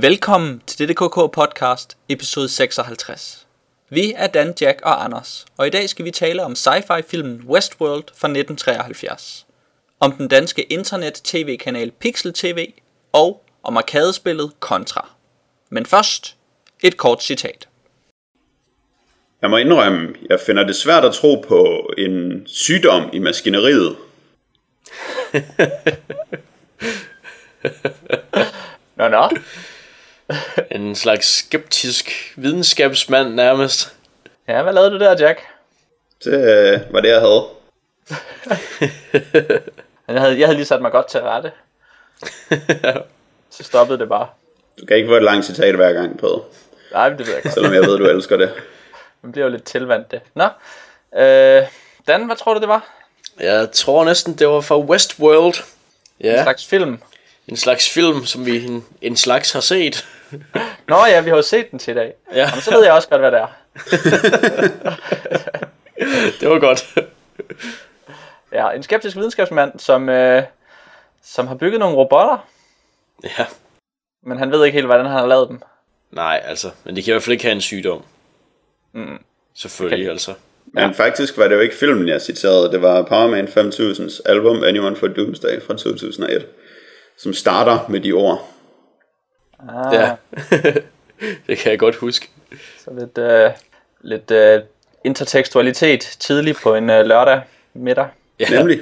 Velkommen til DDKK podcast, episode 56. Vi er Dan, Jack og Anders, og i dag skal vi tale om sci-fi filmen Westworld fra 1973. Om den danske internet-tv-kanal Pixel TV og om arkadespillet Contra. Men først, et kort citat. Jeg må indrømme, jeg finder det svært at tro på en sygdom i maskineriet. Nå, nå. En slags skeptisk videnskabsmand nærmest. Ja, hvad lavede du der, Jack? Det øh, var det, jeg havde. Jeg havde, jeg havde lige sat mig godt til rette. Så stoppede det bare. Du kan ikke få et langt citat hver gang på, Nej, men det ved jeg godt. selvom jeg ved, du elsker det. Man bliver jo lidt tilvandt det. Nå, øh, Dan, hvad tror du, det var? Jeg tror næsten, det var fra Westworld. En Ja, slags film. en slags film, som vi en, en slags har set. Nå ja, vi har jo set den til i dag. Ja. Jamen, så ved jeg også godt, hvad det er. Det var godt. Ja, en skeptisk videnskabsmand, som, øh, som har bygget nogle robotter, Ja. men han ved ikke helt, hvordan han har lavet dem. Nej, altså. Men de kan i hvert fald ikke have en sygdom. Mm. Selvfølgelig, okay. altså. Men faktisk var det jo ikke filmen, jeg citerede. Det var Power Man 5000's album Anyone for Doomsday fra 2001, som starter med de ord. Ah, Ja. det kan jeg godt huske. Så lidt, øh, lidt øh, intertekstualitet tidligt på en øh, lørdag middag. Ja. Nemlig.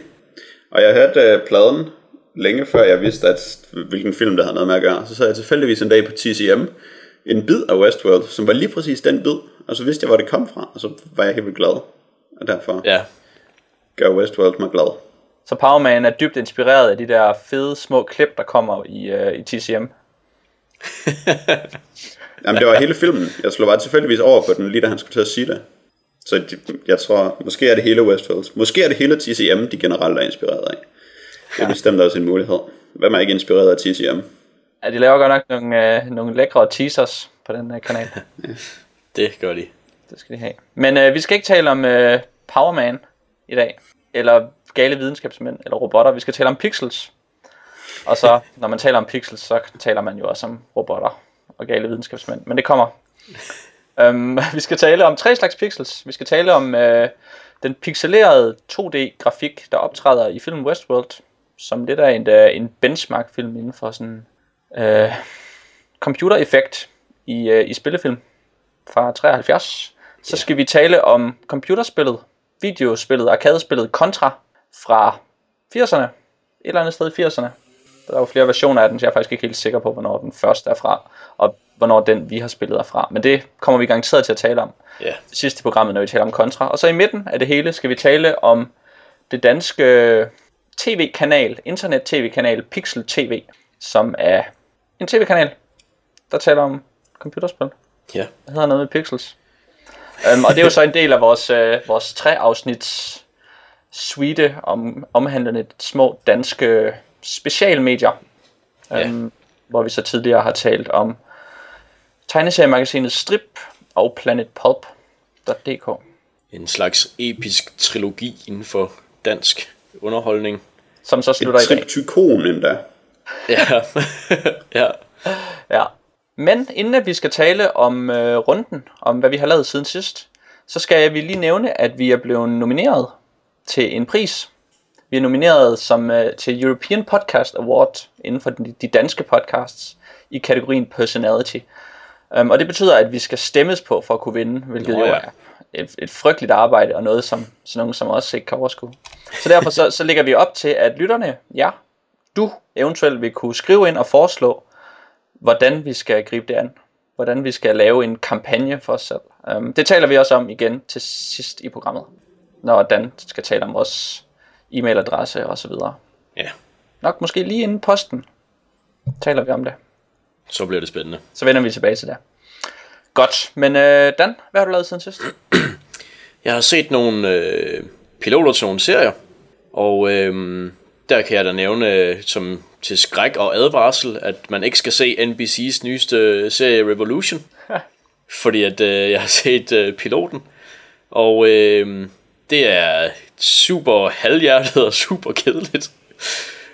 Og jeg hørte øh, pladen længe før jeg vidste, at, hvilken film der havde noget med at gøre. Så så jeg tilfældigvis en dag på TCM en bid af Westworld, som var lige præcis den bid. Og så vidste jeg, hvor det kom fra, og så var jeg helt vildt glad. Og derfor Ja. gør Westworld mig glad. Så Power Man er dybt inspireret af de der fede små klip, der kommer i, øh, i TCM. Jamen, det var hele filmen. Jeg slog bare tilfældigvis over på den, lige da han skulle til at sige det. Så jeg tror, måske er det hele Westworld. Måske er det hele TCM, de generelt er inspireret af. Det er bestemt også en mulighed. Hvem er ikke inspireret af TCM? Ja, de laver godt nok nogle, øh, nogle lækre teasers på den her kanal. Det gør de. Det skal de have. Men øh, vi skal ikke tale om øh, Power Man i dag. Eller gale videnskabsmænd, eller robotter. Vi skal tale om pixels. Og så, når man taler om pixels, så taler man jo også om robotter og gale videnskabsmænd. Men det kommer. um, vi skal tale om tre slags pixels. Vi skal tale om øh, den pixelerede 2D-grafik, der optræder i filmen Westworld, som lidt af en, øh, en benchmark-film inden for sådan øh, computereffekt i, øh, i spillefilm fra 73. Så skal vi tale om computerspillet, videospillet, arkadespillet Contra fra 80'erne. Et eller andet sted i 80'erne. Der er jo flere versioner af den, så jeg er faktisk ikke helt sikker på, hvornår den første er fra, og hvornår den, vi har spillet, er fra. Men det kommer vi garanteret til at tale om Ja. sidste programmet, når vi taler om Contra. Og så i midten af det hele skal vi tale om det danske tv-kanal, internet-tv-kanal Pixel TV, som er en tv-kanal, der taler om computerspil. Ja. Det hedder noget med pixels. Um, og det er jo så en del af vores, øh, vores tre afsnits suite om, omhandlende små danske specialmedier. Ja. Um, Hvor vi så tidligere har talt om tegneseriemagasinet Strip og planetpulp.dk. En slags episk trilogi inden for dansk underholdning. Som så Et slutter i dag. triptykon endda. Ja. ja. Ja. Men inden at vi skal tale om øh, runden, om hvad vi har lavet siden sidst, så skal vi lige nævne, at vi er blevet nomineret til en pris. Vi er nomineret som øh, til European Podcast Award inden for de, de danske podcasts i kategorien Personality. Um, og det betyder, at vi skal stemmes på for at kunne vinde, hvilket Nå jo ja. er et, et frygteligt arbejde og noget, som sådan nogen som os ikke kan overskue. Så derfor så, så lægger vi op til, at lytterne, ja, du eventuelt vil kunne skrive ind og foreslå, hvordan vi skal gribe det an. Hvordan vi skal lave en kampagne for os selv. Um, det taler vi også om igen til sidst i programmet. Når Dan skal tale om vores e-mailadresse og så videre. Ja. Nok måske lige inden posten taler vi om det. Så bliver det spændende. Så vender vi tilbage til det. Godt, men øh, Dan, hvad har du lavet siden sidst? Jeg har set nogle øh, piloter til nogle serier, og øh, der kan jeg da nævne øh, som til skræk og advarsel, at man ikke skal se NBC's nyeste serie Revolution, fordi at øh, jeg har set øh, piloten, og øh, det er super halvhjertet og super kedeligt.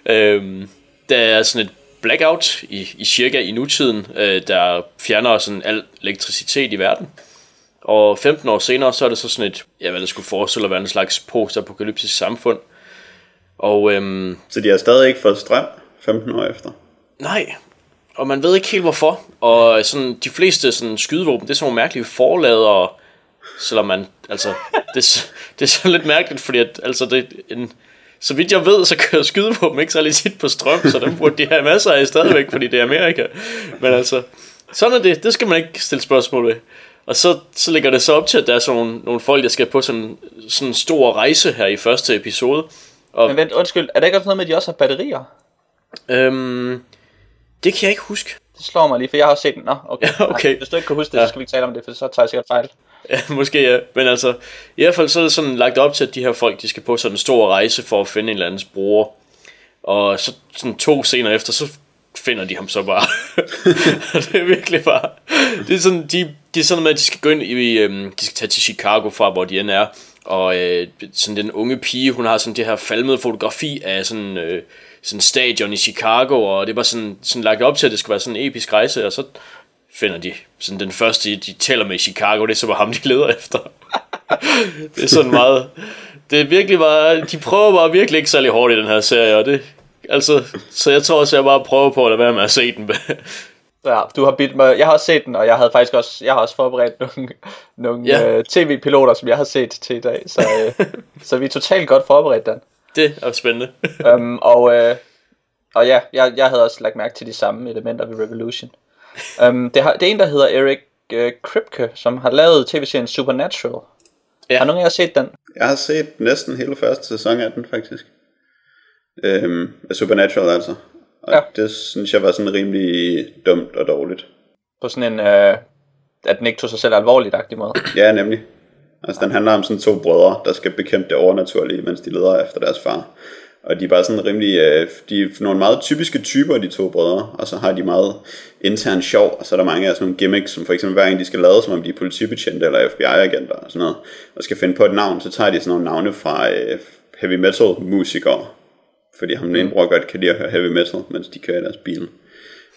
Øh, der er sådan et blackout i, i cirka i nutiden, øh, der fjerner sådan al elektricitet i verden. Og 15 år senere, så er det så sådan et, ja, hvad det skulle forestille at være en slags post-apokalyptisk samfund. Og øhm, Så de har stadig ikke fået strøm 15 år efter. nej, og man ved ikke helt hvorfor. Og sådan, de fleste sådan, skydevåben, det er sådan nogle mærkelige forladere, selvom man, altså, det, er det er så lidt mærkeligt, fordi at, altså, det en, så vidt jeg ved, så kører skydevåben ikke særlig tit på strøm, så dem burde de have masser af stadigvæk, fordi det er Amerika. Men altså, sådan er det. Det skal man ikke stille spørgsmål ved. Og så, så ligger det så op til, at der er sådan nogle, nogle folk, der skal på sådan, sådan en stor rejse her i første episode. Og Men vent, undskyld, er der ikke også noget med, at de også har batterier? øhm, det kan jeg ikke huske. Det slår mig lige, for jeg har også set den. Nå, okay. Ja, okay. Nej, hvis du ikke kan huske det, Ja. så skal vi ikke tale om det, for så tager jeg sikkert fejl. Ja, måske ja. Men altså, i hvert fald så er det sådan lagt op til, at de her folk, de skal på sådan en stor rejse for at finde en eller andens bror. Og så sådan to scener efter, så finder de ham så bare. Det er virkelig bare... Det er sådan, de, de er sådan med, at de skal gå ind i... Øhm, de skal tage til Chicago fra, hvor de end er. Og øh, sådan den unge pige, hun har sådan det her falmede fotografi af sådan... Øh, sådan stadion i Chicago, og det var sådan, sådan lagt op til, at det skulle være sådan en episk rejse, og så finder de sådan den første, de tæller med i Chicago, det er så bare ham, de leder efter. det er sådan meget... Det er virkelig bare... De prøver bare virkelig ikke særlig hårdt i den her serie, og det... Altså, så jeg tror også, jeg bare prøver på at lade være med at se den. Ja, du har bidt mig. Jeg har også set den, og jeg havde faktisk også, jeg har også forberedt nogle, nogle Ja. øh, tv-piloter, som jeg har set til i dag. Så, øh, så vi er totalt godt forberedt, Dan. det er spændende. um, og, øh, og ja, jeg, jeg havde også lagt mærke til de samme elementer ved Revolution. Um, det, har, det er en, der hedder Eric øh, Kripke, som har lavet tv-serien Supernatural. Ja. Har nogen af jer set den? Jeg har set næsten hele første sæson af den, faktisk. Øhm, Supernatural, altså. Og Ja. det synes jeg var sådan rimelig dumt og dårligt. På sådan en, øh, at den ikke tog sig selv alvorligt-agtig måde. Ja, nemlig. Altså, den handler om sådan to brødre, der skal bekæmpe det overnaturlige, mens de leder efter deres far. Og de er bare sådan rimelig, øh, de er nogle meget typiske typer, de to brødre, og så har de meget intern sjov, og så er der mange af sådan nogle gimmicks, som for eksempel hver gang de skal lade, som om de er politibetjente eller FBI-agenter og sådan noget, og skal finde på et navn, så tager de sådan nogle navne fra øh, heavy metal musikere, fordi ham den ene bror godt kan lide at høre heavy metal, mens de kører i deres bil.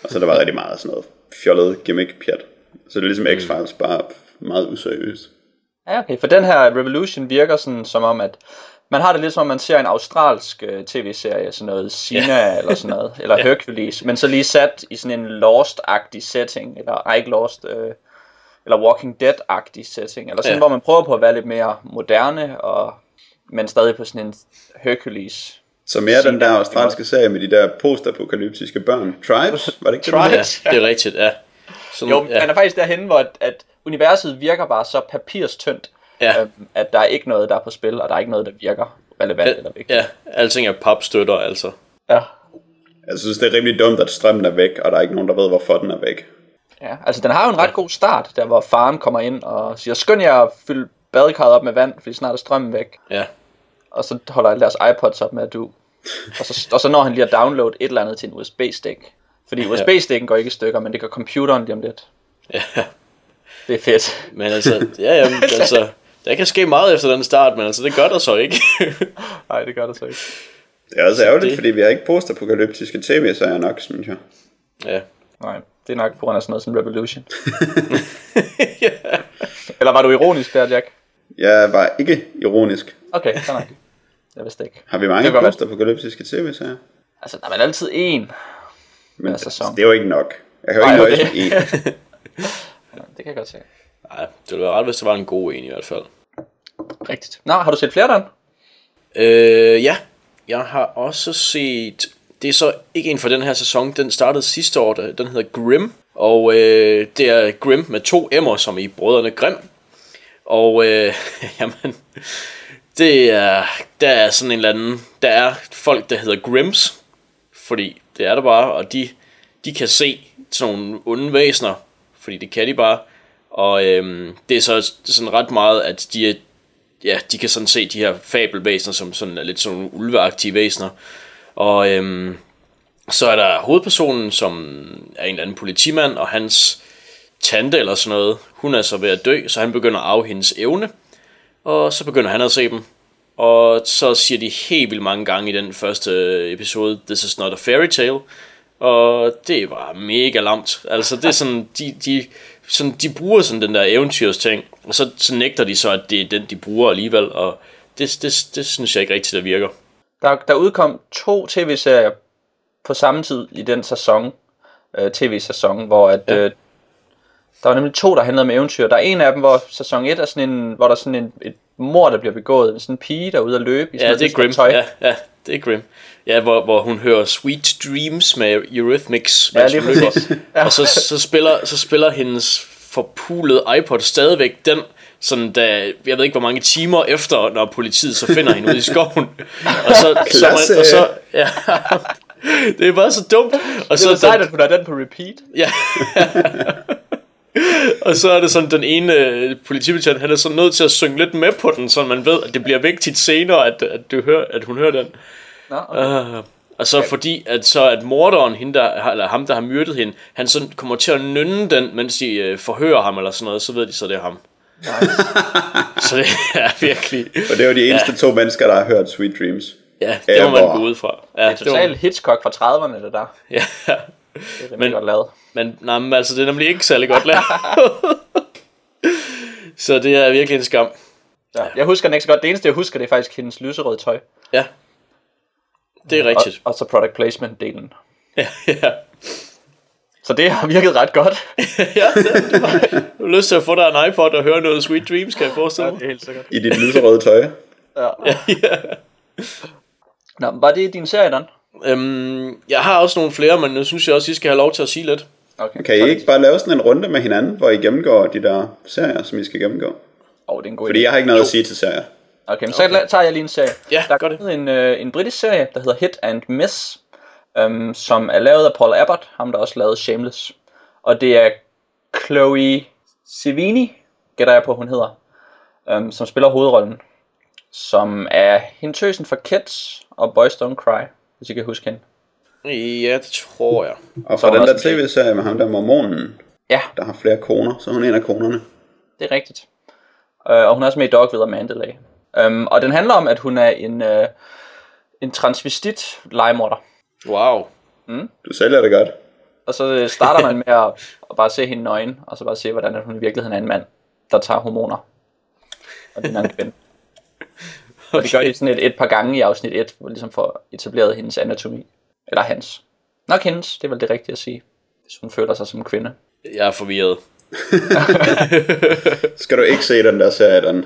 Og så er der var rigtig meget sådan noget fjollet gimmick-pjat. Så det er ligesom X-Files, bare meget useriøst. Ja, okay. For den her Revolution virker sådan som om, at man har det lidt som om, man ser en australsk øh, tv-serie, sådan noget Sina ja. eller sådan noget, eller Hercules, men så lige sat i sådan en Lost-agtig setting, eller ej, ikke Lost, øh, eller Walking Dead-agtig setting, eller sådan, ja. hvor man prøver på at være lidt mere moderne, og, men stadig på sådan en Hercules. Så mere den der australske serie med de der postapokalyptiske børn. Tribes, var det ikke det? Tribes. Ja, det er rigtigt, ja. Sådan, Jo, ja. man er faktisk derhen, hvor at, at universet virker bare så papirstyndt, Ja. øh, at der er ikke noget, der er på spil, og der er ikke noget, der virker relevant eller vigtigt. Ja, alting er papstøtter, altså. Ja. Jeg synes, det er rimelig dumt, at strømmen er væk, og der er ikke nogen, der ved, hvorfor den er væk. Ja, altså den har jo en ret god start, der hvor faren kommer ind og siger, skynd jer at fylde badekarret op med vand, fordi snart er strømmen væk. Ja. Og så holder alle deres iPods op med at du. Og så, og så når han lige at downloade et eller andet til en USB-stik. Fordi USB-stikken går ikke i stykker, men det gør computeren lige om lidt. ja. Det er fedt. Men altså, ja, jamen, altså, der kan ske meget efter den start, men altså, det gør der så ikke. Nej, det gør det så ikke. Det er også ærgerligt, det- fordi vi har ikke postapokalyptiske tv-serier nok, synes jeg. ja. Nej, det er nok på grund af sådan noget som Revolution. Eller var du ironisk der, Jack? Jeg var ikke ironisk. Okay, så nok. Jeg vidste ikke. Har vi mange godt være. postapokalyptiske tv-serier? Altså, der er altid en. Men Ja, sæson. det er jo ikke nok. Jeg kan jo Nej, ikke nøjes med én. Ja, Det kan jeg godt se. Nej, det ville være ret, hvis det var en god en i hvert fald. Rigtigt. Nå, har du set flere, Dan? Øh, ja, jeg har også set... Det er så ikke en for den her sæson, den startede sidste år, den hedder Grim. Og øh, det er Grim med to M'er, som i Brødrene Grim. Og øh, jamen, det er, der er sådan en eller anden, der er folk, der hedder Grims, fordi det er der bare, og de, de kan se sådan nogle onde væsener, fordi det kan de bare. Og øhm, det er så sådan ret meget, at de er ja, de kan sådan se de her fabelvæsener som sådan er lidt sådan ulveagtige væsener. Og øhm, så er der hovedpersonen, som er en eller anden politimand, og hans tante eller sådan noget, hun er så ved at dø, så han begynder at arve hendes evne. Og så begynder han at se dem. Og så siger de helt vildt mange gange i den første episode, This is not a fairy tale. Og det var mega lamt. Altså det er sådan, de, de, sådan, de bruger sådan den der eventyrsting, og så, så nægter de så, at det er den, de bruger alligevel, og det, det, det synes jeg ikke rigtigt, der virker. Der, der udkom to tv-serier på samme tid i den sæson, øh, tv-sæson, hvor at, Ja. øh, der var nemlig to, der handlede om eventyr. Der er en af dem, hvor sæson 1 er sådan en, hvor der er sådan en, et mor, der bliver begået. Sådan en pige, der er ude at løbe i sådan Ja, det er grim. tøj. Ja, ja, det er grim. Ja, hvor, hvor hun hører Sweet Dreams med Eurythmics, Ja, mens lige hun løber. Ja. Og så, så, spiller, så spiller hendes forpulede iPod stadigvæk den, sådan da, jeg ved ikke hvor mange timer efter, når politiet så finder hende ude i skoven. Og så, så, man, og så ja, det er bare så dumt. Og Så så, det er sejt, at hun har den på repeat. Ja. og så er det sådan, den ene øh, politibetjent, han er så nødt til at synge lidt med på den, så man ved, at det bliver vigtigt senere, at, at, du hører, at hun hører den. Nå, okay. Uh, og så fordi, at så at morderen, hende der, har- eller ham, der har myrdet hende, han så kommer til at nynne den, mens de øh, forhører ham eller sådan noget, så ved de så, det er ham. så det er virkelig, Og det er jo de eneste to mennesker, der har hørt Sweet Dreams. ja, det må man gå ud fra. Ja, Det er totalt Hitchcock fra 30'erne, det der. Ja, Det er Men- men, godt lavet. men, nej, men altså, det er nemlig ikke særlig godt lavet. så det er virkelig en skam. Ja. Jeg husker den ikke så godt. Det eneste, jeg husker, det er faktisk hendes lyserøde tøj. Ja, det er rigtigt. Og, og så product placement-delen. Ja, ja. Så det har virket ret godt. ja det, det var, du har lyst til at få dig en iPod og høre noget Sweet Dreams, kan jeg forestille mig. er helt sikkert. I dit lyserøde tøj. Ja. Nå, var det din serie, Dan? Øhm, jeg har også nogle flere, men nu synes jeg også, I skal have lov til at sige lidt. Okay. Kan I ikke bare lave sådan en runde med hinanden, hvor I gennemgår de der serier, som I skal gennemgå? Åh, oh, det er en god Fordi idé. jeg har ikke noget at sige til serier. Okay, men så okay. tager jeg lige en serie. Ja, der gør er det. kommet en, øh, en britisk serie, der hedder Hit and Miss, øhm, som er lavet af Paul Abbott, ham der også lavede Shameless. Og det er Chloe Sevigny, gætter jeg på, hun hedder, øhm, som spiller hovedrollen. Som er hentøsen for Kids og Boys Don't Cry, hvis I kan huske hende. Ja, det tror jeg. Og Så fra er den der tv-serie med ham der mormonen, Ja, der har flere koner, så er hun en af konerne. det er rigtigt. Øh, og hun er også med i Dog ved Mandalay. Um, og den handler om, at hun er en, øh, en transvestit legemorder. Wow. Du sælger det godt. Og så øh, starter man med at, at bare se hende nøgen, og så bare se, hvordan at hun i virkeligheden er en mand, der tager hormoner. Og det er en kvinde. Og det gør de sådan et, et par gange i afsnit 1, hvor ligesom får etableret hendes anatomi. Eller hans. Nok hendes, det er vel det rigtige at sige. Hvis hun føler sig som en kvinde. Jeg er forvirret. Skal du ikke se den der serie, den?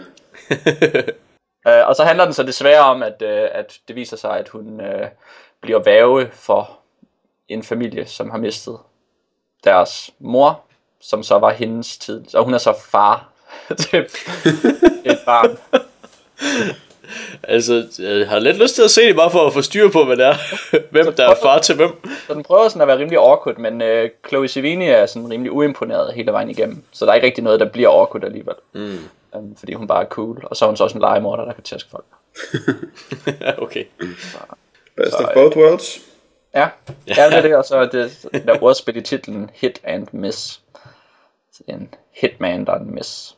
Øh, og så handler den så desværre om, at, øh, at det viser sig, at hun øh, bliver værge for en familie, som har mistet deres mor, som så var hendes tid. Og hun er så far til et barn. Altså, jeg har lidt lyst til at se det, bare for at få styr på, hvad det er. Hvem der er far til hvem. Så den prøver sådan at være rimelig awkward, men øh, Chloe Sevigny er sådan rimelig uimponeret hele vejen igennem. Så der er ikke rigtig noget, der bliver awkward alligevel. Mm. Um, fordi hun bare er cool. Og så er hun så også en legemorder, der kan tæske folk. Ja, okay. Best Så, of both worlds. Ja, ja det er det, og så er det der er ordspil i titlen Hit and Miss. Så det er en hitman, der er en miss.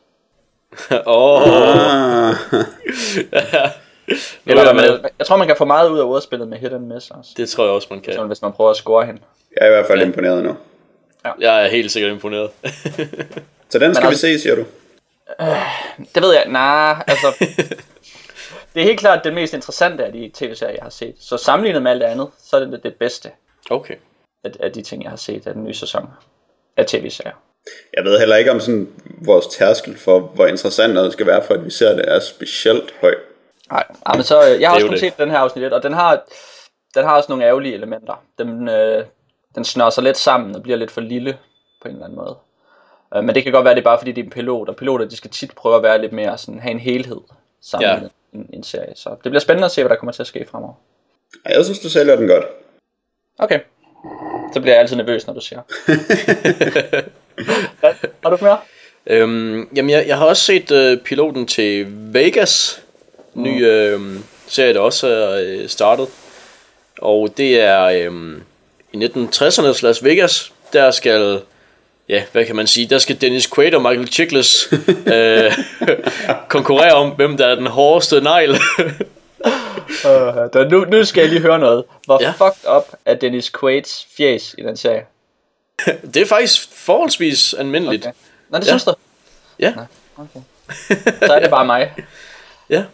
Åh, oh, Eller, jeg man, jeg tror, man kan få meget ud af ordspillet med hit and miss også. det tror jeg også, man kan. Så hvis man prøver at score hende. jeg er i hvert fald imponeret nu. Jeg er helt sikkert imponeret. Så den skal vi altså- se, siger du? Det ved jeg, nej, altså... det er helt klart det mest interessante af de tv-serier, jeg har set. Så sammenlignet med alt det andet, så er det det bedste Okay. af, af de ting, jeg har set af den nye sæson af tv-serier. Jeg ved heller ikke om sådan vores tærskel for, hvor interessant noget skal være, for at vi ser det, er specielt høj. Nej, ja, men så, øh, jeg har også kun det. set den her afsnit 1, og den har, den har også nogle ærgerlige elementer. Den, øh, den snør sig lidt sammen og bliver lidt for lille på en eller anden måde. Øh, men det kan godt være, det er bare fordi, det er en pilot, og piloter de skal tit prøve at være lidt mere sådan, have en helhed sammen Ja. med en, en serie. Så det bliver spændende at se, hvad der kommer til at ske fremover. Jeg synes, du sælger den godt. Okay. Så bliver jeg altid nervøs, når du siger. Hvad? har du mere? Øhm, jamen, jeg, jeg har også set øh, piloten til Vegas. Ny øh, serie, der også er øh, startet. Og det er øh, i 1960'ernes Las Vegas. Der skal, ja, hvad kan man sige, der skal Dennis Quaid og Michael Chiklis øh, konkurrere om, hvem der er den hårdeste negl. Uh, der, nu, nu skal jeg lige høre noget. Hvor Ja. fucked up er Dennis Quaid's fjes i den serie? Det er faktisk forholdsvis almindeligt. Okay. Nå, det Ja. synes du? Ja. Okay. Så er det bare mig. Ja.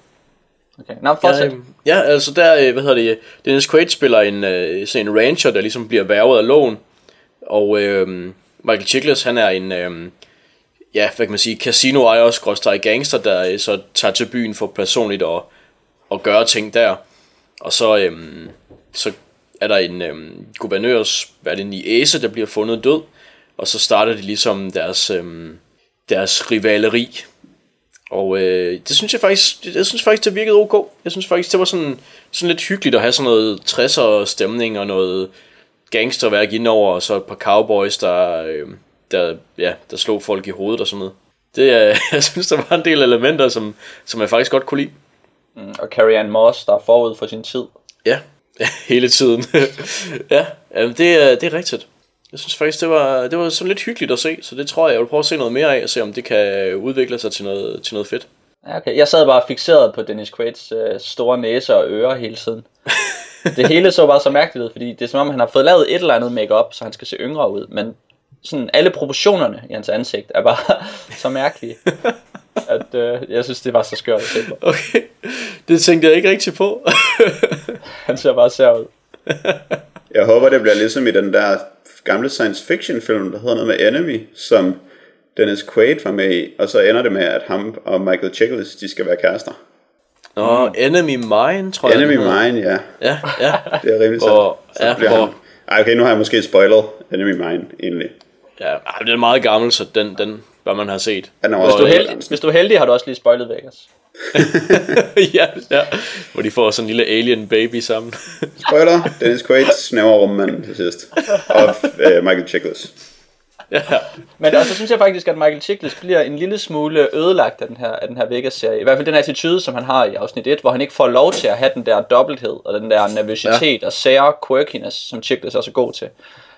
Okay. Nå, fortsæt. Ja, ja, altså der, øh, hvad hedder det, Dennis Quaid spiller en, øh, sådan en rancher, der ligesom bliver værvet af loven, og øh, Michael Chiklis, han er en, øh, ja, hvad kan man sige, casino ejer skråstrej gangster, der øh, så tager til byen for personligt at, at gøre ting der, og så, øh, så er der en øh, guvernørs, hvad er det, niæse, der bliver fundet død, og så starter de ligesom deres, øh, deres rivaleri, og øh, det synes jeg faktisk, jeg synes faktisk, det virkede ok. Jeg synes faktisk, det var sådan, sådan lidt hyggeligt at have sådan noget 60'er stemning og noget gangsterværk indover, og så et par cowboys, der, øh, der, ja, der slog folk i hovedet og sådan noget. Det, øh, jeg synes, der var en del elementer, som, som jeg faktisk godt kunne lide. Og Carrie Ann Moss, der er forud for sin tid. Ja, hele tiden. ja, jamen det, er- det er rigtigt. Jeg synes faktisk, det var, det var sådan lidt hyggeligt at se, så det tror jeg, jeg vil prøve at se noget mere af, og se om det kan udvikle sig til noget, til noget fedt. Ja, Okay. Jeg sad bare fixeret på Dennis Quaid's øh, store næse og ører hele tiden. Det hele så bare så mærkeligt ud, fordi det er som om, han har fået lavet et eller andet makeup, så han skal se yngre ud, men sådan alle proportionerne i hans ansigt er bare så mærkelige, at øh, jeg synes, det var så skørt at se på. Okay, det tænkte jeg ikke rigtig på. Han ser bare sær ud. Jeg håber, det bliver ligesom i den der gamle science fiction film, der hedder noget med Enemy, som Dennis Quaid var med i, og så ender det med, at ham og Michael Chiklis, de skal være kærester. Nå, Enemy Mine, tror jeg. Enemy den hedder. Mine, ja. Ja, ja. Det er rimelig Hvor- sandt. Så ja, bliver hvor- han... Ej, okay, nu har jeg måske spoilet Enemy Mine, egentlig. ja ej, den er meget gammel, så den, den bør man have set. Også Hvis du, er heldig, hvis du er heldig, har du også lige spoilet Vegas. ja, ja, hvor de får sådan en lille alien baby sammen. Spoiler, Dennis Quaid snæver rummanden til sidst. Og øh, Michael Chiklis. Ja, Men og så synes jeg faktisk, at Michael Chiklis bliver en lille smule ødelagt af den her, af den her Vegas-serie. I hvert fald den attitude, som han har i afsnit 1, hvor han ikke får lov til at have den der dobbelthed, og den der nervøsitet ja. og sære quirkiness, som Chiklis er så god til.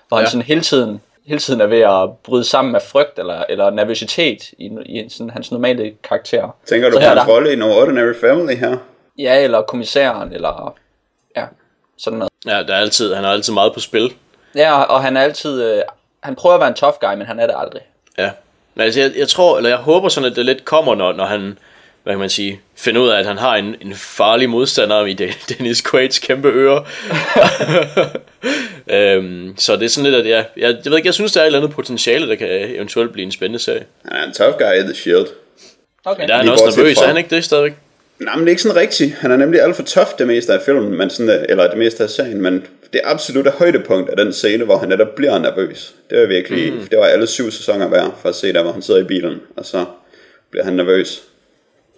Hvor han Ja. sådan hele tiden, hele tiden er ved at bryde sammen af frygt eller, eller nervøsitet i, i sådan, hans normale karakter. Tænker du Så på er hans der- rolle i No Ordinary Family her? Ja, eller kommissæren, eller ja, sådan noget. ja der er altid, han har altid meget på spil. Ja, og- og han er altid, øh, han prøver at være en tough guy, men han er det aldrig. Ja. Men altså, jeg, jeg tror, eller jeg håber sådan, at det lidt kommer, når, når han, hvad kan man sige, finder ud af, at han har en, en farlig modstander i Den- Dennis Quaids kæmpe øre. øhm, så det er sådan lidt, at jeg, jeg, jeg ved ikke, jeg synes, der er et eller andet potentiale, der kan eventuelt blive en spændende serie. Han er en tough guy i The Shield. Okay. Der er han Lige også nervøs, er han ikke det stadigvæk? Nej, men det er ikke sådan rigtigt. Han er nemlig alt for tough det meste af filmen, men sådan, øh, eller det meste af serien, men det absolutte højdepunkt af den scene, hvor han netop bliver nervøs. Det var virkelig, mm. det var alle syv sæsoner værd, for at se der, hvor han sidder i bilen, og så bliver han nervøs.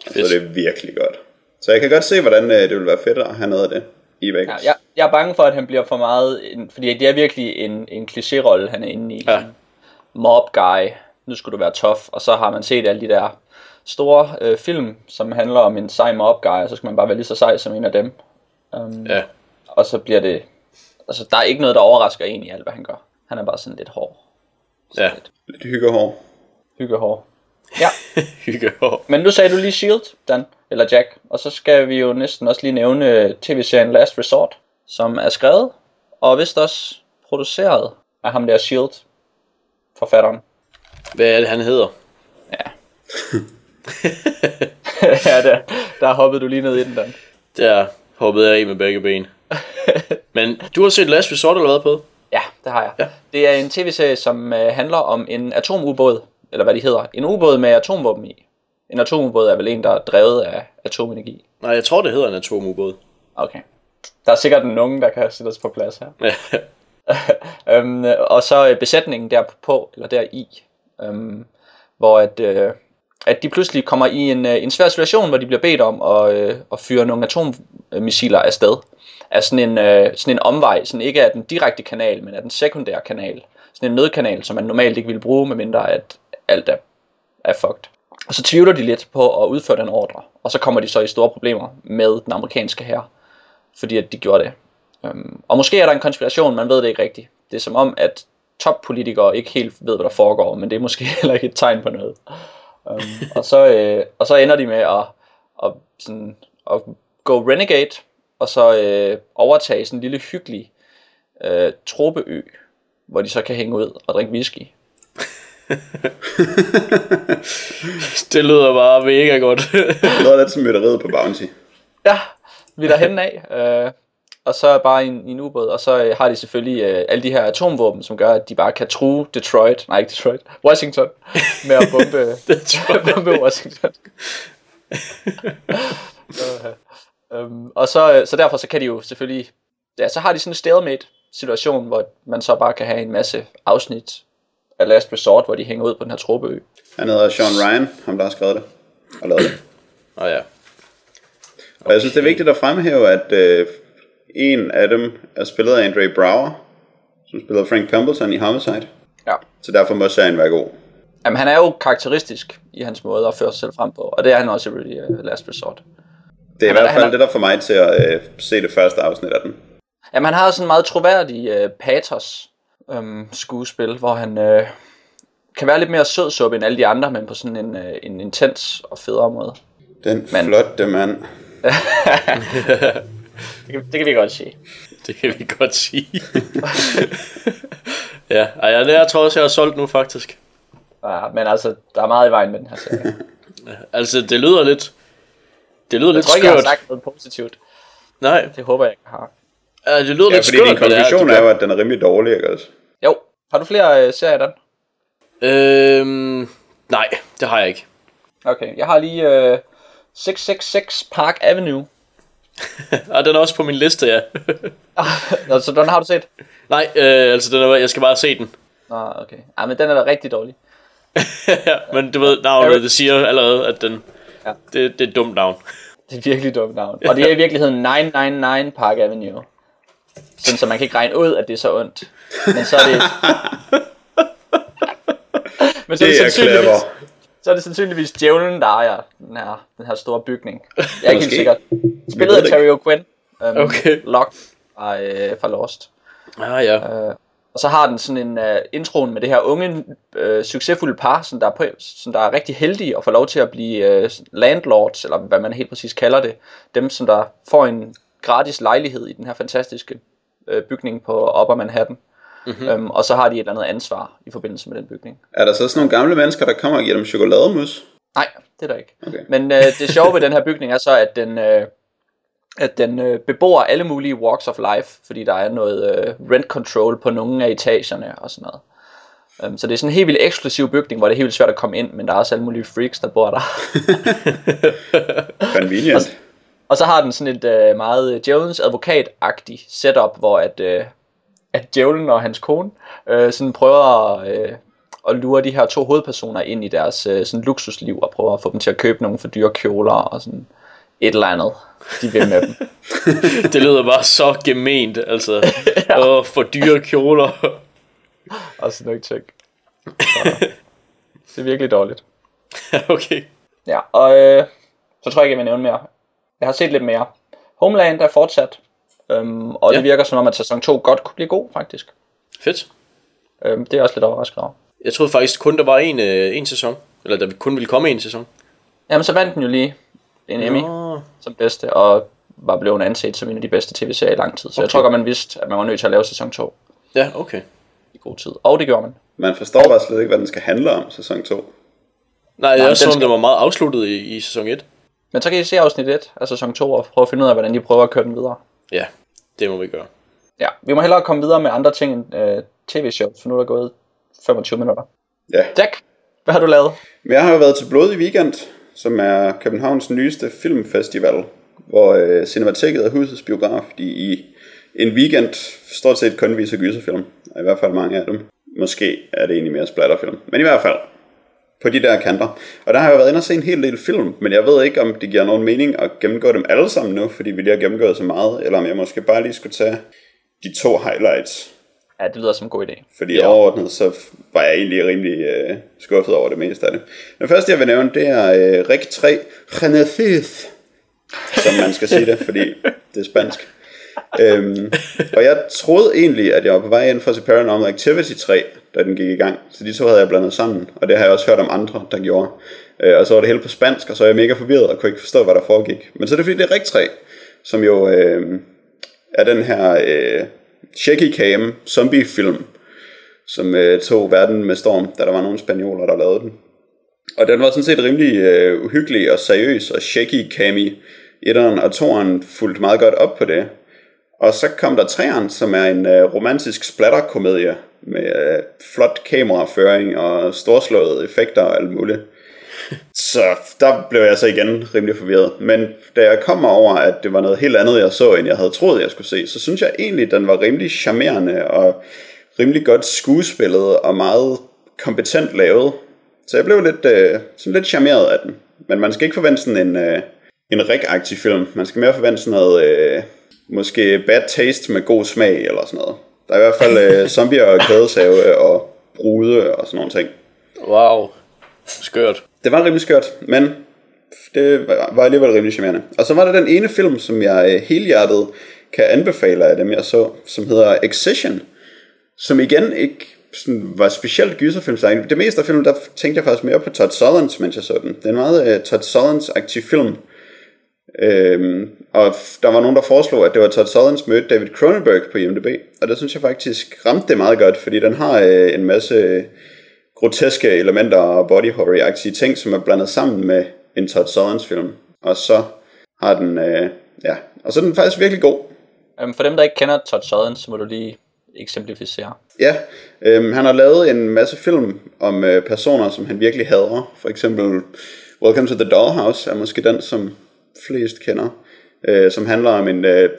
Og så er Fedt. det virkelig godt. Så jeg kan godt se, hvordan øh, det vil være fedt at have noget af det i Vegas. Ja, jeg, jeg er bange for, at han bliver for meget, en, fordi det er virkelig en, en kliché-rolle, han er inde i. Ja. Mob guy, nu skulle du være tough, og så har man set alle de der store øh, film, som handler om en sej mob guy, og så skal man bare være lige så sej som en af dem. Um, Ja. Og så bliver det, altså der er ikke noget, der overrasker en i alt, hvad han gør. Han er bare sådan lidt hård. Ja, Lidt hyggehår. Hyggehård. Ja, hygge. men nu sagde du lige Shield, Dan, eller Jack, og så skal vi jo næsten også lige nævne øh, tv-serien Last Resort, som er skrevet, og vist også produceret af ham der Shield, forfatteren. Hvad er det, han hedder? Ja. ja, der, der hoppede du lige ned i den, Dan. Der hoppede jeg af med begge ben. Men du har set Last Resort eller hvad på? Ja, det har jeg. Ja. Det er en tv-serie, som øh, handler om en atomubåd, eller hvad de hedder. En ubåd med atomvåben i. En atomubåd er vel en, der er drevet af atomenergi. Nej, jeg tror, det hedder en atomubåd. Okay. Der er sikkert nogen, der kan sætte os på plads her. Øhm, og så øh, besætningen derpå, eller deri, øhm, hvor at, øh, at de pludselig kommer i en, øh, en svær situation, hvor de bliver bedt om at, øh, at fyre nogle atommissiler afsted. Af sådan en, øh, sådan en omvej, sådan ikke af den direkte kanal, men af den sekundære kanal. Sådan en nødkanal, som man normalt ikke ville bruge, medmindre at alt er, er fucked. Og så tvivler de lidt på at udføre den ordre, og så kommer de så i store problemer med den amerikanske her, fordi at de gjorde det. Øhm, og måske er der en konspiration, man ved det ikke rigtigt. Det er som om, at toppolitikere ikke helt ved, hvad der foregår, men det er måske heller ikke et tegn på noget. Um, og, så, øh, og så ender de med at, at, sådan, at gå renegade, og så øh, overtage sådan en lille hyggelig øh, tropeø, hvor de så kan hænge ud og drikke whisky. Det lyder bare mega godt. Det var lidt som mytteriet på Bounty. Ja, vi er derhen af. Øh, og så bare i en, i en ubåd, og så øh, har de selvfølgelig øh, alle de her atomvåben, som gør, at de bare kan true Detroit, nej ikke Detroit, Washington, med at bombe, bombe Washington. um, og så, øh, så derfor så kan de jo selvfølgelig, ja, så har de sådan en stalemate situation, hvor man så bare kan have en masse afsnit af Last Resort, hvor de hænger ud på den her tropeø. Han hedder Sean Ryan, ham der har skrevet det og lavet det. Nå ja. Og jeg synes, det er vigtigt at fremhæve, at øh, en af dem er spillet af Andre Brower, som spiller Frank Templeton i Homicide. Ja. Så derfor må serien være god. Jamen, han er jo karakteristisk i hans måde at føre sig selv frem på, og det er han også i really, uh, Last Resort. Det er i Han er- hvert han fald er- det, der får mig til at øh, se det første afsnit af den. Jamen, han har sådan en meget troværdig uh, patos um, skuespil, hvor han uh, kan være lidt mere sødsuppe end alle de andre, men på sådan en, uh, en intens og federe måde. Den Men... flotte mand. Det kan, det kan vi godt sige. Det kan vi godt sige. ja, ja, det jeg tror også, jeg har solgt nu faktisk. Ja, men altså, der er meget i vejen med den her serie. Altså, det lyder lidt... Det lyder Jeg lidt tror ikke, jeg har sagt noget positivt. Nej, Det håber jeg ikke, jeg har. ja, det lyder Ja, lidt fordi skørt, din det er, konklusion er jo, at den er rimelig dårlig, ikke også? Jo, har du flere uh, serier, Dan? Øhm, nej, det har jeg ikke. Okay, jeg har lige uh, 666 Park Avenue. Ah, den er også på min liste, ja. altså, den har du set? nej, øh, altså, den er, jeg skal bare se den. Nå, okay. Ja, men den er da rigtig dårlig. ja, men du ved, navnet, det siger allerede, at den... Ja. Det, det er et dumt navn. Det er et virkelig dumt navn. Og det er i virkeligheden 999 Park Avenue. Sådan, så man kan ikke regne ud, at det er så ondt. Men så er det... Men så er det, Det er sandsynligvis. Så er det sandsynligvis djævlen, der ejer den her, den her store bygning. Jeg er ikke helt sikker. Spillet af Terry O'Quinn. Um, Okay. Locke fra, øh, fra Lost. Ah, ja. Øh, og så har den sådan en uh, introen med det her unge, uh, succesfulde par, som der, er på, som der er rigtig heldige og får lov til at blive uh, landlords, eller hvad man helt præcis kalder det. Dem, som der får en gratis lejlighed i den her fantastiske uh, bygning på Upper Manhattan. Mm-hmm. Um, og så har de et eller andet ansvar i forbindelse med den bygning. Er der så sådan nogle gamle mennesker, der kommer og giver dem chokolademus? Nej, det er der ikke. Okay. Men øh, det sjove ved den her bygning er så, at den, øh, at den øh, bebor alle mulige walks of life, fordi der er noget øh, rent control på nogle af etagerne og sådan noget. Um, så det er sådan en helt vildt eksklusiv bygning, hvor det er helt vildt svært at komme ind, men der er også alle mulige freaks, der bor der. Convenient. og så har den sådan et øh, meget Jones advokat-agtigt setup, hvor at, øh, at djævlen og hans kone øh, sådan prøver at, øh, at lure de her to hovedpersoner ind i deres øh, sådan luksusliv og prøver at få dem til at købe nogle for dyre kjoler og sådan et eller andet, de vil med dem. Det lyder bare så gement, altså. ja. Åh, for dyre kjoler. og sådan noget ting. Så, det er virkelig dårligt. okay. Ja, og øh, så tror jeg ikke, jeg vil nævne mere. Jeg har set lidt mere. Homeland er fortsat, øhm, og ja. Det virker som om, at sæson 2 godt kunne blive god, faktisk. Fedt. Øhm, det er jeg også lidt overrasket over. Jeg troede faktisk kun, der var en, øh, en sæson. Eller der kun ville komme en sæson. Jamen, så vandt den jo lige en Emmy Nå. som bedste, og var blevet anset som en af de bedste tv-serier i lang tid. Så okay. jeg tror godt, man vidste, at man var nødt til at lave sæson 2 Ja, okay. i god tid. Og det gjorde man. Man forstår bare slet ikke, hvad den skal handle om, sæson 2. Nej, det Nej, også den som skal- var meget afsluttet i, i sæson 1. Men så kan I se afsnit 1 af sæson 2 og prøve at finde ud af, hvordan de prøver at køre den videre. Ja, det må vi gøre. Ja, vi må hellere komme videre med andre ting end øh, tv-shows, for nu er der gået 25 minutter. Ja. Jack, hvad har du lavet? Jeg har jo været til Blodig Weekend, som er Københavns nyeste filmfestival, hvor øh, Cinemateket er husets biograf, de i en weekend stort set kun viser gyserfilm, og i hvert fald mange af dem. Måske er det egentlig mere splatterfilm, men i hvert fald på de der kanter. Og der har jeg været inde og se en hel del film, men jeg ved ikke, om det giver nogen mening at gennemgå dem alle sammen nu, fordi vi lige har gennemgået så meget, eller om jeg måske bare lige skulle tage de to highlights. Ja, det lyder som en god idé. Fordi ja. overordnet, så var jeg egentlig rimelig øh, skuffet over det meste af det. Den første, jeg vil nævne, det er øh, Rig 3 Renaissance, som man skal sige det, fordi det er spansk øhm, og jeg troede egentlig, at jeg var på vej ind for at se Paranormal Activity 3, da den gik i gang. Så de to havde jeg blandet sammen, og det har jeg også hørt om andre, der gjorde. Øh, og så var det hele på spansk, og så er jeg mega forvirret og kunne ikke forstå, hvad der foregik. Men så er det fordi, det er Rig 3. som jo øh, er den her øh, shaky cam zombie film, som øh, tog verden med storm, da der var nogle spanioler, der lavede den. Og den var sådan set rimelig øh, uhyggelig og seriøs og shaky cami. Etteren og toeren fulgte meget godt op på det. Og så kom der træeren, som er en øh, romantisk splatterkomedie med øh, flot kameraføring og storslåede effekter og alt muligt. Så der blev jeg så igen rimelig forvirret. Men da jeg kom over, at det var noget helt andet, jeg så, end jeg havde troet, jeg skulle se, så synes jeg egentlig, den var rimelig charmerende og rimelig godt skuespillet og meget kompetent lavet. Så jeg blev lidt, øh, sådan lidt charmeret af den. Men man skal ikke forvente sådan en, øh, en rig film. Man skal mere forvente sådan noget, øh, måske bad taste med god smag eller sådan noget. Der er i hvert fald øh, zombier og kædesave og brude og sådan nogle ting. Wow, skørt. Det var rimelig skørt, men det var alligevel rimelig charmerende. Og så var der den ene film, som jeg øh, helhjertet kan anbefale af dem, jeg så, som hedder Excision, som igen ikke sådan, var specielt gyserfilm. Det meste af filmen, der tænkte jeg faktisk mere på Todd Solondz, mens jeg så den. Det er en meget uh, Todd Solondz-aktiv film. Øhm, og der var nogen, der foreslog, at det var Todd Solondz mødte David Cronenberg på IMDb. Og det synes jeg faktisk ramte det meget godt, fordi den har uh, en masse groteske elementer og body horror-agtige ting, som er blandet sammen med en Todd Solondz film. Og så har den, uh, ja, og så er den faktisk virkelig god. For dem, der ikke kender Todd Solondz, så må du lige eksemplificere? Ja, øhm, han har lavet en masse film om øh, personer, som han virkelig hader. For eksempel Welcome to the Dollhouse er måske den, som flest kender. Øh, som handler om en øh,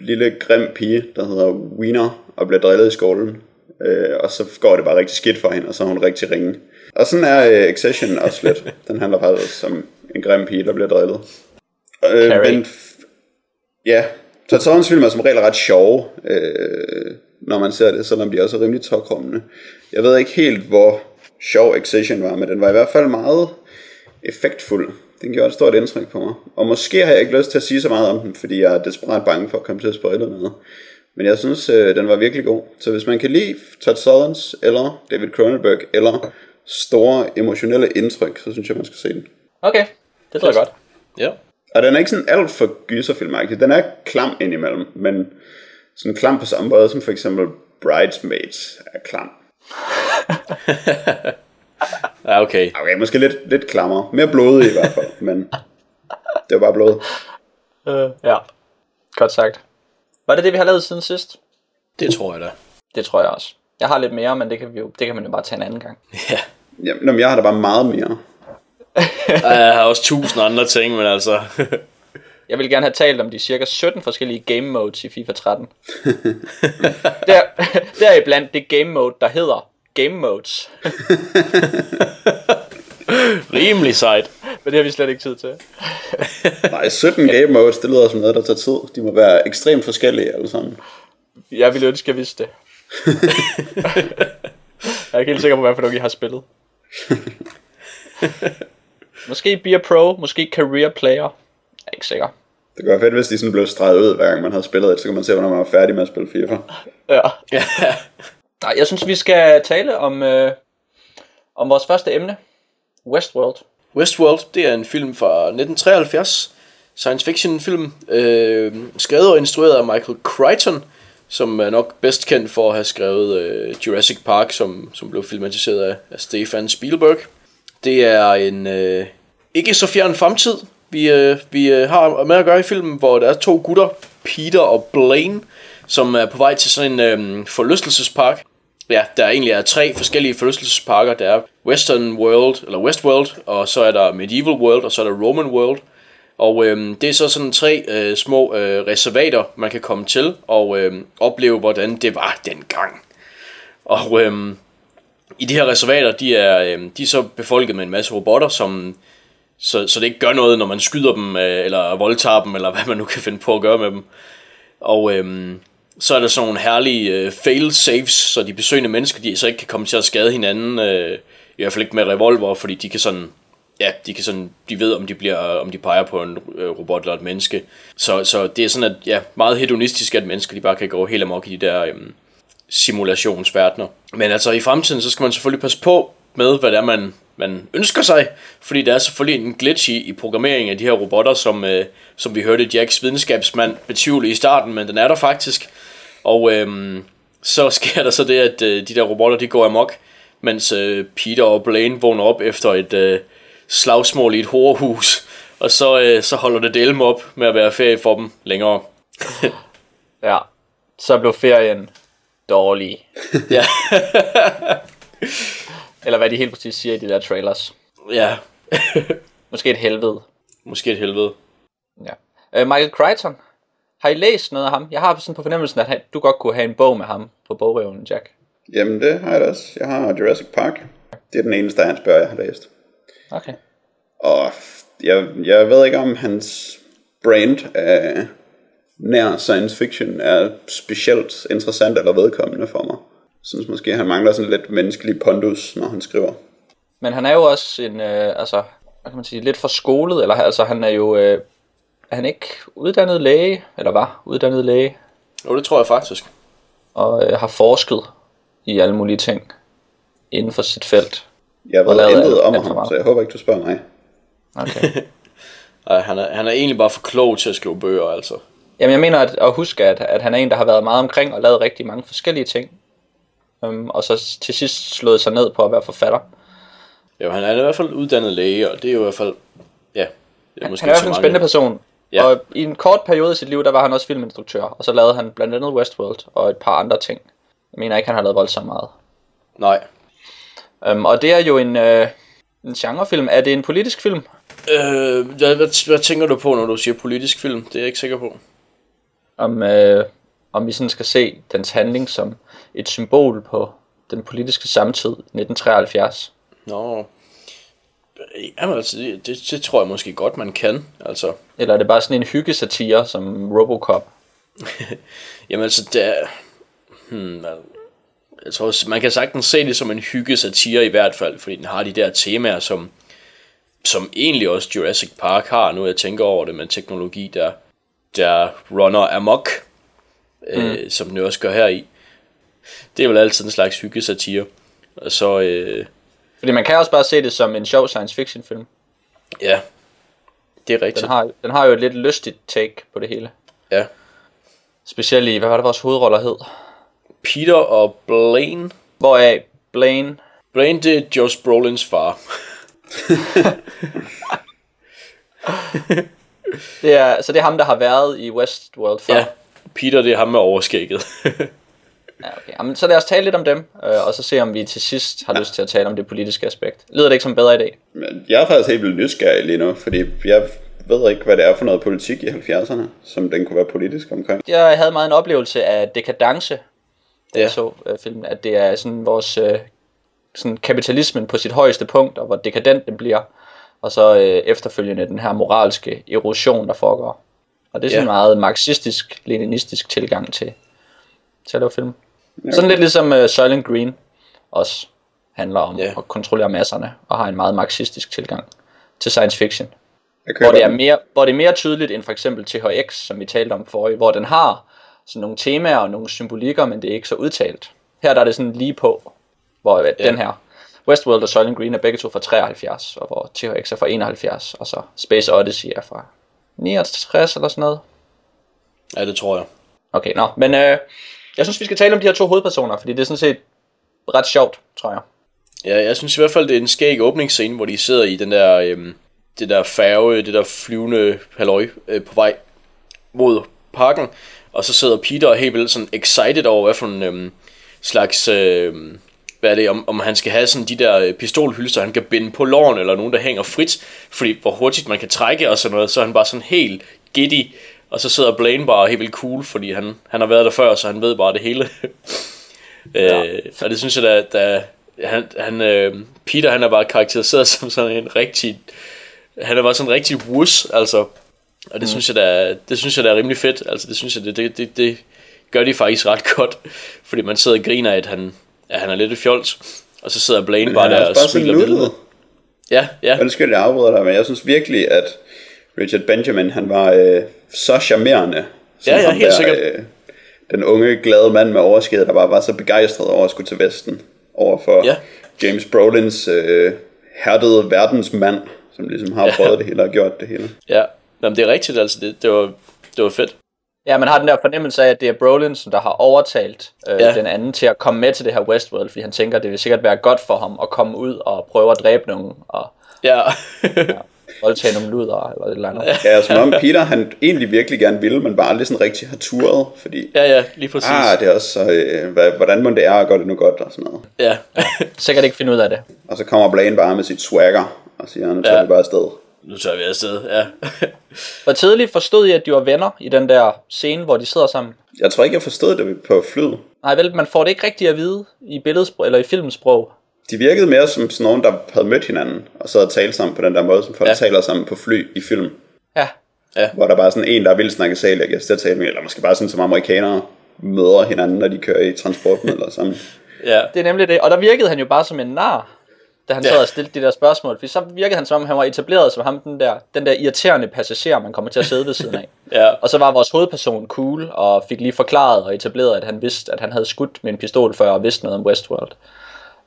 lille grim pige, der hedder Wiener, og bliver drillet i skolen. Øh, og så går det bare rigtig skidt for hende, og så er hun rigtig ringe. Og sådan er øh, Accession også lidt. Den handler faktisk om en grim pige, der bliver drillet. Øh, men, ja, Todd film er som regel ret sjove. Øh, når man ser det, selvom de også er rimelig tårkommende. Jeg ved ikke helt, hvor sjov Excision var, men den var i hvert fald meget effektfuld. Den gjorde et stort indtryk på mig. Og måske har jeg ikke lyst til at sige så meget om den, fordi jeg er desperat bange for at komme til at spoile noget. Men jeg synes, øh, den var virkelig god. Så hvis man kan lide Todd Solondz, eller David Cronenberg, eller store emotionelle indtryk, så synes jeg, man skal se den. Okay, det tror jeg godt. Ja. Og den er ikke sådan alt for gyserfilmagtig. Den er klam indimellem, men sådan klam på samme måde som for eksempel Bridesmaids er klam. ja, okay. Okay, måske lidt, lidt klammer. Mere blodet i hvert fald, men det var bare blod. Uh, ja, godt sagt. Var det det, vi har lavet siden sidst? Det tror jeg da. Det tror jeg også. Jeg har lidt mere, men det kan, vi jo, det kan man jo bare tage en anden gang. Ja. Jamen, jeg har da bare meget mere. jeg har også tusind andre ting, men altså... Jeg vil gerne have talt om de cirka 17 forskellige game modes i FIFA 13. der, der er blandt det game mode, der hedder Game Modes. Rimelig sejt. Men det har vi slet ikke tid til. Nej, 17 game modes, det lyder som noget, der tager tid. De må være ekstremt forskellige alle sammen. Jeg ville ønske, at jeg vidste det. jeg er ikke helt sikker på, hvad for nogle I har spillet. måske Be a Pro, måske Career Player er ikke sikker. Det kunne være fedt, hvis de sådan blev streget ud, hver gang man havde spillet det, så kan man se, hvornår man var færdig med at spille FIFA. Ja. ja. Nej, jeg synes, vi skal tale om, øh, om vores første emne, Westworld. Westworld, det er en film fra 1973, science fiction film, øh, skrevet og instrueret af Michael Crichton, som er nok bedst kendt for at have skrevet øh, Jurassic Park, som, som blev filmatiseret af, af Stefan Spielberg. Det er en øh, ikke så fjern fremtid, vi, øh, vi øh, har med at gøre i filmen, hvor der er to gutter, Peter og Blaine, som er på vej til sådan en øh, forlystelsespark. Ja, der egentlig er tre forskellige forlystelsesparker. Der er Western World, eller Westworld, og så er der Medieval World, og så er der Roman World. Og øh, det er så sådan tre øh, små øh, reservater, man kan komme til og øh, opleve, hvordan det var dengang. Og øh, i de her reservater, de er, øh, de er så befolket med en masse robotter, som så, så det ikke gør noget, når man skyder dem, øh, eller voldtager dem, eller hvad man nu kan finde på at gøre med dem. Og Øh, så er der sådan nogle herlige øh, fail-saves, så de besøgende mennesker, de så ikke kan komme til at skade hinanden, øh, i hvert fald ikke med revolver, fordi de kan sådan, ja, de kan sådan, de ved, om de bliver, om de peger på en øh, robot eller et menneske. Så, så det er sådan, at, ja, meget hedonistisk, at mennesker, de bare kan gå helt amok i de der øh, simulationsverdener. Men altså, i fremtiden, så skal man selvfølgelig passe på med, hvad det er, man man ønsker sig, fordi der er selvfølgelig en glitch i, i programmeringen af de her robotter, som, øh, som vi hørte Jacks videnskabsmand betvivle i starten, men den er der faktisk. Og øh, så sker der så det, at øh, de der robotter de går amok, mens øh, Peter og Blaine vågner op efter et øh, slagsmål i et horehus, og så, øh, så holder det delm op med at være ferie for dem længere. Ja. Så blev ferien dårlig. ja, Eller hvad de helt præcis siger i de der trailers. ja. Måske et helvede. måske et helvede. Ja. Uh, Michael Crichton. Har I læst noget af ham? Jeg har sådan på fornemmelsen, at han- du godt kunne have en bog med ham på bogreven, Jack. Jamen, det har jeg da også. Jeg har Jurassic Park. Det er den eneste af hans bøger, jeg har læst. Okay. Og jeg, jeg ved ikke, om hans brand af nær science fiction er specielt interessant eller vedkommende for mig. Synes måske, han mangler sådan lidt menneskelig pondus, når han skriver. Men han er jo også en, øh, altså, hvad kan man sige, lidt for skolet, eller altså han er jo, øh, er han ikke uddannet læge, eller var uddannet læge, Jo, det tror jeg faktisk. og øh, har forsket i alle mulige ting inden for sit felt. Jeg ved lavet intet om alt ham, så jeg håber ikke, du spørger mig. Okay. Ej, han, er, han er egentlig bare for klog til at skrive bøger, altså. Jamen jeg mener at, at huske, at, at han er en, der har været meget omkring og lavet rigtig mange forskellige ting. Um, og så til sidst slået sig ned på at være forfatter. Jo, han er i hvert fald uddannet læge, og det er jo i hvert fald... Ja, det er Han er i hvert fald en spændende person. Ja. Og i en kort periode i sit liv, der var han også filminstruktør. Og så lavede han blandt andet Westworld og et par andre ting. Jeg mener ikke, han har lavet voldsomt meget. Nej. Um, og det er jo en, øh, en genrefilm. Er det en politisk film? Øh, hvad, hvad, hvad tænker du på, når du siger politisk film? Det er jeg ikke sikker på. Om, øh, om vi sådan skal se dens handling som et symbol på den politiske samtid 1973. Nå. Jamen altså, det, det, tror jeg måske godt, man kan. Altså, Eller er det bare sådan en hyggesatire som Robocop? jamen altså, det er... Hmm, jeg tror, også, man kan sagtens se det som en hyggesatire i hvert fald, fordi den har de der temaer, som, som egentlig også Jurassic Park har, nu jeg tænker over det, med teknologi, der, der runner amok, mm. øh, som den også gør her i. Det er vel altid en slags hyggesatire. Og så, øh, Fordi man kan også bare se det som en sjov science fiction film. ja, det er rigtigt. Den har, den har jo et lidt lystigt take på det hele. Ja. Specielt i, hvad var det vores hovedroller hed? Peter og Blaine. Hvoraf Blaine, Blaine, det er Josh Brolins far. det er, så det er ham, der har været i Westworld før. Ja, Peter, det er ham med overskægget. ja okay. Jamen, så lad os tale lidt om dem, øh, og så se om vi til sidst har lyst til at tale om det politiske aspekt. Lyder det ikke som en bedre idé? Men jeg er faktisk helt vildt nysgerrig lige nu, fordi jeg ved ikke, hvad det er for noget politik i 70'erne, som den kunne være politisk omkring. Jeg havde meget en oplevelse af dekadence, da Ja. jeg så øh, filmen, at det er sådan vores øh, sådan kapitalismen på sit højeste punkt, og hvor dekadent det bliver, og så øh, efterfølgende den her moralske erosion, der foregår. Og det er sådan en Ja. meget marxistisk, leninistisk tilgang til, til at lave film. Sådan lidt ligesom uh, Silent Green også handler om Ja. at kontrollere masserne, og har en meget marxistisk tilgang til science fiction. Hvor det, er mere, hvor det er mere tydeligt end for eksempel THX, som vi talte om forrige, hvor den har sådan nogle temaer og nogle symbolikker, men det er ikke så udtalt. Her der er det sådan lige på, hvor ja. den her Westworld og Soylent Green er begge to fra 73, og hvor THX er fra 71, og så Space Odyssey er fra 69 eller sådan noget. ja, det tror jeg. Okay, nå, men øh, jeg synes, vi skal tale om de her to hovedpersoner, fordi det er sådan set ret sjovt, tror jeg. Ja, jeg synes i hvert fald, det er en skæg åbningsscene, hvor de sidder i den der, øhm, det der færge, det der flyvende halløj øh, på vej mod parken. Og så sidder Peter og helt vildt sådan excited over, hvad for en øhm, slags, øhm, hvad er det, om, om han skal have sådan de der øh, pistolhylster, han kan binde på låren, eller nogen, der hænger frit, fordi hvor hurtigt man kan trække og sådan noget, så er han bare sådan helt giddy, og så sidder Blaine bare helt vildt cool, fordi han, han har været der før, så han ved bare det hele. ja. øh, og det synes jeg da, da han, han, øh, Peter han er bare karakteriseret som sådan en rigtig, han er bare sådan en rigtig wuss, altså, og det mm. synes jeg da, det synes jeg da er rimelig fedt, altså det synes jeg, det, det, det, det gør de faktisk ret godt, fordi man sidder og griner at han, at han er lidt fjols, og så sidder Blaine bare er der og smiler videre. Ja, ja, Undskyld, jeg afbryder dig, men jeg synes virkelig, at Richard Benjamin, han var øh, så charmerende. som Ja, ja, helt sikkert. Øh, den unge, glade mand med overskædet, der bare var så begejstret over at skulle til Vesten. Over for Ja. James Brolins øh, hærdede verdensmand, som ligesom har prøvet det hele og gjort det hele. Ja, Jamen, det er rigtigt, altså. Det, det, var, det var fedt. Ja, man har den der fornemmelse af, at det er Brolin, som der har overtalt øh, Ja. ja. den anden til at komme med til det her Westworld, fordi han tænker, at det vil sikkert være godt for ham at komme ud og prøve at dræbe nogen og Ja. voldtage nogle luder eller et eller andet. Ja. Ja, som om Peter, han egentlig virkelig gerne ville, men bare aldrig sådan rigtig har turet, fordi... ja, ja, lige præcis. Ah, det er også så, øh, hvordan må det er, og gør det nu godt, og sådan noget. Ja. Sikkert ikke finde ud af det. Og så kommer Blaine bare med sit swagger, og siger, nu tager Ja. vi bare afsted. nu tager vi afsted, ja. Hvor tidligt forstod I, at de var venner i den der scene, hvor de sidder sammen? Jeg tror ikke, jeg forstod det på flyet. Nej, vel, man får det ikke rigtigt at vide i billedsprog, eller i filmsprog. De virkede mere som sådan nogen, der havde mødt hinanden, og så havde talt sammen på den der måde, som folk Ja. ja. taler sammen på fly i film. Ja, Hvor der bare er sådan en, der vil snakke salisk til at tale med, eller måske bare sådan som amerikanere møder hinanden, når de kører i transportmidler sammen. ja. det er nemlig det. Og der virkede han jo bare som en nar, da han Ja. sad og stillede de der spørgsmål. For så virkede han som om, han var etableret som ham, den der, den der irriterende passager, man kommer til at sidde ved siden af. Ja. Og så var vores hovedperson cool, og fik lige forklaret og etableret, at han vidste, at han havde skudt med en pistol før, og vidste noget om Westworld.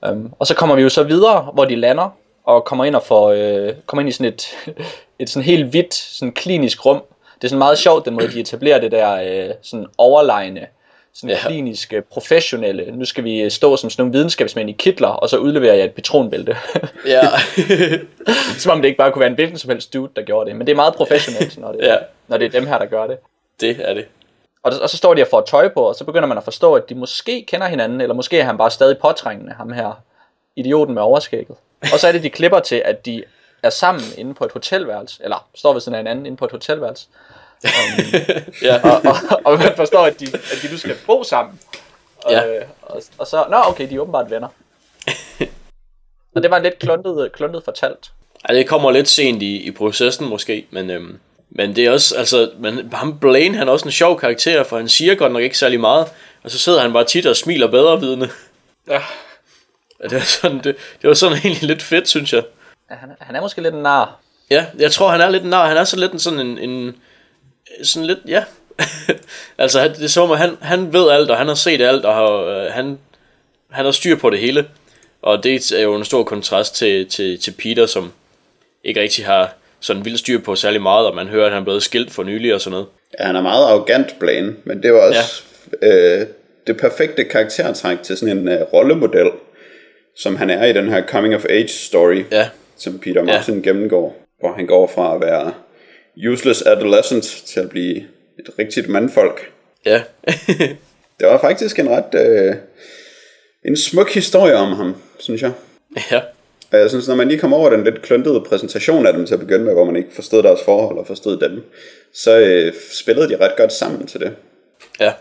Um, og så kommer vi jo så videre, hvor de lander, og kommer ind og får, øh, kommer ind i sådan et, et sådan helt hvidt, sådan klinisk rum. Det er sådan meget sjovt, den måde, de etablerer det der øh, sådan overlegne, sådan Ja. kliniske, professionelle. Nu skal vi stå som sådan nogle videnskabsmænd i kitler, og så udleverer jeg et patronbælte. Ja. som om det ikke bare kunne være en hvilken som helst dude, der gjorde det. Men det er meget professionelt, når det, Ja. når det er dem her, der gør det. det er det. Og, og så står de og får tøj på, og så begynder man at forstå, at de måske kender hinanden, eller måske er han bare stadig påtrængende, ham her idioten med overskægget. Og så er det, de klipper til, at de er sammen inde på et hotelværelse, eller står ved siden af hinanden inde på et hotelværelse. Ja. Og, og, og man forstår, at de, at de nu skal bo sammen. Og, Ja. øh, og, og så, nå okay, de er åbenbart venner. Og det var lidt kluntet, kluntet fortalt. Ja, det kommer lidt sent i, i processen måske, men, øhm, men det er også, altså, men ham Blaine, han er også en sjov karakter, for han siger godt nok ikke særlig meget, og så sidder han bare tit og smiler bedre vidne. Ja. Ja, det var sådan, det, det var sådan egentlig lidt fedt, synes jeg. Han, han er måske lidt en nar. Ja, jeg tror, han er lidt nar. Han er så lidt en sådan en, en sådan lidt, ja. altså, han- det er som om, at han, han ved alt, og han har set alt, og har, øh, han, han har styr på det hele. Og det er jo en stor kontrast til, til, til Peter, som ikke rigtig har sådan vildt styr på særlig meget, og man hører, at han er blevet skilt for nylig og sådan noget. Ja, han er meget arrogant, Blaine, men det var også ja. øh, det perfekte karaktertræk til sådan en øh, rollemodel, som han er i den her coming of age story, Ja, som Peter Martin ja. gennemgår, hvor han går fra at være useless adolescent til at blive et rigtigt mandfolk. ja, Det var faktisk en ret øh, en smuk historie om ham, synes jeg. ja, Og jeg synes, når man lige kom over den lidt kluntede præsentation af dem til at begynde med, hvor man ikke forstod deres forhold og forstod dem, så øh, spillede de ret godt sammen til det. ja,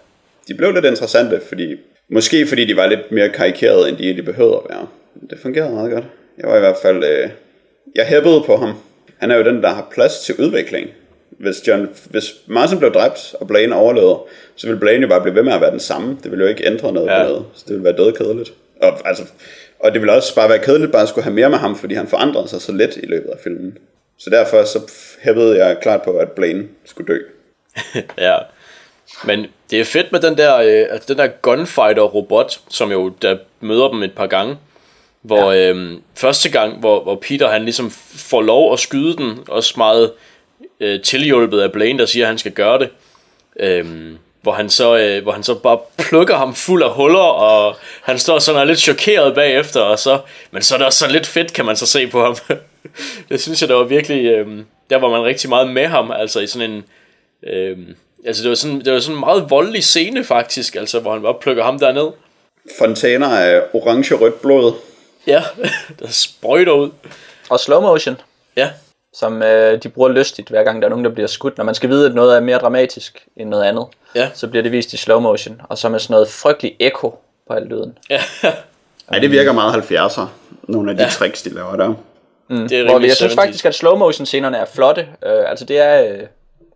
De blev lidt interessante, fordi måske fordi de var lidt mere karikerede, end de egentlig behøvede at være. Men Det fungerede meget godt. Jeg var i hvert fald... Øh, jeg hæppede på ham. Han er jo den, der har plads til udvikling. Hvis, John, hvis Martin blev dræbt, og Blaine overlevede, så ville Blaine jo bare blive ved med at være den samme. Det ville jo ikke ændre noget Ja. noget. Så det ville være dødkedeligt. Og, altså, og det ville også bare være kedeligt bare at skulle have mere med ham, fordi han forandrede sig så let i løbet af filmen. Så derfor så hæppede jeg klart på, at Blaine skulle dø. ja. Men det er fedt med den der, øh, altså den der gunfighter-robot, som jo der møder dem et par gange. Hvor ja. øhm, første gang, hvor, hvor Peter han ligesom får lov at skyde den, også meget øh, tilhjulpet af Blaine, der siger, at han skal gøre det. Øhm, hvor han, så, øh, hvor han så bare plukker ham fuld af huller, og han står sådan og er lidt chokeret bagefter, og så, men så er det også sådan lidt fedt, kan man så se på ham. det synes jeg, der var virkelig, øh, der var man rigtig meget med ham, altså i sådan en, øh, altså det var sådan, det var sådan en meget voldelig scene faktisk, altså hvor han bare plukker ham derned. Fontæner af orange-rødt blod. Ja, der sprøjter ud. Og slow motion, Ja, som øh, de bruger lystigt, hver gang der er nogen, der bliver skudt. Når man skal vide, at noget er mere dramatisk end noget andet, ja, så bliver det vist i slow motion. Og så med sådan noget frygtelig echo på al lyden. ja. Ej, det virker meget 70'er. Nogle af de Ja. tricks, de laver der. Mm. Det er Hvor jeg synes 70's. faktisk, at slow motion scenerne er flotte. Øh, altså det er, øh,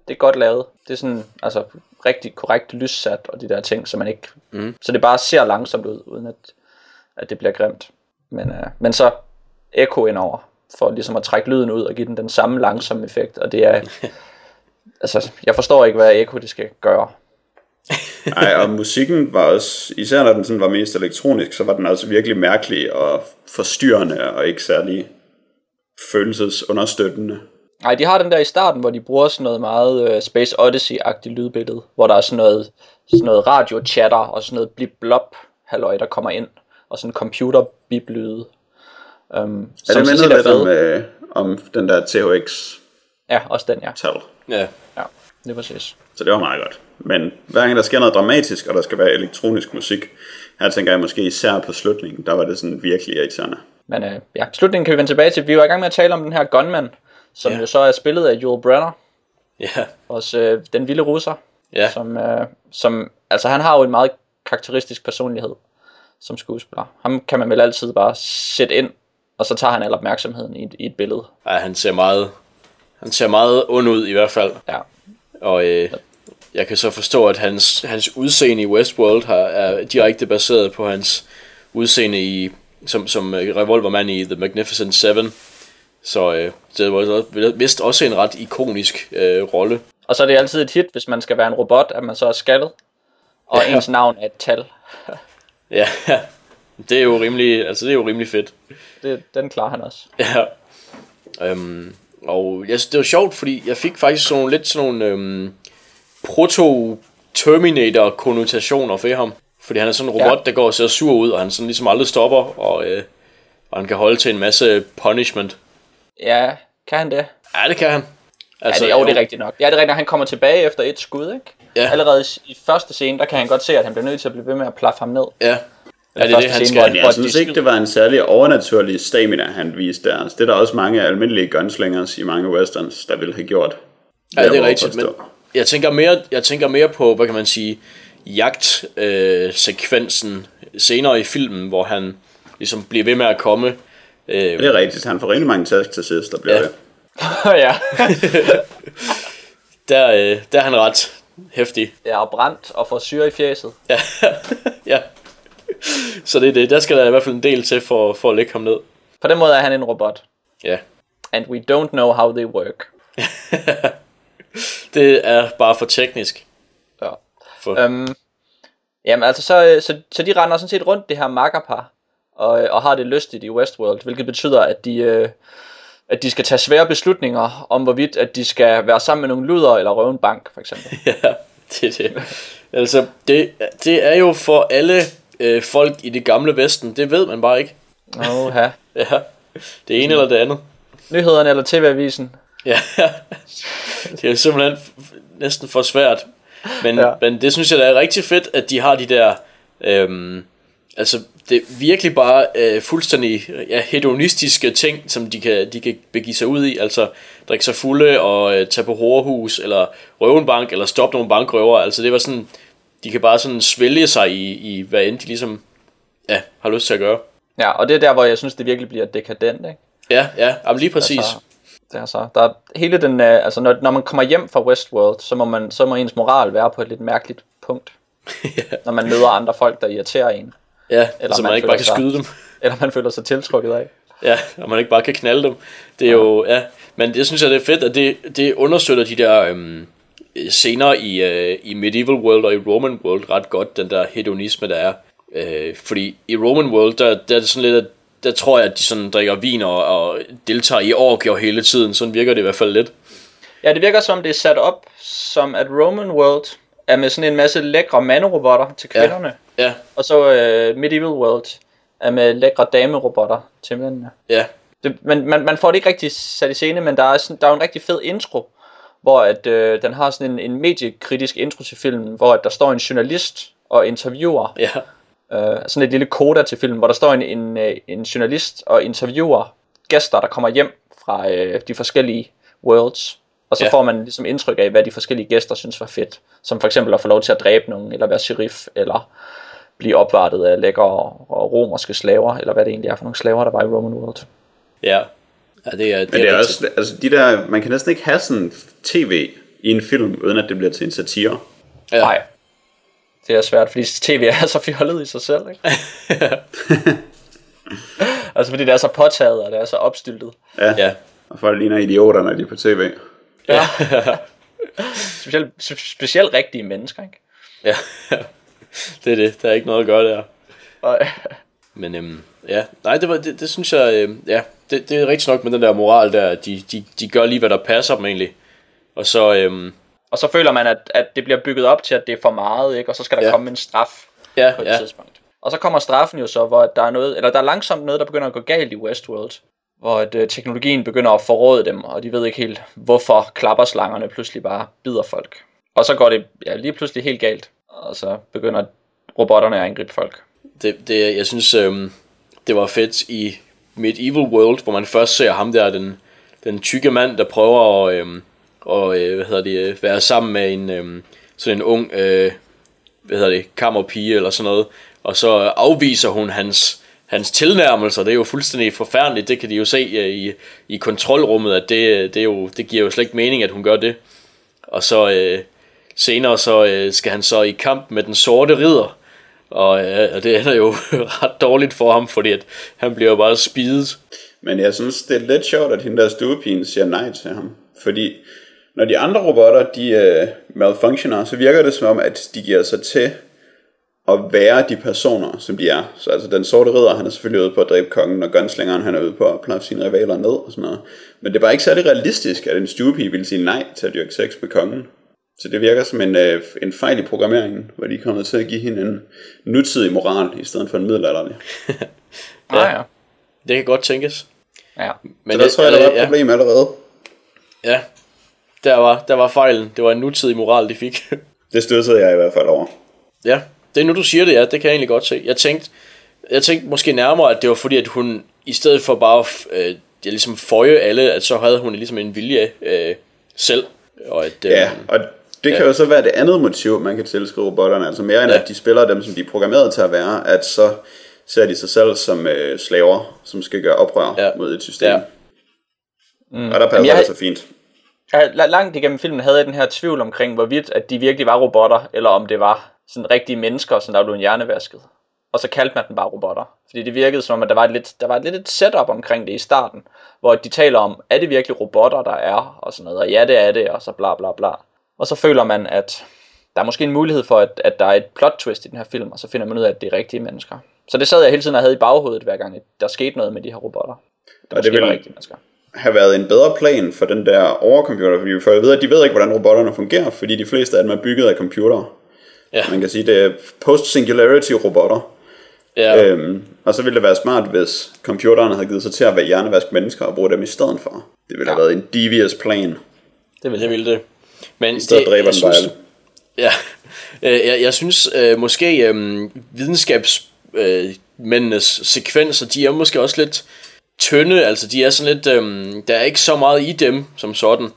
det er godt lavet. Det er sådan, altså rigtig korrekt lyssat og de der ting, så man ikke, mm. så det bare ser langsomt ud, uden at, at det bliver grimt. Men, øh, men så echo indover, for ligesom at trække lyden ud og give den den samme langsomme effekt, og det er, altså jeg forstår ikke, hvad echo det skal gøre. Ej, og musikken var også, især når den sådan var mest elektronisk, så var den også virkelig mærkelig og forstyrrende og ikke særlig følelsesunderstøttende. Nej, de har den der i starten, hvor de bruger sådan noget meget uh, Space Odyssey-agtigt lydbillede, hvor der er sådan noget, sådan noget radio-chatter og sådan noget blip-blop halløj, der kommer ind, og sådan computer bip lyde Um, er det mindede lidt om, øh, om den der THX? Ja, også den, ja. Tal. Ja. Ja, det er præcis. Så det var meget godt. Men hver gang der sker noget dramatisk, og der skal være elektronisk musik, her tænker jeg måske især på slutningen, der var det sådan virkelig irriterende. Men øh, ja, slutningen kan vi vende tilbage til. Vi var i gang med at tale om den her Gunman, som yeah. jo så er spillet af Joel Brenner. Ja. Også øh, den vilde russer. Ja. Som, øh, som, altså han har jo en meget karakteristisk personlighed som skuespiller. Ham kan man vel altid bare sætte ind, og så tager han al opmærksomheden i et, i et billede. Ja, han ser meget, han ser meget ond ud i hvert fald. Ja. Og øh, jeg kan så forstå, at hans, hans udseende i Westworld har, er direkte baseret på hans udseende i, som, som øh, revolvermand i The Magnificent Seven. Så øh, det var vist også en ret ikonisk øh, rolle. Og så er det altid et hit, hvis man skal være en robot, at man så er skaldet. Og ja. ens navn er et tal. ja, det er jo rimelig, altså det er jo rimelig fedt. Det, den klarer han også. Ja. Øhm, og jeg det var sjovt, fordi jeg fik faktisk sådan nogle, lidt sådan nogle øhm, proto-Terminator-konnotationer for ham. Fordi han er sådan en robot, ja. der går og ser sur ud, og han sådan ligesom aldrig stopper, og, øh, og han kan holde til en masse punishment. Ja, kan han det? Ja, det kan han. Altså, ja, det, jo, det er rigtigt nok. Ja, det er rigtigt nok, han kommer tilbage efter et skud, ikke? Ja. Allerede i første scene, der kan han godt se, at han bliver nødt til at blive ved med at plaffe ham ned. Ja. Ja, det er det, han skal. Men jeg synes ikke, det var en særlig overnaturlig stamina, han viste der. Altså, det er der også mange almindelige gunslingers i mange westerns, der ville have gjort. Ja, det er rigtigt, men jeg tænker, mere, jeg tænker mere på, hvad kan man sige, jagtsekvensen øh, senere i filmen, hvor han ligesom bliver ved med at komme. Øh, ja, det er rigtigt, han får rigtig mange task til sidst, der bliver ja. det. ja. der, øh, der er han ret hæftig. Ja, og brændt og får syre i fjeset. ja. ja. Så det er det. Der skal der i hvert fald en del til for, for at lægge ham ned. På den måde er han en robot. Ja. And we don't know how they work. det er bare for teknisk. Ja. For... Øhm, jamen altså, så, så, så de render sådan set rundt det her makkerpar, og, og har det lystigt i Westworld, hvilket betyder, at de, øh, at de skal tage svære beslutninger om, hvorvidt at de skal være sammen med nogle luder eller røve en bank, for eksempel. ja, det er det. Altså, det, det er jo for alle øh, folk i det gamle Vesten. Det ved man bare ikke. Åh, ja. Det ene eller det andet. Nyhederne eller TV-avisen. Ja, det er simpelthen næsten for svært. Men, ja. men det synes jeg da er rigtig fedt, at de har de der... Øhm, altså, det er virkelig bare øh, fuldstændig ja, hedonistiske ting, som de kan, de kan begive sig ud i. Altså, drikke sig fulde og øh, tage på hårhus, eller røve en bank, eller stoppe nogle bankrøver. Altså, det var sådan de kan bare sådan svælge sig i, i hvad end de ligesom ja, har lyst til at gøre. Ja, og det er der, hvor jeg synes, det virkelig bliver dekadent, ikke? Ja, ja, jamen lige præcis. Altså, det er så, der er hele den, øh, altså når, når man kommer hjem fra Westworld, så må, man, så må ens moral være på et lidt mærkeligt punkt. ja. Når man møder andre folk, der irriterer en. Ja, eller så man, man ikke bare kan skyde dem. Eller man føler sig tiltrukket af. Ja, og man ikke bare kan knalde dem. Det er ja. jo, ja. Men det synes jeg, det er fedt, at det, det understøtter de der, øhm, senere i, øh, i Medieval World og i Roman World ret godt, den der hedonisme, der er. Øh, fordi i Roman World, der, der er det sådan lidt, at der tror jeg, at de sådan drikker vin og, og deltager i orgier hele tiden. Sådan virker det i hvert fald lidt. Ja, det virker som, det er sat op som, at Roman World er med sådan en masse lækre manderobotter til kvinderne. Ja. ja. Og så uh, Medieval World er med lækre damerobotter til mændene. Ja. Det, men man, man får det ikke rigtig sat i scene, men der er, sådan, der er en rigtig fed intro, hvor at, øh, den har sådan en, en mediekritisk intro til filmen, hvor at der står en journalist og interviewer. Ja. Øh, sådan et lille koda til filmen, hvor der står en, en, øh, en journalist og interviewer gæster, der kommer hjem fra øh, de forskellige worlds. Og så ja. får man ligesom indtryk af, hvad de forskellige gæster synes var fedt. Som for eksempel at få lov til at dræbe nogen, eller være sheriff, eller blive opvartet af lækre og romerske slaver, eller hvad det egentlig er for nogle slaver, der var i Roman World. Ja, Ja, det er, det Men det er, er også, altså de der, man kan næsten ikke have sådan tv i en film, uden at det bliver til en satire. Ja. Nej. Det er svært, fordi tv er så fjollet i sig selv, ikke? altså fordi det er så påtaget, og det er så opstyltet. Ja, ja. og folk ligner idioter, når de er på tv. Ja. specielt, specielt rigtige mennesker, ikke? Ja, det er det. Der er ikke noget at gøre der. Men øhm, ja, nej, det, var, det, det synes jeg, øh, ja, det, det er rigtig nok med den der moral der, at de, de, de gør lige, hvad der passer dem egentlig. Og så, øhm, Og så føler man, at, at det bliver bygget op til, at det er for meget, ikke? og så skal der Ja. komme en straf ja, på et ja, tidspunkt. Og så kommer straffen jo så, hvor der er noget, eller der er langsomt noget, der begynder at gå galt i Westworld, hvor at, øh, teknologien begynder at forråde dem, og de ved ikke helt, hvorfor klapperslangerne pludselig bare bider folk. Og så går det ja, lige pludselig helt galt, og så begynder robotterne at angribe folk. det, det, jeg synes, øhm, det var fedt i Medieval World, hvor man først ser ham der, den, den tykke mand, der prøver at, øhm, og, øh, hvad hedder det, øh, være sammen med en, øhm, sådan en ung, øh, hvad hedder det, kammerpige eller sådan noget, og så afviser hun hans, hans tilnærmelser, det er jo fuldstændig forfærdeligt, det kan de jo se øh, i, i kontrolrummet, at det, øh, det, er jo, det giver jo slet ikke mening, at hun gør det. Og så øh, senere så øh, skal han så i kamp med den sorte ridder, og, øh, og det ender jo ret dårligt for ham, fordi at han bliver jo bare spidet. Men jeg synes, det er lidt sjovt, at hende der stuepigen siger nej til ham. Fordi når de andre robotter, de øh, malfunctioner, så virker det som om, at de giver sig til at være de personer, som de er. Så altså den sorte ridder, han er selvfølgelig ude på at dræbe kongen, og gunslingeren, han er ude på at plaffe sine rivaler ned og sådan noget. Men det er bare ikke særlig realistisk, at en stuepige ville sige nej til at dyrke sex med kongen. Så det virker som en, øh, en fejl i programmeringen, hvor de er kommet til at give hende en nutidig moral, i stedet for en middelalderlig. Ja. ja. Det kan godt tænkes. ja. Men så der tror jeg, der var et ja, problem allerede. ja, der var, der var fejlen. Det var en nutidig moral, de fik. Det støttede jeg i hvert fald over. ja, det er nu du siger det, ja, det kan jeg egentlig godt se. Jeg tænkte, jeg tænkte måske nærmere, at det var fordi, at hun i stedet for bare øh, jeg ligesom føje alle, at så havde hun ligesom en vilje øh, selv. Og at, øh, Ja, og det kan jo så være det andet motiv, man kan tilskrive robotterne. Altså mere end Ja. at de spiller dem, som de er programmeret til at være, at så ser de sig selv som øh, slaver, som skal gøre oprør Ja. mod et system. Ja. Mm. Og der passer det så fint. Jeg, la- langt igennem filmen havde jeg den her tvivl omkring, hvorvidt at de virkelig var robotter, eller om det var sådan rigtige mennesker, som der blev en hjernevasket. Og så kaldte man dem bare robotter. Fordi det virkede som om, at der var, et lidt, der var lidt et setup omkring det i starten, hvor de taler om, er det virkelig robotter, der er, og sådan noget, og ja, det er det, og så bla bla bla. Og så føler man, at der er måske en mulighed for, at, at der er et plot twist i den her film, og så finder man ud af, at det er rigtige mennesker. Så det sad jeg hele tiden og havde i baghovedet, hver gang der skete noget med de her robotter. Der det måske var vil- rigtige mennesker. have været en bedre plan for den der overcomputer, fordi vi får at vide, at de ved ikke, hvordan robotterne fungerer, fordi de fleste af dem er bygget af computere. Ja. Man kan sige, det er post-singularity robotter. ja, Øhm, og så ville det være smart, hvis computerne havde givet sig til at være hjernevask mennesker og bruge dem i stedet for. Det ville ja. have været en devious plan. Det vil det ville det. Men I stedet det, dræber jeg den synes. Ja, Øh, jeg, jeg synes øh, måske øh, videnskabsmændenes øh, sekvenser, de er måske også lidt tynde, altså de er sådan lidt, øh, der er ikke så meget i dem som sådan.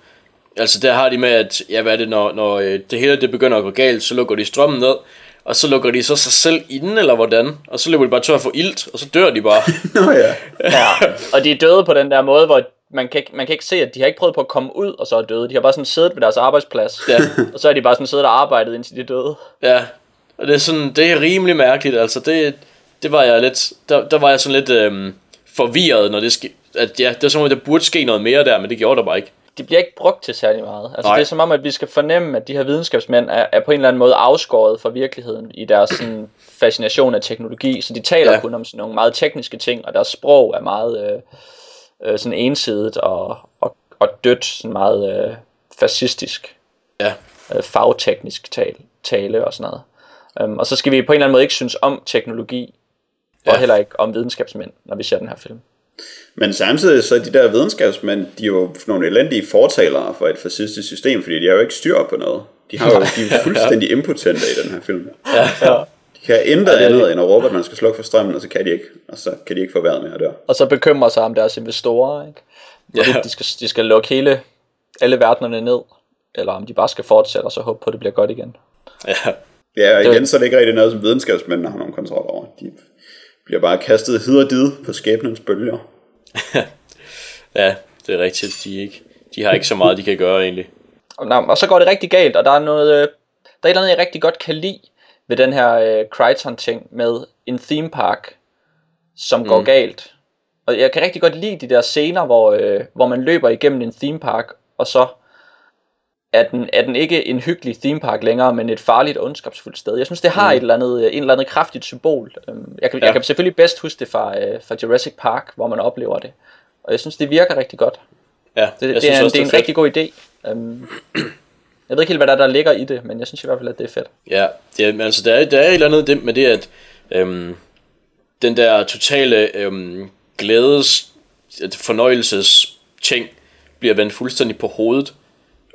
Altså der har de med, at ja, hvad er det, når, når øh, det hele det begynder at gå galt, så lukker de strømmen ned, og så lukker de så sig selv inden, eller hvordan? Og så løber de bare tør for ilt, og så dør de bare. Nå ja. Ja, og de er døde på den der måde, hvor man kan, ikke, man kan ikke se, at de har ikke prøvet på at komme ud, og så er døde. De har bare sådan siddet ved deres arbejdsplads, Ja. og så er de bare sådan siddet og arbejdet, indtil de døde. Ja, og det er sådan, det er rimelig mærkeligt, altså det, det var jeg lidt, der, der var jeg sådan lidt øhm, forvirret, når det ske, at ja, det er som om, der burde ske noget mere der, men det gjorde der bare ikke. De bliver ikke brugt til særlig meget. Altså, Nej. det er som om, at vi skal fornemme, at de her videnskabsmænd er, er på en eller anden måde afskåret fra virkeligheden i deres sådan, fascination af teknologi. Så de taler ja. kun om sådan nogle meget tekniske ting, og deres sprog er meget øh, øh, sådan ensidigt og, og, og dødt, sådan meget øh, fascistisk. Ja, øh, fagteknisk tale, tale og sådan noget. Um, og så skal vi på en eller anden måde ikke synes om teknologi, ja. og heller ikke om videnskabsmænd, når vi ser den her film. Men samtidig så er de der videnskabsmænd, de er jo nogle elendige fortalere for et fascistisk system, fordi de har jo ikke styr på noget. De, har jo, de er fuldstændig impotente i den her film. ja, ja. Kan intet det andet det. end at råbe, at man skal slukke for strømmen, og så kan de ikke. Og så kan de ikke få vejret mere der. Og så bekymrer sig om deres investorer, ikke? Ja. de, skal, de skal lukke hele, alle verdenerne ned, eller om de bare skal fortsætte, og så håbe på, at det bliver godt igen. ja. Ja, og Det- igen, så er det ikke rigtig noget, som videnskabsmændene har nogen kontrol over. De bliver bare kastet hid og did på skæbnens bølger. ja, det er rigtigt, de, ikke, de har ikke så meget, de kan gøre egentlig. Og, og så går det rigtig galt, og der er noget, øh, der er et eller andet, jeg rigtig godt kan lide ved den her øh, Crichton-ting med en theme park, som går Mm. galt. Og jeg kan rigtig godt lide de der scener, hvor, øh, hvor man løber igennem en theme park, og så er den, er den ikke en hyggelig theme park længere, men et farligt og ondskabsfuldt sted. Jeg synes, det har mm. et eller andet, øh, en eller andet kraftigt symbol. Øhm, Jeg kan, ja. Jeg kan selvfølgelig bedst huske det fra, øh, fra Jurassic Park, hvor man oplever det. Og jeg synes, det virker rigtig godt. Ja, Det, det, synes er, en, også, det er en fedt. rigtig god idé. Um, jeg ved ikke helt, hvad der, er, der ligger i det, men jeg synes i hvert fald, at det er fedt. Ja, det er, altså der er, der er et eller andet det med det, at øhm, den der totale øhm, glædes, fornøjelses ting bliver vendt fuldstændig på hovedet,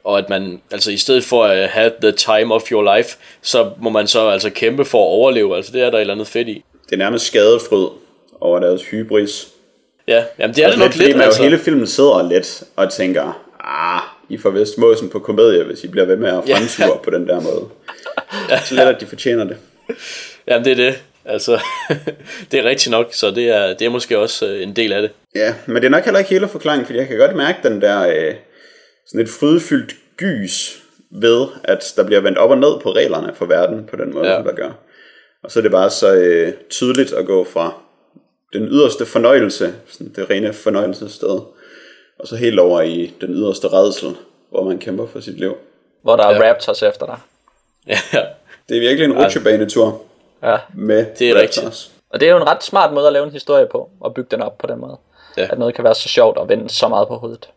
og at man, altså i stedet for at have the time of your life, så må man så altså kæmpe for at overleve, altså det er der et eller andet fedt i. Det er nærmest skadefryd over deres hybris. Ja, jamen det er Altså det nok lidt, fordi man altså. jo hele filmen sidder lidt og tænker, ah, I får vist måsen på komedie, hvis I bliver ved med at Ja. fremture på den der måde. Så lidt, at de fortjener det. Jamen det er det, altså det er rigtigt nok, så det er, det er måske også øh, en del af det. Ja, men det er nok heller ikke hele forklaringen, fordi jeg kan godt mærke den der øh, sådan et frydefyldt gys ved, at der bliver vendt op og ned på reglerne for verden på den måde, Ja. ja. som der gør. Og så er det bare så øh, tydeligt at gå fra den yderste fornøjelse, sådan det rene fornøjelsessted, og så helt over i den yderste redsel, hvor man kæmper for sit liv. Hvor der er Ja. Raptors efter dig. Ja, Det er virkelig en rutsjebanetur Ja. med Det er Raptors. rigtigt. Og det er jo en ret smart måde at lave en historie på, og bygge den op på den måde. Ja. At noget kan være så sjovt og vende så meget på hovedet.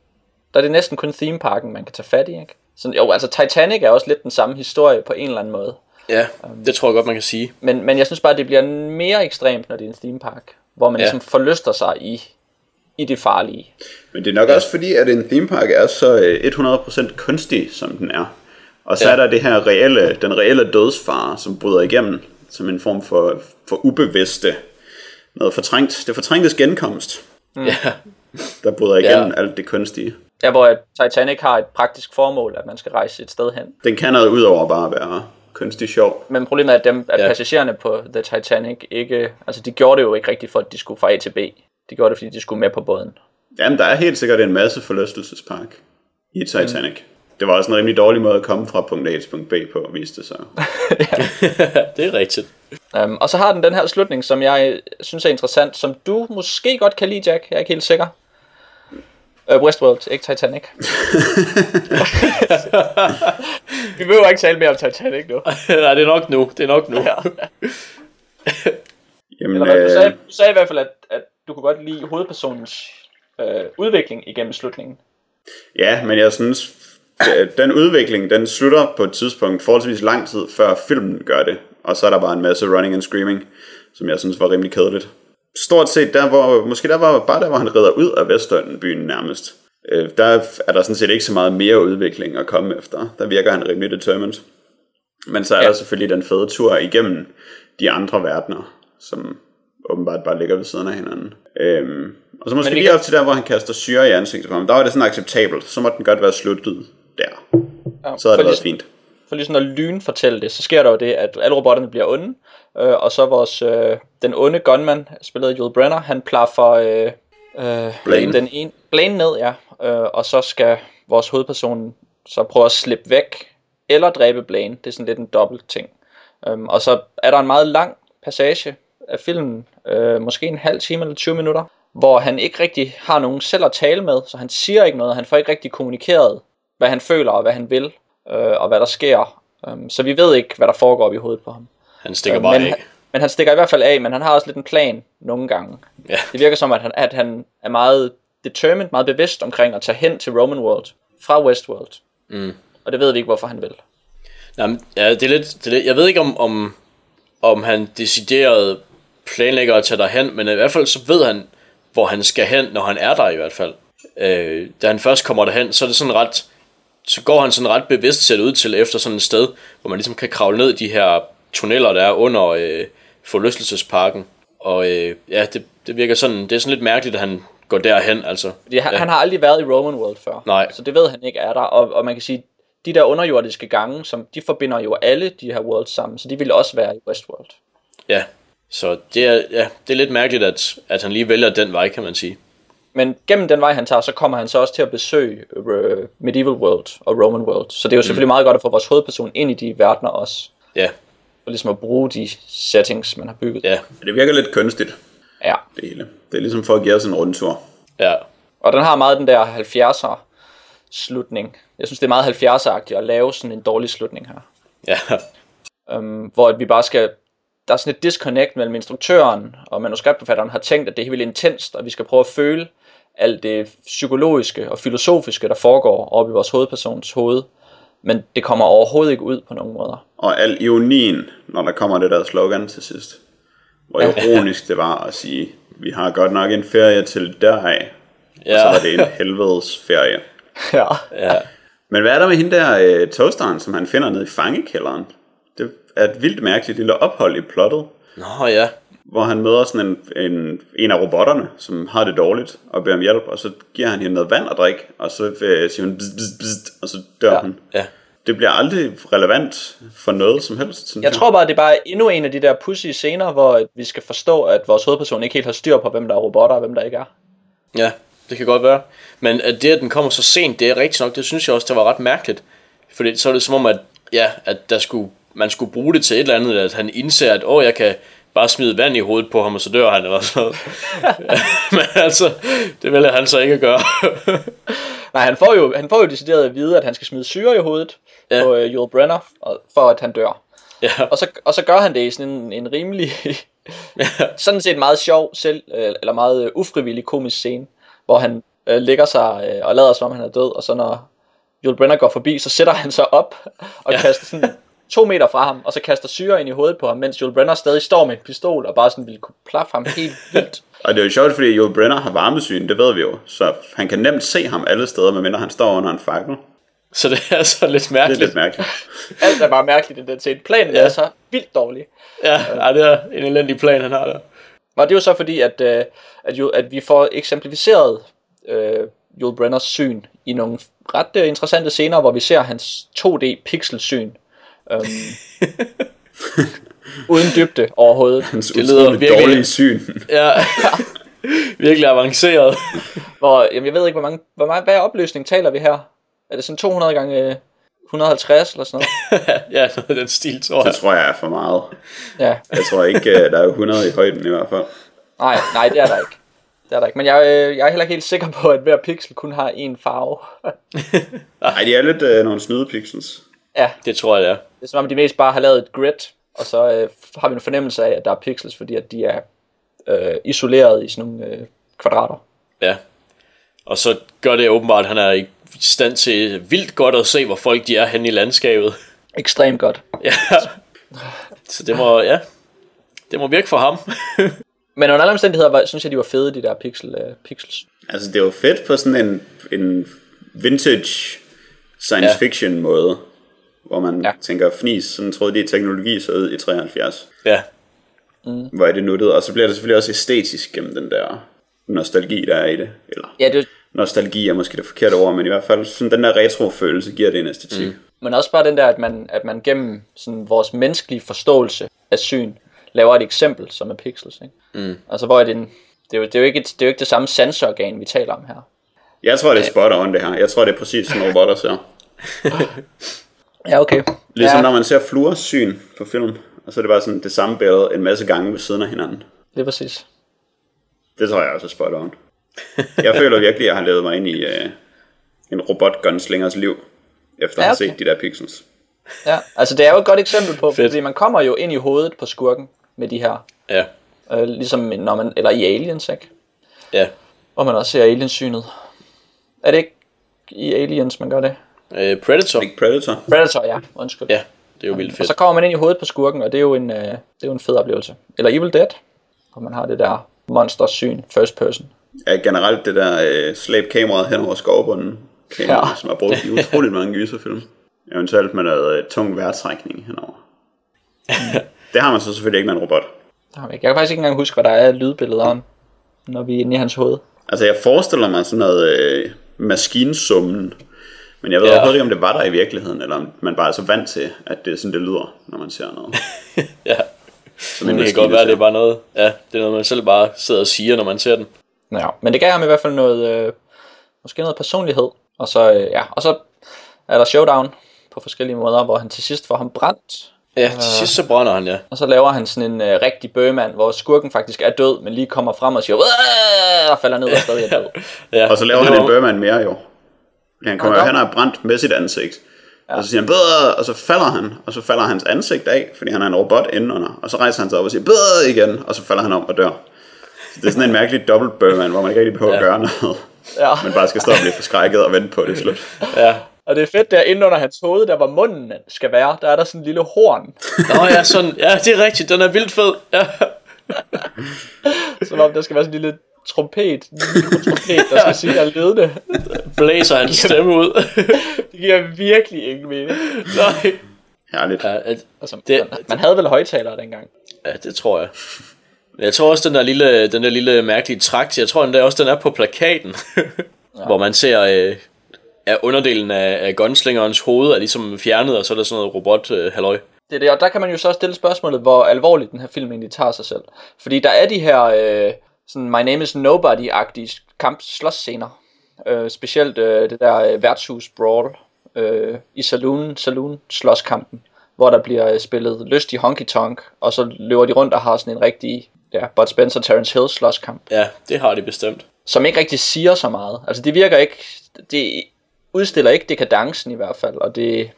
Der er det næsten kun themeparken, man kan tage fat i, ikke? Så, jo, altså Titanic er også lidt den samme historie på en eller anden måde. ja, det tror jeg godt, man kan sige. Men, men jeg synes bare, at det bliver mere ekstremt, når det er en theme park. Hvor man Ja. ja. ligesom forlyster sig i, i det farlige. Men det er nok ja. også fordi, at en theme park er så øh, 100% kunstig, som den er. Og så Ja. ja. er der det her reelle, den reelle dødsfare, som bryder igennem, som en form for, for ubevidste, noget fortrængt, det fortrængtes genkomst, Ja, der bryder igennem Ja. ja. alt det kunstige. Der hvor Titanic har et praktisk formål, at man skal rejse et sted hen. Den kan noget ud over bare at være kunstig sjov. Men problemet er, at, dem, at Ja. ja. passagererne på The Titanic ikke... Altså, de gjorde det jo ikke rigtigt for, at de skulle fra A til B. De gjorde det, fordi de skulle med på båden. Jamen, der er helt sikkert en masse forlystelsespark i Titanic. Mm. Det var også en rimelig dårlig måde at komme fra punkt A til punkt B på, viste det sig. det er rigtigt. Um, og så har den den her slutning, som jeg synes er interessant, som du måske godt kan lide, Jack. Jeg er ikke helt sikker. Uh, Westworld, ikke Titanic. Vi behøver ikke tale mere om Titanic nu. Nej, det er nok nu, det er nok nu. Ja. Jamen, Eller du, øh, sagde, du sagde i hvert fald, at, at du kunne godt lide hovedpersonens øh, udvikling igennem slutningen. Ja, men jeg synes, at den udvikling, den slutter på et tidspunkt forholdsvis lang tid før filmen gør det. Og så er der bare en masse running and screaming, som jeg synes var rimelig kedeligt. Stort set der, hvor, måske der var bare der, hvor han redder ud af Western-byen nærmest. Øh, der er der sådan set ikke så meget mere udvikling at komme efter. Der virker han rimelig determined. Men så er. Ja. der selvfølgelig den fede tur igennem de andre verdener, som åbenbart bare ligger ved siden af hinanden. Øhm, og så måske vi lige kan- op til der, hvor han kaster syre i ansigtet på ham. Der var det sådan acceptabelt. Så må den godt være sluttet der. Ja, Så havde det været fint. For ligesom når Lyn fortæller det, så sker der jo det, at alle robotterne bliver onde, øh, og så vores, øh, den onde gunman, spillet af Joel Brenner, han plaffer øh, øh, Blaine. Den en, Blaine ned, ja, øh, og så skal vores hovedperson så prøve at slippe væk, eller dræbe Blaine. Det er sådan lidt en dobbelt ting. Um, og så er der en meget lang passage af filmen, øh, måske en halv time eller 20 minutter, hvor han ikke rigtig har nogen selv at tale med, så han siger ikke noget, han får ikke rigtig kommunikeret, hvad han føler og hvad han vil, øh, og hvad der sker. Um, så vi ved ikke, hvad der foregår op i hovedet på ham. Han stikker Øh, bare men, af. han- men han stikker i hvert fald af, men han har også lidt en plan nogle gange. Ja. Det virker som, at han, at han er meget determined, meget bevidst omkring at tage hen til Roman World fra Westworld. Mm. Og det ved vi ikke, hvorfor han vil. Jamen, ja, det er lidt, det er lidt, jeg ved ikke om, om, om han decideret planlægger at tage derhen, men i hvert fald så ved han, hvor han skal hen, når han er der i hvert fald. Øh, da han først kommer derhen, så er det sådan ret, så går han sådan ret bevidst set ud til efter sådan et sted, hvor man ligesom kan kravle ned i de her tunneller, der er under øh, forlystelsesparken. Og øh, ja, det, det virker sådan, det er sådan lidt mærkeligt, at han går derhen, altså. Fordi han, ja. han har aldrig været i Roman World før. Nej. Så det ved han ikke er der. Og, og man kan sige, de der underjordiske gange, som de forbinder jo alle de her worlds sammen, så de ville også være i Westworld. Ja, så det er, ja, det er lidt mærkeligt, at, at han lige vælger den vej, kan man sige. Men gennem den vej, han tager, så kommer han så også til at besøge uh, Medieval World og Roman World. Så det er jo selvfølgelig meget godt at få vores hovedperson ind i de verdener også. Ja, Og ligesom at bruge de settings, man har bygget. ja, Det virker lidt kunstigt, ja. det hele. Det er ligesom for at give os en rundtur. ja. Og den har meget den der 70'er slutning. Jeg synes, det er meget 70'er-agtigt at lave sådan en dårlig slutning her. Ja, um, hvor at vi bare skal der er sådan et disconnect mellem instruktøren og manuskriptforfatteren har tænkt, at det er helt intenst, og vi skal prøve at føle, alt det psykologiske og filosofiske, der foregår op i vores hovedpersons hoved. Men det kommer overhovedet ikke ud på nogen måder. Og al ironien, når der kommer det der slogan til sidst. Hvor ironisk det var at sige, vi har godt nok en ferie til deraf. Ja. Og så var det en helvedes ferie. Ja. Ja. Men hvad er der med hende der øh, toasteren, som han finder nede i fangekælderen? Det er et vildt mærkeligt lille ophold i plottet, Nå ja. hvor han møder sådan en, en, en af robotterne, som har det dårligt, og beder om hjælp, og så giver han hende noget vand at drikke, og så øh, siger hun bzz, bzz, bzz, og så dør Ja. hun. Ja. Det bliver aldrig relevant for noget som helst. Synes Jeg tror bare, det er bare endnu en af de der pussy scener, hvor vi skal forstå, at vores hovedperson ikke helt har styr på, hvem der er robotter og hvem der ikke er. Ja, det kan godt være. Men at det, at den kommer så sent, det er rigtigt nok, det synes jeg også, det var ret mærkeligt. Fordi så er det som om, at, ja, at der skulle, man skulle bruge det til et eller andet, at han indser, at åh, jeg kan bare smide vand i hovedet på ham, og så dør han, eller sådan noget. Men altså, det vælger han så ikke at gøre. Nej, han får jo, han får jo decideret at vide, at han skal smide syre i hovedet Ja. på uh, Joel Brenner, og- for at han dør. ja, Og så, og så gør han det i sådan en, en rimelig, sådan set meget sjov, selv, øh, eller meget øh, ufrivillig komisk scene, hvor han øh, ligger sig øh, og lader som om han er død, og så når Joel Brenner går forbi, så sætter han sig op og ja. kaster sådan to meter fra ham, og så kaster syre ind i hovedet på ham, mens Joel Brenner stadig står med en pistol og bare sådan vil kunne plaffe ham helt vildt. Og det er jo sjovt, fordi Joel Brenner har varmesyn, det ved vi jo. Så han kan nemt se ham alle steder, medmindre han står under en fakkel. så det er så lidt Det er mærkeligt. lidt mærkeligt. Alt er bare mærkeligt i den scene. Planen Ja. er så vildt dårlig. Ja, nej, det er en elendig plan, han har der. Og det er jo så fordi, at, øh, at, jo, at vi får eksemplificeret øh, Joel Brenners syn i nogle ret øh, interessante scener, hvor vi ser hans 2D pixelsyn. Øhm, uden dybde overhovedet. Hans Det lyder virkelig- dårlige syn. Ja, virkelig avanceret. Hvor, jamen, jeg ved ikke, hvor mange, hvor meget, hvad er opløsning taler vi her? Er det sådan 200 gange øh, 150 eller sådan noget? ja, noget den stil, tror jeg. Det tror jeg er for meget. Ja. Jeg tror ikke, øh, der er 100 i højden i hvert fald. Nej, nej, det er der ikke. Det er der ikke. Men jeg, øh, jeg er heller ikke helt sikker på, at hver pixel kun har én farve. Nej, de er lidt øh, nogle snydepixels. ja, Det tror jeg, det er. Det er som om, de mest bare har lavet et grid, og så øh, har vi en fornemmelse af, at der er pixels, fordi at de er øh, isoleret i sådan nogle øh, kvadrater. Ja. Og så gør det åbenbart, at han er i stand til vildt godt at se, hvor folk de er henne i landskabet. Ekstremt godt. Ja. Så det må, ja, det må virke for ham. Men under alle omstændigheder, var, synes jeg, de var fede, de der pixel, øh, pixels. Altså, det jo fedt på sådan en, en vintage science Ja. fiction måde, hvor man ja. Tænker, fnis, sådan troede de teknologi så ud i 73. Ja, Hvor er det nuttet? Og så bliver det selvfølgelig også æstetisk gennem den der nostalgi, der er i det. Eller Ja, det, nostalgi er måske det forkerte ord, men i hvert fald sådan den der retro-følelse giver det en æstetik. Mm. men også bare den der, at man, at man gennem sådan vores menneskelige forståelse af syn, laver et eksempel, som er pixels. Ikke? Mm. Altså, hvor er det, en, det, er jo, det, er jo ikke et, det er jo ikke det samme sanseorgan, vi taler om her. Jeg tror, det er spot on det her. Jeg tror, det er præcis sådan robotter ser. Ja, okay. Ligesom ja, når man ser fluers syn på film, og så er det bare sådan det samme billede en masse gange ved siden af hinanden. det er præcis. Det tror jeg også er spot on. Jeg føler virkelig, at jeg har levet mig ind i øh, en robot-gunslingers liv, efter at Ja, have okay. set de der pixels. Ja, altså det er jo et godt eksempel på, Fedt. fordi man kommer jo ind i hovedet på skurken med de her, ja, øh, ligesom når man, eller i Aliens, ikke? ja. Hvor man også ser aliensynet. Er det ikke i Aliens, man gør det? Øh, Predator. Ikke Predator? Predator, ja, undskyld. Ja, det er jo vildt Og fedt. så kommer man ind i hovedet på skurken, og det er jo en, øh, det er jo en fed oplevelse. Eller Evil Dead, hvor man har det der monstersyn, first person. Ja, generelt det der øh, slæb kameraet hen over skovbunden, kamera, ja. Som er brugt i utroligt mange gyserfilm. Eventuelt med noget øh, tung vejrtrækning henover. det har man så selvfølgelig ikke med en robot. Der har vi ikke. Jeg kan faktisk ikke engang huske, hvad der er lydbilleder om, når vi er inde i hans hoved. Altså jeg forestiller mig sådan noget øh, maskinsummen, men jeg ved Ja. overhovedet ikke, om det var der i virkeligheden, eller om man bare er så vant til, at det er sådan, det lyder, når man ser noget. Ja, Som det kan godt være, det er bare noget, ja, det er noget, man selv bare sidder og siger, når man ser den. Ja, men det gav ham i hvert fald noget, øh, måske noget personlighed. Og så, øh, ja, og så er der showdown på forskellige måder, hvor han til sidst får ham brændt. Ja, til sidst så brænder han, ja. Og så laver han sådan en øh, rigtig bøgemand, hvor skurken faktisk er død, men lige kommer frem og siger, "Åh!" og falder ned og stadig er død. ja. Og så laver han en Burman mere jo. Fordi Han kommer han har brændt med sit ansigt. Ja. Og så siger han, Bøh! og så falder han, og så falder hans ansigt af, fordi han er en robot indenunder. Og så rejser han sig op og siger, Bøh! igen, og så falder han om og dør. Det er sådan en mærkelig dobbelt Burman, hvor man ikke rigtig behøver ja. At gøre noget. Ja. Man bare skal stå og blive forskrækket og vente på det slut. Ja. Og det er fedt, der inde under hans hoved, der var munden skal være, der er der sådan en lille horn. Nå ja, sådan, ja, det er rigtigt, den er vildt fed. Ja. Som om der skal være sådan en lille trompet, trompet, der skal sige, at jeg led det. Blæser hans stemme ud. Det giver virkelig ingen mening. Nej. Herligt. Ja, at, Altså, Det- man, man havde vel højtalere dengang. ja, det tror jeg. Men Jeg tror også, den der lille, den der lille mærkelige trakt, jeg tror den der også, den er på plakaten. ja. Hvor man ser, øh, at underdelen af, af gunslingerens hoved er ligesom fjernet, og så er der sådan noget robot øh, halløj. Det er det, og der kan man jo så stille spørgsmålet, hvor alvorligt den her film egentlig tager sig selv. Fordi der er de her øh, sådan My Name is Nobody-agtige kamp scener øh, Specielt øh, det der øh, værtshus brawl øh, i saloon, saloon slåskampen, hvor der bliver øh, spillet lystig honky tonk, og så løber de rundt og har sådan en rigtig ja, Bud Spencer Terence Hill slåskamp, Ja, det har de bestemt. som ikke rigtig siger så meget. Altså det virker ikke, det udstiller ikke dekadencen i hvert fald, og det,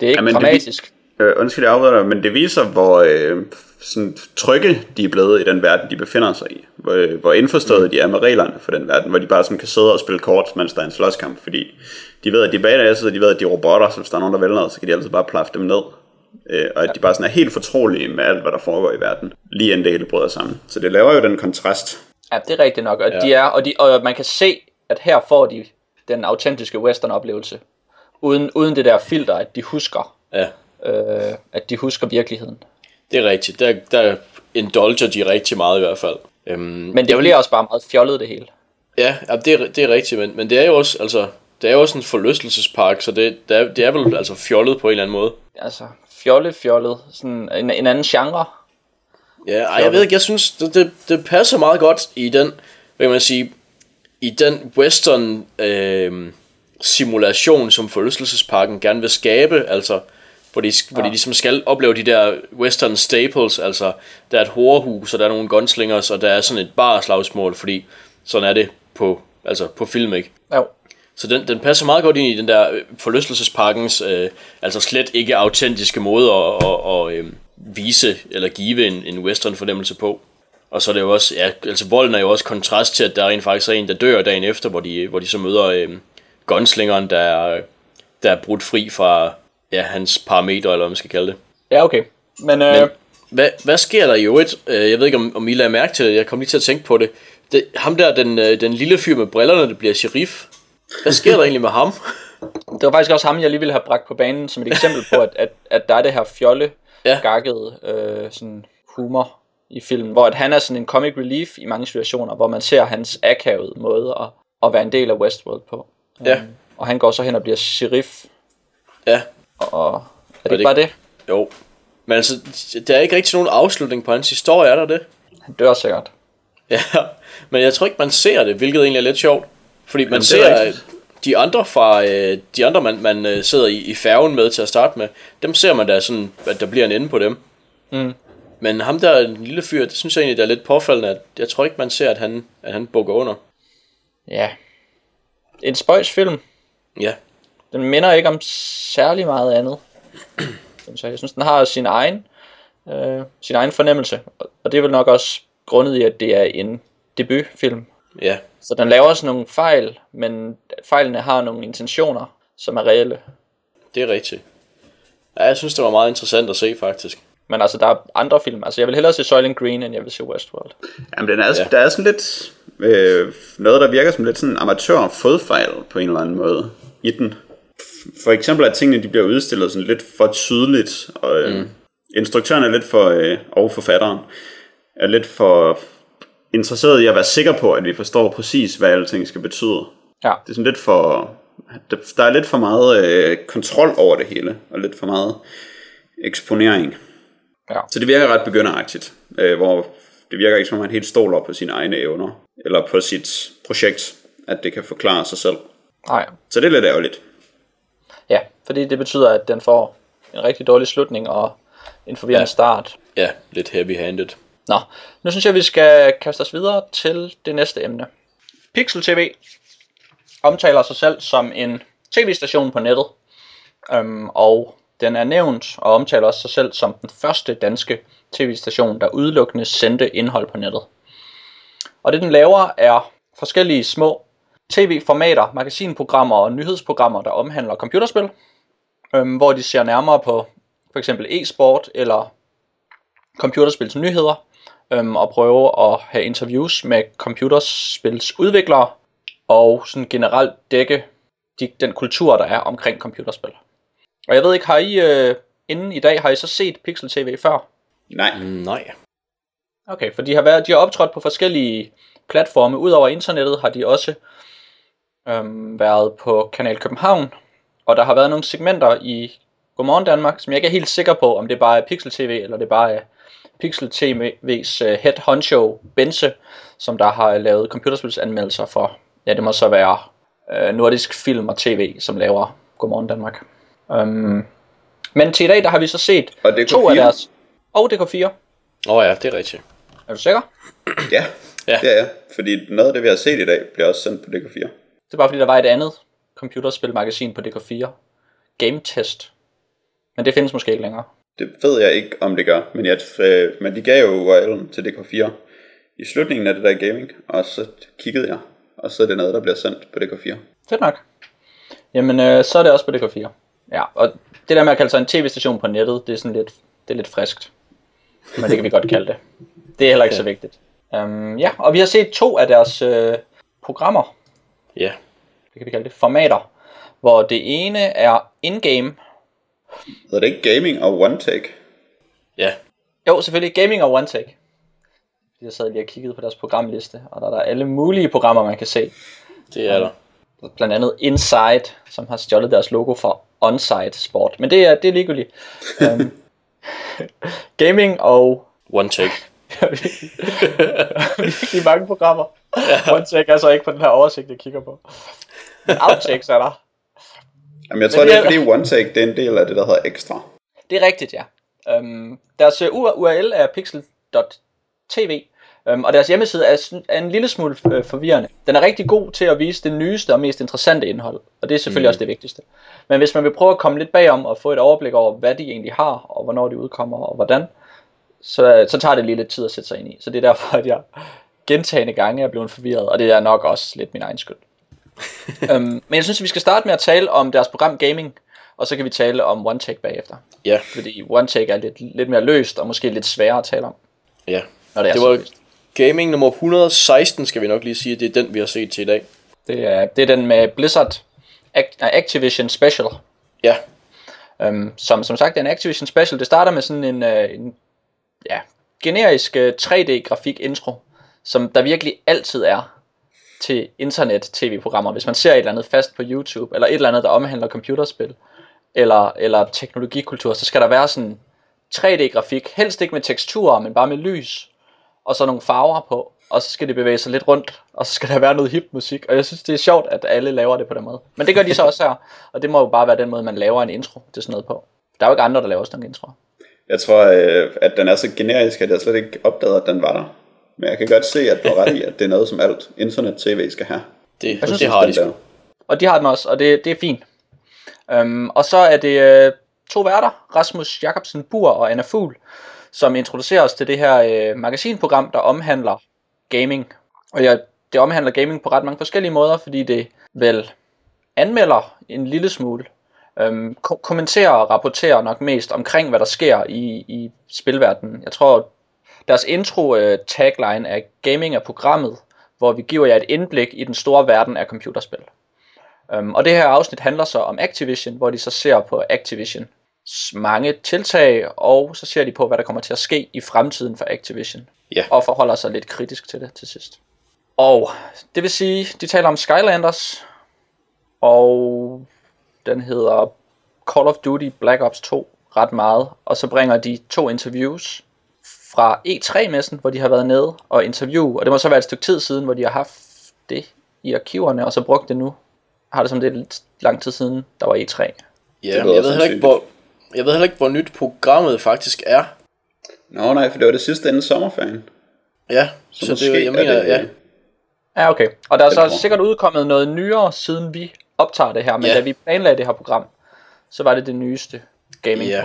det er ikke det vi- dramatisk. Øh, undskyld, jeg afbryder dig, men det viser, hvor øh, sådan, trygge de er blevet i den verden, de befinder sig i. Hvor, øh, hvor indforstået mm. de er med reglerne for den verden, hvor de bare sådan kan sidde og spille kort, mens der er en slåskamp, fordi de ved, at de er badass, og de ved, at de er robotter, så hvis der er nogen, der vælger så kan de altid bare plaffe dem ned. Øh, og at de bare sådan er helt fortrolige med alt, hvad der foregår i verden, lige inden det hele bryder sammen. Så det laver jo den kontrast. Ja, det er rigtigt nok. Og. Ja. de er, og, de, og man kan se, at her får de den autentiske western-oplevelse. Uden, uden det der filter, at de husker, Ja, øh, at de husker virkeligheden. det er rigtigt. Der, der indulger de rigtig meget i hvert fald. Øhm, Men det er jo også bare meget fjollet det hele. Ja, det, er, det er rigtigt, men, men det er jo også, altså, det er jo også en forlystelsespark, så det, det, er, det er vel altså fjollet på en eller anden måde. Altså, fjolle, fjollet. Sådan en, en anden genre. Ja, ej, jeg ved ikke, jeg synes, det, det, det passer meget godt i den, hvad kan man sige, i den western øh, simulation, som forlystelsesparken gerne vil skabe, altså, hvor de, hvor de ligesom skal opleve de der western staples, altså, der er et horehus, og der er nogle gunslingers, og der er sådan et barslagsmål, fordi sådan er det på, altså på film, ikke? Jo. Så den, den passer meget godt ind i den der øh, forlystelsesparkens, øh, altså slet ikke autentiske måde at, at, at, øh, vise eller give en, en western fornemmelse på. Og så er det jo også, ja, altså volden er jo også kontrast til, at der rent faktisk er en, der dør dagen efter, hvor de, hvor de så møder øh, gunslingeren, der er, der er brudt fri fra ja, hans parametre, eller hvad man skal kalde det. Ja, okay. Men, øh, Men hvad, hvad sker der i øvrigt? Øh, Jeg ved ikke, om, om I lader mærke til det. Jeg kom lige til at tænke på det. det ham der, den, øh, den lille fyr med brillerne, der bliver sheriff. Hvad sker der egentlig med ham? det var faktisk også ham, jeg lige ville have bragt på banen som et eksempel på, at, at, at der er det her fjolle, ja. gakkede øh, sådan humor i filmen, hvor at han er sådan en comic relief i mange situationer, hvor man ser hans akavede måde at, at være en del af Westworld på. Ja. Um, og han går så hen og bliver sheriff, Ja, og er det det- ikke bare det? Jo. Men altså, der er ikke rigtig nogen afslutning på hans historie, er der det? Han dør sikkert. Ja, men jeg tror ikke, man ser det, hvilket egentlig er lidt sjovt. Fordi man er ser rigtigt. øh, de andre fra øh, de andre, man, man øh, sidder i, i færgen med til at starte med, dem ser man da sådan, at der bliver en ende på dem. Mm. Men ham der en lille fyr, det synes jeg egentlig, der er lidt påfaldende, at jeg tror ikke, man ser, at han, at han bukker under. Ja. En spøjs film. Ja, Den minder ikke om særlig meget andet. Så jeg synes, den har sin egen, øh, sin egen fornemmelse. Og det er vel nok også grundet i, at det er en debutfilm. ja, Så den laver også nogle fejl, men fejlene har nogle intentioner, som er reelle. det er rigtigt. Ja, jeg synes, det var meget interessant at se, faktisk. Men altså, der er andre film. Altså, jeg vil hellere se Soylent Green, end jeg vil se Westworld. Jamen, den er, ja. Ja. der er sådan lidt øh, noget, der virker som lidt sådan amatør fodfejl på en eller anden måde i den. For eksempel at tingene de bliver udstillet sådan lidt for tydeligt, og øh, mm. instruktøren er lidt for, øh, og forfatteren er lidt for interesseret i at være sikker på, at vi forstår præcis, hvad alting skal betyde. Ja, Det er sådan lidt for... Der, er lidt for meget øh, kontrol over det hele, og lidt for meget eksponering. ja. Så det virker ret begynderagtigt, øh, hvor det virker ikke som om han helt stoler på sine egne evner, eller på sit projekt, at det kan forklare sig selv. Nej. Så det er lidt ærgerligt. Fordi det betyder, at den får en rigtig dårlig slutning og en forvirrende ja. start. Ja, lidt heavy-handed. Nå, nu synes jeg, vi skal kaste os videre til det næste emne. Pixel TV omtaler sig selv som en tv-station på nettet, øhm, og den er nævnt og omtaler også sig selv som den første danske tv-station, der udelukkende sendte indhold på nettet. Og det den laver er forskellige små tv-formater, magasinprogrammer og nyhedsprogrammer, der omhandler computerspil, øhm, hvor de ser nærmere på for eksempel e-sport eller computerspils nyheder, øhm, og prøve at have interviews med computerspils udviklere, og sådan generelt dække de, den kultur, der er omkring computerspil. Og jeg ved ikke, har I øh, inden i dag, har I så set Pixel TV før? Nej. Mm, nej. Okay, for de har, været, de har optrådt på forskellige platforme. Udover internettet har de også øhm, været på Kanal København, og der har været nogle segmenter i Godmorgen Danmark, som jeg ikke er helt sikker på, om det bare er Pixel TV, eller det bare er Pixel TV's uh, head honcho Bense, som der har lavet computerspilsanmeldelser for, ja det må så være uh, Nordisk Film og TV, som laver Godmorgen Danmark. Um, men til i dag, der har vi så set Og DK4? to af deres, og DK4. Åh oh, ja, det er rigtigt. Er du sikker? Ja, Ja. det er jeg. Fordi noget af det, vi har set i dag, bliver også sendt på DK4. Det er bare fordi, der var et andet computerspilmagasin på DK4. Game Test. Men det findes måske ikke længere. Det ved jeg ikke, om det gør. Men, jeg, øh, men de gav jo URL'en til DK4 i slutningen af det der gaming. Og så kiggede jeg. Og så er det noget, der bliver sendt på DK4. Fedt nok. Jamen, øh, så er det også på DK4. Ja, og det der med at kalde sig en tv-station på nettet, det er sådan lidt, det er lidt friskt. Men det kan vi godt kalde det. Det er heller ikke så vigtigt. Um, ja, og vi har set to af deres øh, programmer, Ja. Det kan vi kalde det, formater, hvor det ene er in-game. Hedder det ikke gaming og one take? Ja. Jo, selvfølgelig gaming og one take. Jeg sad lige og kiggede på deres programliste, og der er der alle mulige programmer, man kan se. Det er der. Blandt andet Inside, som har stjålet deres logo for Onsite Sport. Men det er, det er ligegyldigt. um, gaming og One take. virkelig mange programmer. One take er så ikke på den her oversigt, jeg kigger på. Men outtakes er der. Jamen, jeg tror, Men det er er- fordi one take, det er en del af det, der hedder ekstra. Det er rigtigt, ja. Um, deres øh, URL er pixel.tv, um, og deres hjemmeside er, er en lille smule øh, forvirrende. Den er rigtig god til at vise det nyeste og mest interessante indhold, og det er selvfølgelig mm. også det vigtigste. Men hvis man vil prøve at komme lidt bagom og få et overblik over, hvad de egentlig har, og hvornår de udkommer, og hvordan, så, så tager det lige lidt tid at sætte sig ind i. Så det er derfor, at jeg gentagende gange er blevet forvirret, og det er nok også lidt min egen skyld. um, men jeg synes, at vi skal starte med at tale om deres program Gaming, og så kan vi tale om One Take bagefter. Ja. Fordi One Take er lidt, lidt mere løst, og måske lidt sværere at tale om, Ja. når det er Det var løst. gaming nummer 116, skal vi nok lige sige. Det er den, vi har set til i dag. Det er, det er den med Blizzard Activision Special. Ja. Um, som som sagt er en Activision Special. Det starter med sådan en, uh, en ja, generisk uh, 3D-grafik intro, som der virkelig altid er til internet-tv-programmer. Hvis man ser et eller andet fast på YouTube, eller et eller andet, der omhandler computerspil, eller, eller teknologikultur, så skal der være sådan 3D-grafik, helst ikke med teksturer, men bare med lys, og så nogle farver på, og så skal det bevæge sig lidt rundt, og så skal der være noget hip musik, og jeg synes, det er sjovt, at alle laver det på den måde. Men det gør de så også her, og det må jo bare være den måde, man laver en intro til sådan noget på. Der er jo ikke andre, der laver sådan en intro. Jeg tror, øh, at den er så generisk, at jeg slet ikke opdagede, at den var der. Men jeg kan godt se, at du ret i, at det er noget, som alt internet-tv skal have. Det, synes, det har de sgu. Og de har den også, og det, det er fint. Um, og så er det øh, to værter, Rasmus Jacobsen Bur og Anna Fugl, som introducerer os til det her øh, magasinprogram, der omhandler gaming. Og ja, det omhandler gaming på ret mange forskellige måder, fordi det vel anmelder en lille smule, øhm, ko- kommenterer og rapporterer nok mest omkring, hvad der sker i, i spilverdenen. Jeg tror, deres intro øh, tagline er Gaming er programmet, hvor vi giver jer et indblik i den store verden af computerspil. Um, og det her afsnit handler så om Activision, hvor de så ser på Activision mange tiltag, og så ser de på, hvad der kommer til at ske i fremtiden for Activision. Ja. Og forholder sig lidt kritisk til det til sidst. Og det vil sige, de taler om Skylanders, og den hedder Call of Duty Black Ops 2 ret meget. Og så bringer de to interviews fra E3-messen, hvor de har været nede og interview. Og det må så være et stykke tid siden, hvor de har haft det i arkiverne, og så brugt det nu. Har det som det er lidt lang tid siden, der var E E3. Ja, jeg ved, heller ikke, hvor, jeg ved heller ikke, hvor nyt programmet faktisk er. Nå nej, for det var det sidste inden sommerferien. Ja, så, Så, det, jeg er mener, det, ja. Ja, okay. Og der er så sikkert udkommet noget nyere, siden vi optager det her. Men Ja. da vi planlagde det her program, så var det det nyeste gaming. Ja.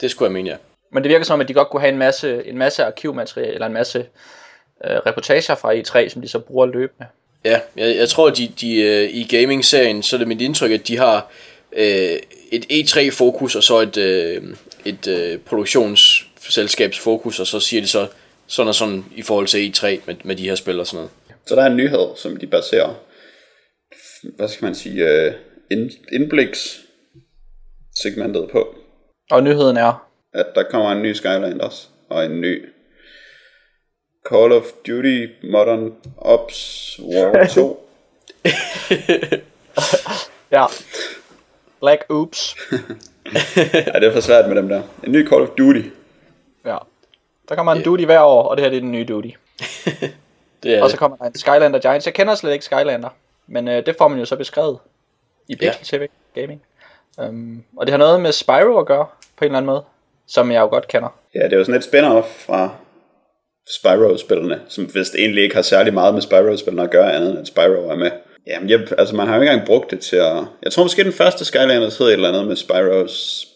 Det skulle jeg mene, ja. Men det virker som om, at de godt kunne have en masse, en masse arkivmateriale, eller en masse øh, reportager fra E3, som de så bruger løbende. Ja, jeg, jeg tror, de, de øh, i gaming-serien, så er det mit indtryk, at de har øh, et E3-fokus, og så et, øh, et øh, produktionsselskabsfokus, og så siger de så sådan og sådan i forhold til E3 med, med de her spil og sådan noget. Så der er en nyhed, som de baserer, hvad skal man sige, øh, ind, indbliks segmentet på. Og nyheden er, At der kommer en ny Skyland også, og en ny Call of Duty Modern Ops War 2. ja, Black Oops. ja, det er for svært med dem der. En ny Call of Duty. Ja. Der kommer en duty hver år, og det her det er den nye duty. Det er Og så kommer der en Skylander Giants. Jeg kender slet ikke Skylander, men øh, det får man jo så beskrevet i Pixel TV Gaming. Um, og det har noget med Spyro at gøre, på en eller anden måde, som jeg jo godt kender. Ja, det er jo sådan et spin-off fra Spyro-spillene, som vist egentlig ikke har særlig meget med Spyro-spillene at gøre, andet end Spyro er med. Jamen, jeg, altså man har jo ikke engang brugt det til at... Jeg tror måske den første Skylanders hed et eller andet med Spyro's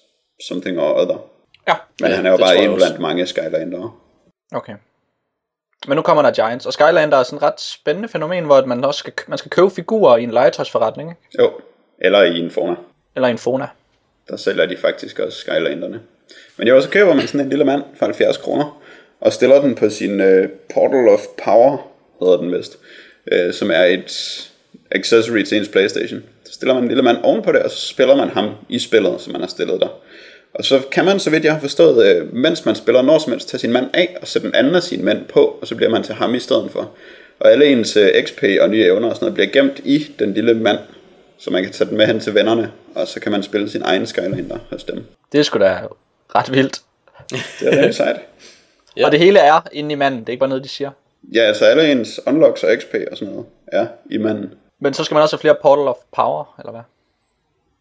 something or other. Ja, Men Ja, han er jo bare en blandt mange Skylander. okay. Men nu kommer der Giants, og Skylander er sådan et ret spændende fænomen, hvor man også skal, man skal købe figurer i en legetøjsforretning, ikke? Jo, eller i en Fona. eller i en Fona. Der sælger de faktisk også Skylanderne. Men jo, så køber man sådan en lille mand for 70 kroner, og stiller den på sin uh, Portal of Power, hedder den vist, uh, som er et accessory til ens Playstation. Så stiller man en lille mand ovenpå det, og så spiller man ham i spillet, som man har stillet der. Og så kan man, så vidt jeg har forstået, uh, mens man spiller når som helst, tage sin mand af, og sætte den anden af sin mand på, og så bliver man til ham i stedet for. Og alle ens uh, XP og nye evner og sådan noget bliver gemt i den lille mand, så man kan tage den med hen til vennerne, og så kan man spille sin egen Skylander hos dem. Det er sgu da ret vildt. Det er rigtig sejt. Ja. Ja. Og det hele er inde i manden, det er ikke bare noget, de siger. Ja, altså alle ens unlocks og XP og sådan noget er i manden. Men så skal man også have flere Portal of Power, eller hvad?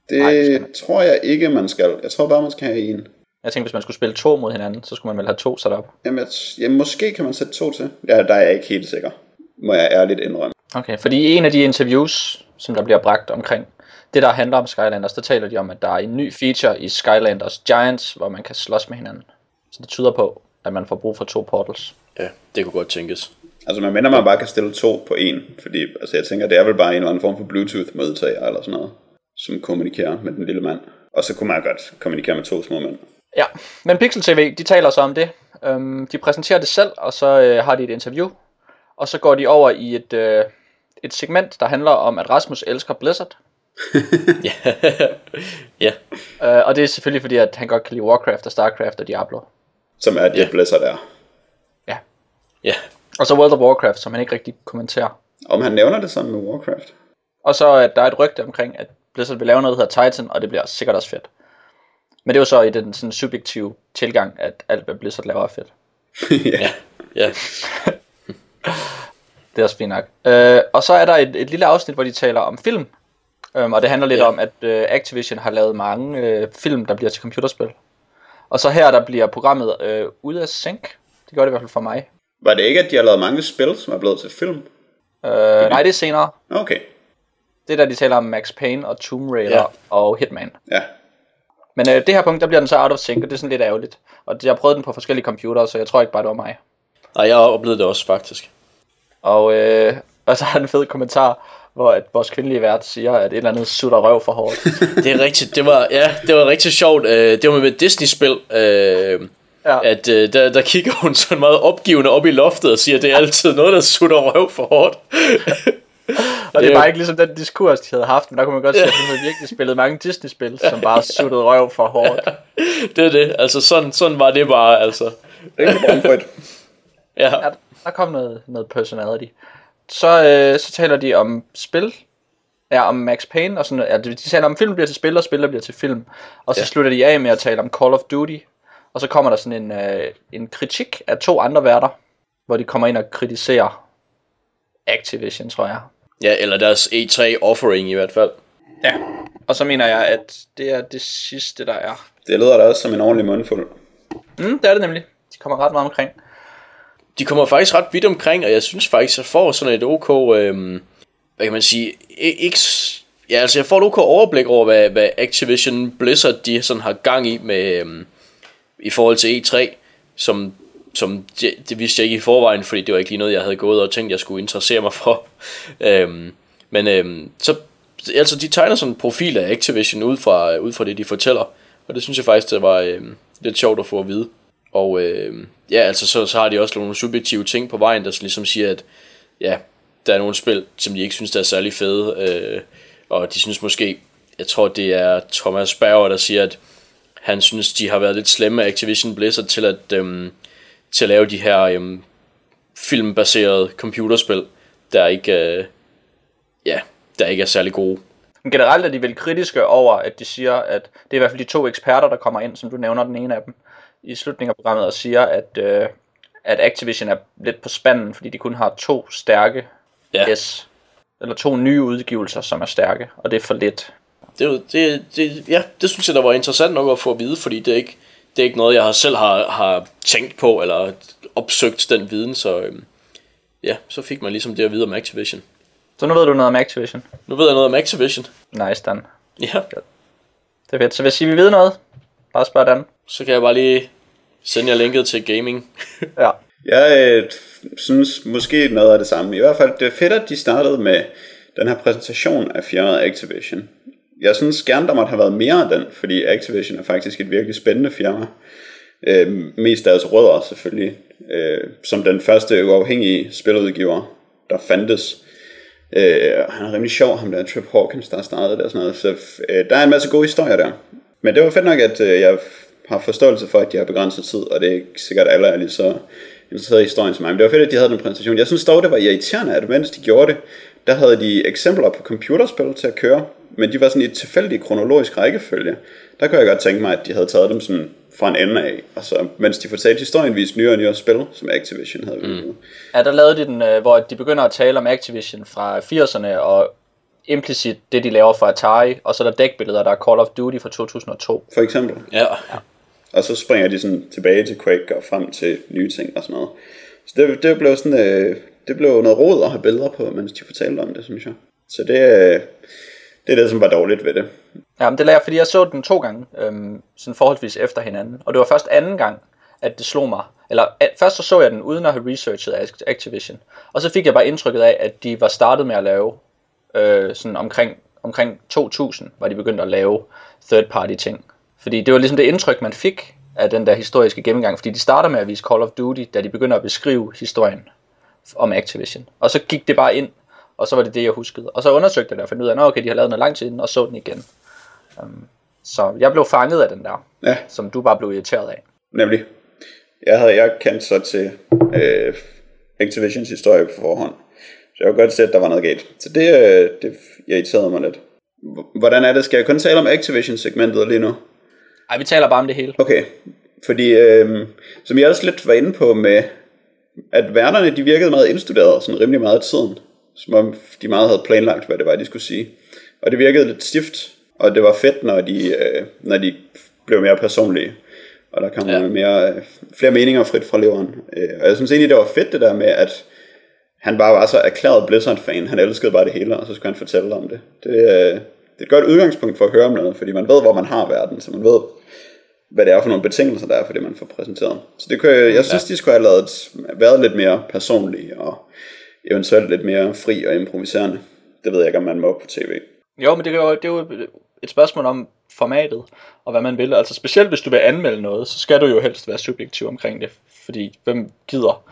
Det Nej, det skal man. tror jeg ikke, man skal. Jeg tror bare, man skal have en. Jeg tænkte, hvis man skulle spille to mod hinanden, så skulle man vel have to sat op. Jamen, jeg, ja, måske kan man sætte to til. Ja, der er jeg ikke helt sikker. Må jeg ærligt indrømme. Okay, fordi i en af de interviews, som der bliver bragt omkring det, der handler om Skylanders, der taler de om, at der er en ny feature i Skylanders Giants, hvor man kan slås med hinanden. Så det tyder på, at man får brug for to portals. Ja, det kunne godt tænkes. Altså, man mener, man bare kan stille to på en. Fordi altså, jeg tænker, det er vel bare en eller anden form for Bluetooth-modtager eller sådan noget, som kommunikerer med den lille mand. Og så kunne man godt kommunikere med to små mænd. Ja, men Pixel TV, de taler så om det. Øhm, de præsenterer det selv, og så øh, har de et interview. Og så går de over i et, øh, et segment, der handler om, at Rasmus elsker Blizzard. ja, Øh, og det er selvfølgelig fordi, at han godt kan lide Warcraft og Starcraft og Diablo. Som er det, Ja. Blizzard er. Ja. ja, Og så World of Warcraft, som han ikke rigtig kommenterer. Om han nævner det sammen med Warcraft. Og så at der er et rygte omkring, at Blizzard vil lave noget, der hedder Titan, og det bliver sikkert også fedt. Men det er jo så i den sådan subjektive tilgang, at alt hvad Blizzard laver er fedt. ja, ja. Det er også fint nok. Øh, og så er der et, et lille afsnit, hvor de taler om film. Øhm, og det handler lidt Ja. om, at øh, Activision har lavet mange øh, film, der bliver til computerspil. Og så her, der bliver programmet øh, ude af sync. Det gør det i hvert fald for mig. Var det ikke, at de har lavet mange spil, som er blevet til film? Øh, nej, det er senere. Okay. Det er der, de taler om Max Payne og Tomb Raider Ja. og Hitman. Ja. Men øh, det her punkt, der bliver den så out of sync, og det er sådan lidt ærgerligt. Og jeg prøvet den på forskellige computere, så jeg tror ikke bare, det var mig. Nej, jeg har oplevet det også faktisk. Og, øh, og så har den en fed kommentar, hvor at vores kvindelige vært siger, at et eller andet sutter røv for hårdt. Det er rigtigt, det var, ja, det var rigtig sjovt. Øh, Det var med et Disney-spil, øh, Ja. at øh, der, der kigger hun sådan meget opgivende op i loftet og siger, at det er altid noget, der sutter røv for hårdt. Og det Det er er bare jo- ikke ligesom den diskurs, de havde haft, men der kunne man godt se, at hun havde virkelig spillet mange Disney-spil, som bare suttede røv for hårdt. det er det, altså sådan, sådan var det bare, altså. Rigtig bramfrit. Ja, Ja, der kom noget, noget personality. Så, øh, så taler de om spil, ja, om Max Payne, og sådan noget. Ja, de, de taler om film bliver til spil, og spil bliver til film. Og så Ja. slutter de af med at tale om Call of Duty, og så kommer der sådan en, øh, en kritik af to andre værter, hvor de kommer ind og kritiserer Activision, tror jeg. ja eller deres E3 offering i hvert fald. Ja. Og så mener jeg, at det er det sidste, der er. Det lyder da også som en ordentlig mundfuld. Mm, det er det nemlig. De kommer ret meget omkring. De kommer faktisk ret vidt omkring, og jeg synes faktisk, jeg får sådan et OK, øhm, hvad kan man sige, ikke, ja, altså jeg får et OK overblik over, hvad, hvad Activision Blizzard, de sådan har gang i med, øhm, i forhold til E3, som som det, det vidste jeg ikke i forvejen, fordi det var ikke lige noget, jeg havde gået og tænkt, jeg skulle interessere mig for. øhm, men øhm, så, altså de tegner sådan en profil af Activision ud fra, øh, ud fra det, de fortæller. Og det synes jeg faktisk, det var øhm, lidt sjovt at få at vide. Og øhm, ja, altså så, så har de også nogle subjektive ting på vejen, der ligesom siger, at ja, der er nogle spil, som de ikke synes, der er særlig fede. Øh, og de synes måske, jeg tror det er Thomas Bauer, der siger, at han synes, de har været lidt slemme af Activision Blizzard til at, øhm, til at lave de her øhm, filmbaserede computerspil, der ikke, øh, ja, der ikke er særlig gode. Men generelt er de vel kritiske over, at de siger, at det er i hvert fald de to eksperter, der kommer ind, som du nævner den ene af dem, i slutningen af programmet og siger, at, øh, at Activision er lidt på spanden, fordi de kun har to stærke Ja. S, eller to nye udgivelser, som er stærke, og det er for lidt. Det, det, det, ja, det synes jeg, der var interessant nok at få at vide, fordi det er ikke, det er ikke noget, jeg har selv har, har tænkt på, eller opsøgt den viden, så øhm, ja, så fik man ligesom det at vide om Activision. Så nu ved du noget om Activision. Nu ved jeg noget om Activision. Nice, Dan. Ja, Det er fedt. Så hvis I vil vide noget, bare spørg Dan. så kan jeg bare lige sende jer linket til gaming. Ja. Jeg øh, synes måske noget af det samme. I hvert fald, det er fedt, at de startede med den her præsentation af firmaet Activision. Jeg synes gerne, der måtte have været mere af den, fordi Activision er faktisk et virkelig spændende firma. Øh, mest deres rødder selvfølgelig, øh, som den første uafhængige spiludgiver, der fandtes. Øh, han er rimelig sjov, ham der Trip Hawkins, der startede det og sådan noget. Så øh, der er en masse gode historier der. Men det var fedt nok, at øh, jeg har forståelse for, at de har begrænset tid, og det er ikke sikkert, at alle er lige så interesseret i historien som mig. Men det var fedt, at de havde den præsentation. Jeg synes dog, det var irriterende, at mens de gjorde det, der havde de eksempler på computerspil til at køre, men de var sådan i et tilfældigt kronologisk rækkefølge. Der kunne jeg godt tænke mig, at de havde taget dem sådan fra en ende af, og så mens de fortalte historien, viste nyere og nyere spil, som Activision havde mm. Ja, der lavede de den, øh, hvor de begynder at tale om Activision fra 80'erne, og implicit det, de laver for Atari, og så er der dækbilleder, der er Call of Duty fra 2002. For eksempel. Ja, Og så springer de sådan tilbage til Quake og frem til nye ting og sådan noget. Så det, det blev sådan, øh, det blev noget råd at have billeder på, mens de fortalte om det, synes jeg. Så det, det er det, som var dårligt ved det. Ja, men det lavede jeg, fordi jeg så den to gange, øhm, sådan forholdsvis efter hinanden. Og det var først anden gang, at det slog mig. Eller at, først så så jeg den uden at have researchet Activision. Og så fik jeg bare indtrykket af, at de var startet med at lave, øh, sådan omkring, omkring 2000, var de begyndt at lave third party ting. Fordi det var ligesom det indtryk, man fik af den der historiske gennemgang. Fordi de starter med at vise Call of Duty, da de begynder at beskrive historien om Activision. Og så gik det bare ind, og så var det det, jeg huskede. Og så undersøgte jeg det og fandt ud af, at okay, de har lavet noget lang tid inden, og så den igen. Um, så jeg blev fanget af den der, Ja, som du bare blev irriteret af. nemlig. Jeg havde jeg kendt så til øh, Activisions historie på forhånd. Så jeg kunne godt se, at der var noget galt. Så det, øh, det irriterede mig lidt. Hvordan er det? Skal jeg kun tale om Activision-segmentet lige nu? Ej, vi taler bare om det hele. Okay, fordi øh, som jeg også lidt var inde på med, at værterne de virkede meget indstuderet, sådan rimelig meget af tiden. Som om de meget havde planlagt, hvad det var, de skulle sige. Og det virkede lidt stift, og det var fedt, når de, øh, når de blev mere personlige. Og der kom Ja. ja. mere, øh, flere meninger frit fra leveren. Øh, og jeg synes egentlig, det var fedt det der med, at han bare var så erklæret Blizzard-fan. Han elskede bare det hele, og så skulle han fortælle om det. Det, øh, det er et godt udgangspunkt for at høre om noget, fordi man ved, hvor man har verden, så man ved, hvad det er for nogle betingelser, der er for det, man får præsenteret. Så det kunne, jeg, jeg synes, de skulle have lavet, været lidt mere personlige, og eventuelt lidt mere fri og improviserende. Det ved jeg ikke, om man må på tv. Jo, men det er jo, det er jo et spørgsmål om formatet, og hvad man vil. Altså specielt hvis du vil anmelde noget, så skal du jo helst være subjektiv omkring det. Fordi hvem gider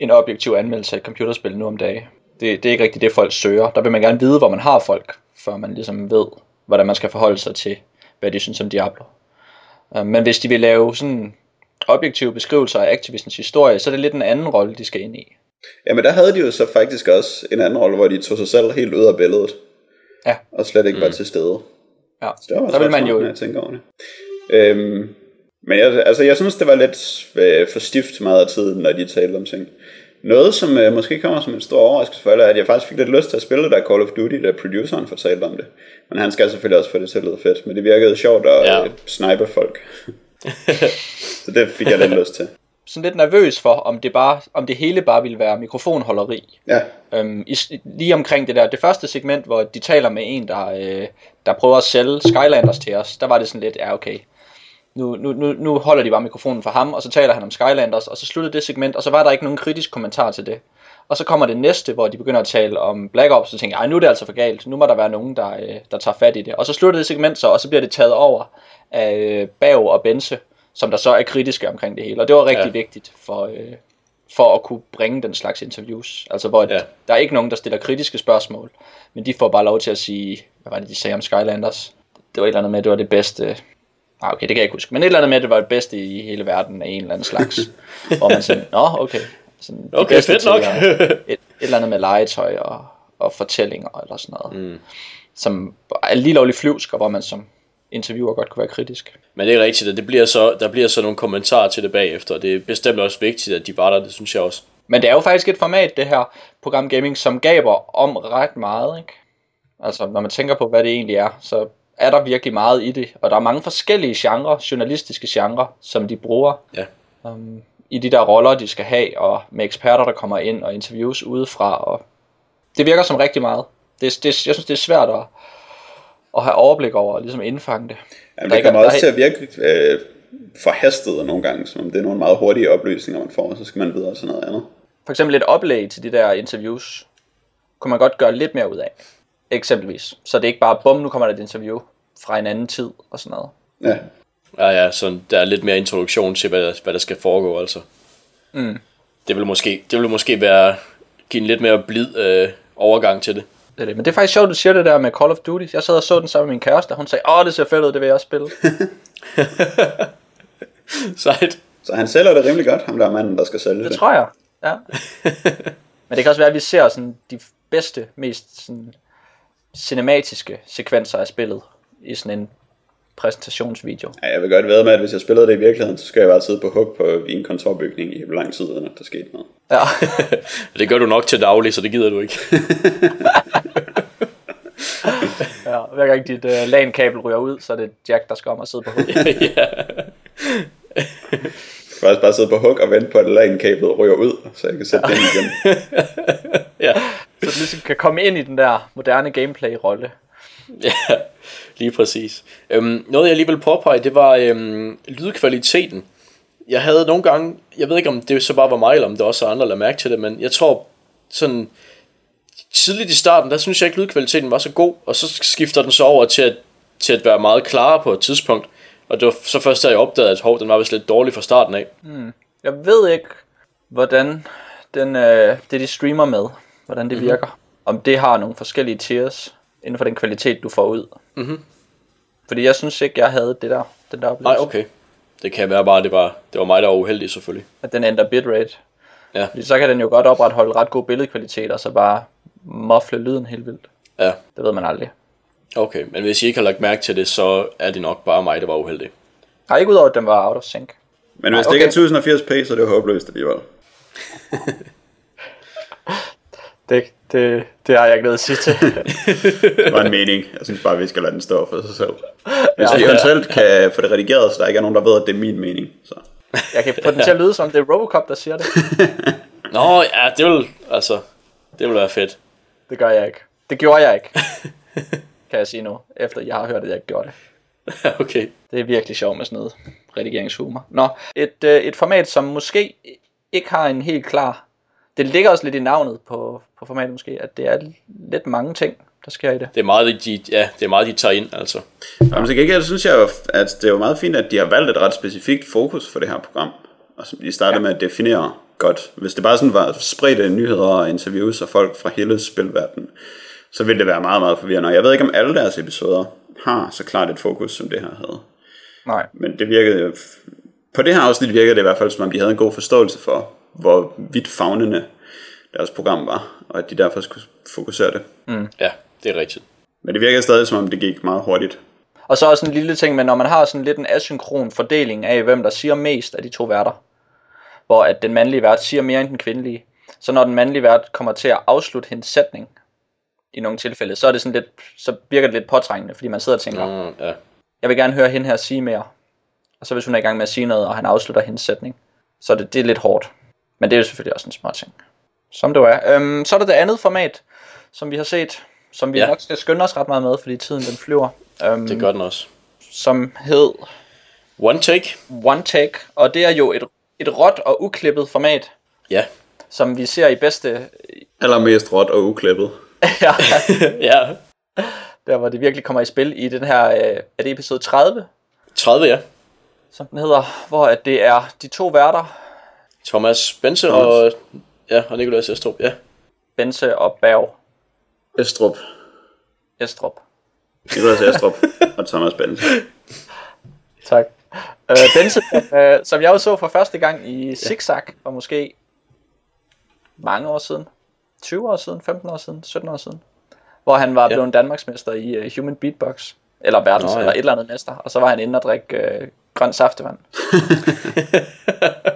en objektiv anmeldelse af et computerspil nu om dagen? Det, det er ikke rigtigt det, folk søger. Der vil man gerne vide, hvor man har folk, før man ligesom ved, hvordan man skal forholde sig til, hvad de synes om Diablo. Øh, Men hvis de vil lave sådan objektive beskrivelser af Activisions historie, så er det lidt en anden rolle, de skal ind i. Jamen der havde de jo så faktisk også en anden rolle, hvor de tog sig selv helt ud af billedet. Ja. Og slet ikke mm. var til stede. Ja. Så det var Så vil man jo- jeg tænker over det. Øhm, men jeg, altså, jeg synes, det var lidt øh, for stift meget af tiden, når de talte om ting. Noget, som øh, måske kommer som en stor overraskelse for alle, er, at jeg faktisk fik lidt lyst til at spille det der Call of Duty, da produceren fortalte om det. Men han skal selvfølgelig også få det til at lyde fedt. Men det virkede sjovt at Ja. øh, snipe folk. så det fik jeg lidt lyst til. Sådan lidt nervøs for, om det, bare, om det hele bare ville være mikrofonholderi. Ja, Øhm, i, lige omkring det der, det første segment, hvor de taler med en, der, øh, der prøver at sælge Skylanders til os, der var det sådan lidt, ja okay, nu, nu, nu, nu holder de bare mikrofonen for ham, og så taler han om Skylanders, og så slutter det segment, og så var der ikke nogen kritisk kommentar til det. Og så kommer det næste, hvor de begynder at tale om Black Ops, og så tænker jeg, nu er det altså for galt, nu må der være nogen, der, øh, der tager fat i det. Og så slutter det segment så, og så bliver det taget over af øh, Bav og Bense, som der så er kritiske omkring det hele. Og det var rigtig ja. vigtigt for, øh, for at kunne bringe den slags interviews. Altså hvor ja. der er ikke nogen, der stiller kritiske spørgsmål, men de får bare lov til at sige, hvad var det, de sagde om Skylanders? Det var et eller andet med, at det var det bedste Ah, okay, det kan jeg ikke huske. Men et eller andet med, at det var det bedste i hele verden af en eller anden slags. hvor man sådan, nå, okay. Sådan, okay, fedt nok. et, et eller andet med legetøj og, og fortællinger eller sådan noget. Mm. Som er lige lovligt flyvsk, og hvor man som interviewer godt kunne være kritisk. Men det er rigtigt, at det bliver så, der bliver så nogle kommentarer til det bagefter. Det er bestemt også vigtigt, at de var der, det synes jeg også. Men det er jo faktisk et format, det her program gaming, som gaber om ret meget, ikke? Altså, når man tænker på, hvad det egentlig er, så er der virkelig meget i det. Og der er mange forskellige genrer, journalistiske genrer, som de bruger. Ja. Um, i de der roller, de skal have, og med eksperter, der kommer ind og interviews udefra. Og det virker som rigtig meget. Det, det, jeg synes, det er svært at, at have overblik over og ligesom indfange det. Jamen, det kommer også til at virke øh, forhastet nogle gange, som om det er nogle meget hurtige oplysninger, man får, og så skal man videre til noget andet. For eksempel et oplæg til de der interviews, kunne man godt gøre lidt mere ud af. Eksempelvis. Så det er ikke bare, bum, nu kommer der et interview fra en anden tid og sådan noget. Ja. Ja, ja, så der er lidt mere introduktion til, hvad, hvad der skal foregå, altså. Mm. Det vil måske, det vil måske være, give en lidt mere blid øh, overgang til det. Det er det. Men det er faktisk sjovt, du siger det der med Call of Duty. Jeg sad og så den sammen med min kæreste, og hun sagde, åh, det ser fedt ud, det vil jeg også spille. Sejt. Så han sælger det rimelig godt, ham der manden, der skal sælge det. Det tror jeg, ja. Men det kan også være, at vi ser sådan de bedste, mest sådan cinematiske sekvenser af spillet i sådan en præsentationsvideo. Ja, jeg vil godt ved med, at hvis jeg spillede det i virkeligheden, så skal jeg bare sidde på hug på en kontorbygning i lang tid, uden at der skete noget. Ja. det gør du nok til daglig, så det gider du ikke. ja, hver gang dit uh, LAN-kabel ryger ud, så er det Jack, der skal om at sidde på hug. ja. Jeg kan også bare sidde på hug og vente på, at LAN-kablet ryger ud, så jeg kan sætte den igen. ja. Så du ligesom kan komme ind i den der moderne gameplay-rolle. Ja, lige præcis. Øhm, noget jeg lige vil påpege, det var øhm, lydkvaliteten. Jeg havde nogle gange, jeg ved ikke om det så bare var mig, eller om det også er andre, der mærke til det, men jeg tror sådan tidligt i starten, der synes jeg ikke, lydkvaliteten var så god, og så skifter den så over til at, til at være meget klarere på et tidspunkt. Og det var så først, da jeg opdagede, at hov, den var vist lidt dårlig fra starten af. Mm. Jeg ved ikke, hvordan den, øh, det de streamer med, hvordan det mm-hmm. virker. Om det har nogle forskellige tiers inden for den kvalitet, du får ud. Mm-hmm. Fordi jeg synes ikke, jeg havde det der, den der oplevelse. Nej, okay. Det kan være bare, det var, det var mig, der var uheldig selvfølgelig. At den ændrer bitrate. Ja. Fordi så kan den jo godt opretholde ret god billedkvalitet, og så bare muffle lyden helt vildt. Ja. Det ved man aldrig. Okay, men hvis I ikke har lagt mærke til det, så er det nok bare mig, der var uheldig. Nej, ikke udover, at den var out of sync. Men hvis Nej, okay. det ikke er 1080p, så er det jo håbløst alligevel. det, det, det har jeg ikke noget at sige til. det var en mening. Jeg synes bare, vi skal lade den stå for sig selv. Hvis ja, vi eventuelt kan få det redigeret, så der ikke er nogen, der ved, at det er min mening. Så. Jeg kan at lyde som, det er Robocop, der siger det. Nå, ja, det vil, altså, det vil være fedt. Det gør jeg ikke. Det gjorde jeg ikke. kan jeg sige nu, efter jeg har hørt, at jeg ikke gjorde det. okay. Det er virkelig sjovt med sådan noget redigeringshumor. Nå, et, øh, et format, som måske ikke har en helt klar det ligger også lidt i navnet på, på formatet måske, at det er lidt mange ting, der sker i det. Det er meget, de, ja, det er meget, de tager ind, altså. Jamen, så ikke, synes jeg jo, at det er jo meget fint, at de har valgt et ret specifikt fokus for det her program. Og som de startede ja. med at definere godt. Hvis det bare sådan var spredte nyheder og interviews af folk fra hele spilverdenen, så ville det være meget, meget forvirrende. Og jeg ved ikke, om alle deres episoder har så klart et fokus, som det her havde. Nej. Men det virkede på det her afsnit virkede det i hvert fald, som om de havde en god forståelse for, hvor vidt fagnende deres program var, og at de derfor skulle fokusere det. Mm. Ja, det er rigtigt. Men det virker stadig, som om det gik meget hurtigt. Og så også en lille ting, men når man har sådan lidt en asynkron fordeling af, hvem der siger mest af de to værter, hvor at den mandlige vært siger mere end den kvindelige, så når den mandlige vært kommer til at afslutte hendes sætning, i nogle tilfælde, så er det sådan lidt, så virker det lidt påtrængende, fordi man sidder og tænker, mm, ja. jeg vil gerne høre hende her sige mere. Og så hvis hun er i gang med at sige noget, og han afslutter hendes sætning, så er det, det er lidt hårdt. Men det er jo selvfølgelig også en smart ting. Som det er. Øhm, så er der det andet format, som vi har set, som vi ja. nok skal skynde os ret meget med, fordi tiden den flyver. Øhm, det gør den også. Som hed One take. One Take, og det er jo et, et råt og uklippet format, Ja. som vi ser i bedste... Allermest råt og uklippet. ja, Ja. der hvor det virkelig kommer i spil i den her... Øh, er det episode 30, 30, ja. som den hedder, hvor at det er de to værter, Thomas Bense Thomas. og, ja, og Nikolaj Estrup, ja. Bense og Berg Estrup. Estrup. Nikolaj Estrup og Thomas Benz. Tak. Øh, Bense, øh, som jeg jo så for første gang i Zigzag, for måske mange år siden. 20 år siden, 15 år siden, 17 år siden. Hvor han var Ja. blevet Danmarksmester i uh, Human Beatbox. Eller verdens, Nå, ja. eller et eller andet mester. Og så var han inde og drikke uh, grøn saftevand.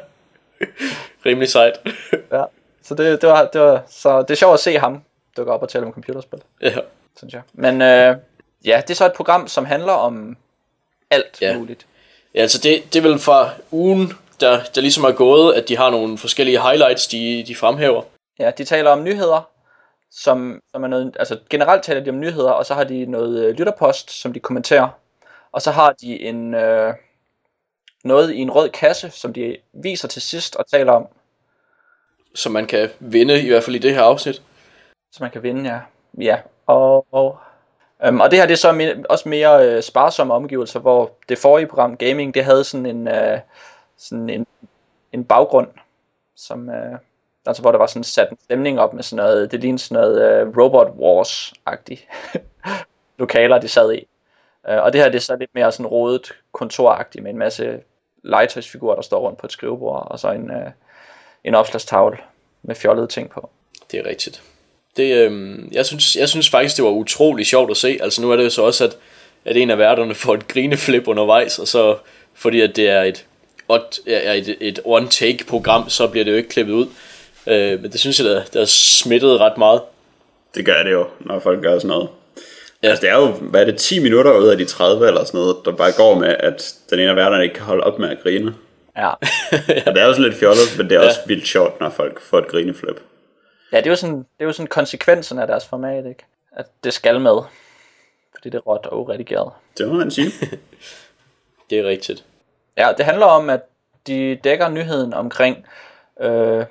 Rimelig sejt. Ja. Så det, det, var, det var, så det er sjovt at se ham dukke op og tale om computerspil, ja. synes jeg. Men øh, ja, det er så et program, som handler om alt Ja. muligt. ja, altså det, det er vel fra ugen, der, der ligesom er gået, at de har nogle forskellige highlights, de, de fremhæver. Ja, de taler om nyheder, som, som er noget, altså generelt taler de om nyheder, og så har de noget øh, lytterpost, som de kommenterer. Og så har de en øh, noget i en rød kasse, som de viser til sidst og taler om, som man kan vinde, i hvert fald i det her afsnit. så man kan vinde, ja. Ja, og, og, øhm, og det her det er så me- også mere øh, sparsomme omgivelser, hvor det forrige program, Gaming, det havde sådan en, øh, sådan en, en baggrund, som, øh, altså hvor der var sådan sat en stemning op med sådan noget, det lignede sådan noget øh, Robot Wars-agtigt lokaler, de sad i. Øh, og det her det er så lidt mere sådan rodet kontoragtigt med en masse legetøjsfigurer, der står rundt på et skrivebord, og så en, øh, en opslagstavle med fjollede ting på. Det er rigtigt. Det, øhm, jeg, synes, jeg synes faktisk, det var utrolig sjovt at se. Altså nu er det jo så også, at, at en af værterne får et grineflip undervejs, og så fordi at det er et, odd- er et, et one-take-program, så bliver det jo ikke klippet ud. Øh, men det synes jeg, der, der er smittet ret meget. Det gør det jo, når folk gør sådan noget. Ja. Ja. Altså, det er jo, hvad er det, 10 minutter ud af de 30 eller sådan noget, der bare går med, at den ene af værterne ikke kan holde op med at grine. Ja. Og det er jo sådan lidt fjollet, men det er også vildt sjovt, når folk får et grineflip. Ja, det er jo sådan, det er jo sådan konsekvensen af deres format, ikke? At det skal med. Fordi det er råt og uredigeret. Det må man sige. Det er rigtigt. Ja, det handler om, at de dækker nyheden omkring øh,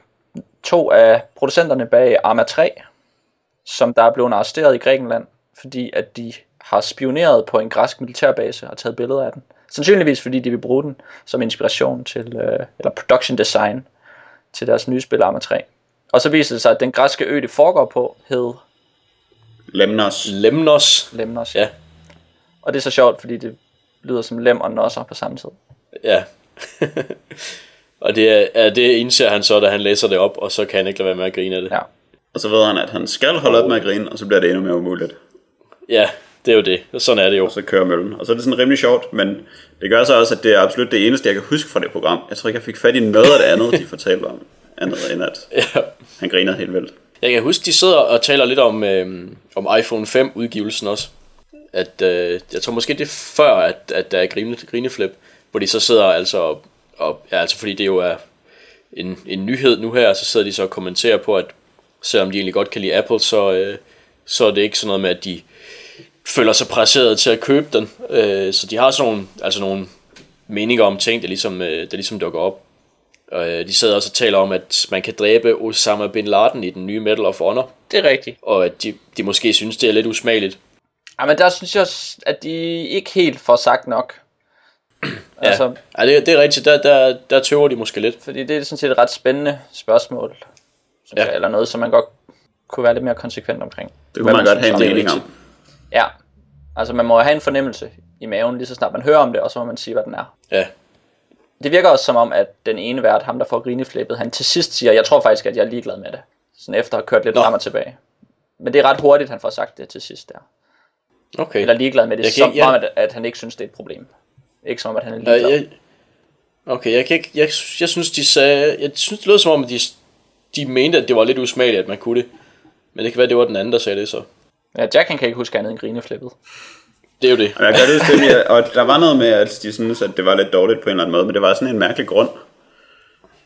to af producenterne bag Arma 3, som der er blevet arresteret i Grækenland, fordi at de har spioneret på en græsk militærbase og taget billeder af den. Sandsynligvis fordi de vil bruge den som inspiration til, øh, eller production design til deres nye spil Arma 3. Og så viser det sig, at den græske ø, det foregår på, hed Lemnos. Lemnos. Lemnos. Ja. Og det er så sjovt, fordi det lyder som lem og nosser på samme tid. Ja. og det, er, er, det indser han så, da han læser det op, og så kan han ikke lade være med at grine af det. Ja. Og så ved han, at han skal holde op med at grine, og så bliver det endnu mere umuligt. Ja det er jo det. Sådan er det jo. Og så kører møllen. Og så er det sådan rimelig sjovt, men det gør så også, at det er absolut det eneste, jeg kan huske fra det program. Jeg tror ikke, jeg fik fat i noget af det andet, de fortalte om. Andet end at Ja. han griner helt vildt. Jeg kan huske, de sidder og taler lidt om, øh, om iPhone 5 udgivelsen også. At, øh, jeg tror måske det er før, at, at der er grine, grineflip, hvor de så sidder altså og, og ja, altså fordi det jo er en, en nyhed nu her, så sidder de så og kommenterer på, at selvom de egentlig godt kan lide Apple, så, øh, så er det ikke sådan noget med, at de føler sig presseret til at købe den. Øh, så de har sådan nogle, altså nogle meninger om ting, der ligesom, øh, der ligesom dukker op. Og øh, de sidder også og taler om, at man kan dræbe Osama Bin Laden i den nye Medal of Honor, Det er rigtigt. og at de, de måske synes, det er lidt usmageligt. Ja, men der synes jeg, også, at de ikke helt får sagt nok. Ja, altså, ja det, det er rigtigt, der, der, der tøver de måske lidt. fordi det er sådan set et ret spændende spørgsmål. Synes Ja. jeg, eller noget, som man godt kunne være lidt mere konsekvent omkring. Det kunne man godt synes have en mening om. Ja, altså man må have en fornemmelse i maven, lige så snart man hører om det, og så må man sige, hvad den er. Ja, Det virker også som om, at den ene vært, ham der får grineflippet, han til sidst siger, jeg tror faktisk, at jeg er ligeglad med det. Sådan efter at have kørt lidt Nå. frem og tilbage. Men det er ret hurtigt, han får sagt det til sidst der. okay. Eller ligeglad med det, Jeg som ikke- om, jeg- at, at han ikke synes, det er et problem. Ikke som om, at han er ligeglad. jeg, okay, jeg, kan ikke, jeg, jeg synes, de sagde, jeg synes, det lød som om, at de, de mente, at det var lidt usmageligt, at man kunne det. Men det kan være, det var den anden, der sagde det så. Ja, Jack han kan ikke huske andet end grineflippet. Det er jo det. Og jeg kan huske det, og der var noget med, at de synes, at det var lidt dårligt på en eller anden måde, men det var sådan en mærkelig grund,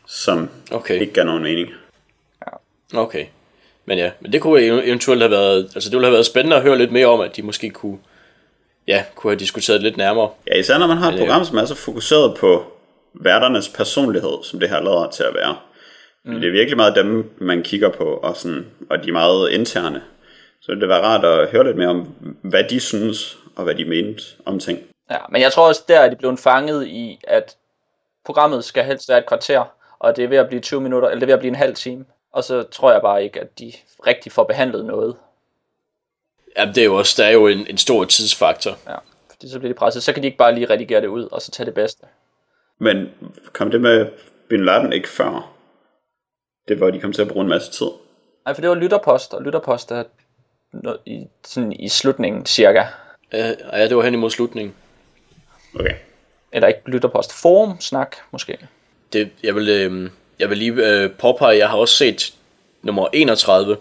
som Okay. ikke gav nogen mening. Okay. Men ja, men det kunne eventuelt have været, altså det ville have været spændende at høre lidt mere om, at de måske kunne ja, kunne have diskuteret lidt nærmere. Ja, især når man har et program, som er så fokuseret på værternes personlighed, som det her lader til at være. Mm. Det er virkelig meget dem, man kigger på, og, sådan, og de er meget interne. Så det vil være rart at høre lidt mere om, hvad de synes, og hvad de mente om ting. Ja, men jeg tror også, der er de blevet fanget i, at programmet skal helst være et kvarter, og det er ved at blive 20 minutter, eller det er ved at blive en halv time. Og så tror jeg bare ikke, at de rigtig får behandlet noget. Ja, det er jo også, der er jo en, en stor tidsfaktor. Ja, fordi så bliver de presset. Så kan de ikke bare lige redigere det ud, og så tage det bedste. Men kom det med Bin Laden ikke før? Det var, de kom til at bruge en masse tid. Nej, for det var lytterpost, og lytterpost er i, sådan i slutningen cirka. Ja, ja, det var hen imod slutningen. Okay. Eller ikke lytterpost, forum snak måske. Det, jeg, vil, øh, jeg vil lige øh, påpege, jeg har også set nummer 31,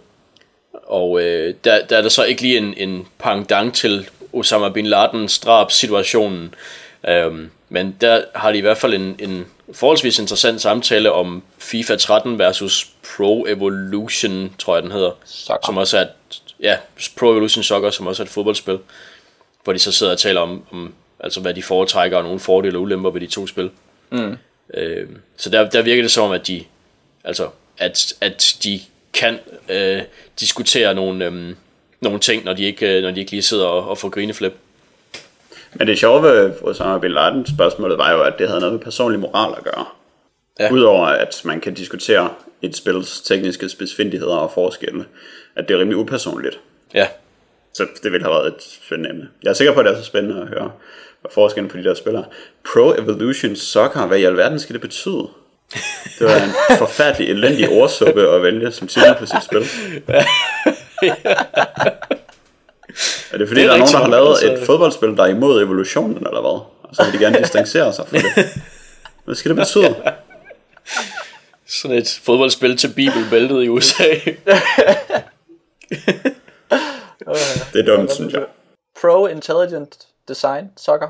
og øh, der, der er der så ikke lige en, en pangdang til Osama Bin Ladens drab-situationen. Øhm, men der har de i hvert fald en, en forholdsvis interessant samtale om FIFA 13 versus Pro Evolution, tror jeg den hedder. Soccer. Som også er et, ja, Pro Evolution Soccer, som også er et fodboldspil. Hvor de så sidder og taler om, om altså hvad de foretrækker og nogle fordele og ulemper ved de to spil. Mm. Øh, så der, der virker det som om, at de, altså, at, at de kan øh, diskutere nogle, øh, nogle ting, når de ikke, øh, når de ikke lige sidder og, og får grineflip. Men det sjove ved Osama Bin Laden spørgsmålet var jo, at det havde noget med personlig moral at gøre. Ja. Udover at man kan diskutere et spils tekniske specifindigheder og forskelle, at det er rimelig upersonligt. Ja, Så det ville have været et spændende emne. Jeg er sikker på, at det er så spændende at høre, forskellen på de der spillere. Pro Evolution Soccer, hvad i alverden skal det betyde? Det var en forfærdelig elendig ordsuppe at vælge som titel på sit spil. Er det fordi, Det er der er nogen, der har lavet altså. et fodboldspil, der er imod evolutionen, eller hvad? Og så vil de gerne distancere sig fra det. Hvad skal det betyde? sådan et fodboldspil til bibelbæltet i USA. Det er dumt, synes jeg. Pro Intelligent Design Soccer.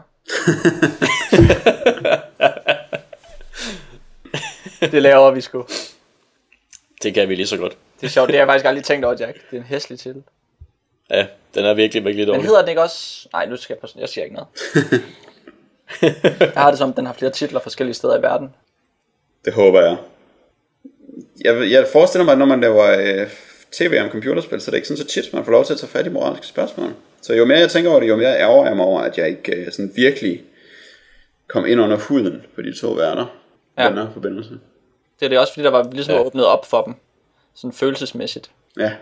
det laver vi sgu. det kan vi lige så godt. Det er sjovt, det har jeg faktisk aldrig tænkt over, Jack. Det er en hæslig titel. Ja, den er virkelig, virkelig Men dårlig. hedder den ikke også... Nej, nu skal jeg passe. Jeg siger ikke noget. jeg har det som, at den har flere titler forskellige steder i verden. Det håber jeg. Jeg, jeg forestiller mig, at når man laver øh, tv om computerspil, så er det ikke sådan så tit, man får lov til at tage fat i moralske spørgsmål. Så jo mere jeg tænker over det, jo mere ærger jeg mig over, at jeg ikke øh, sådan virkelig kom ind under huden på de to værter. Ja. Den her forbindelse. Det er det også, fordi der var ligesom Ja. åbnet op for dem. Sådan følelsesmæssigt. Ja.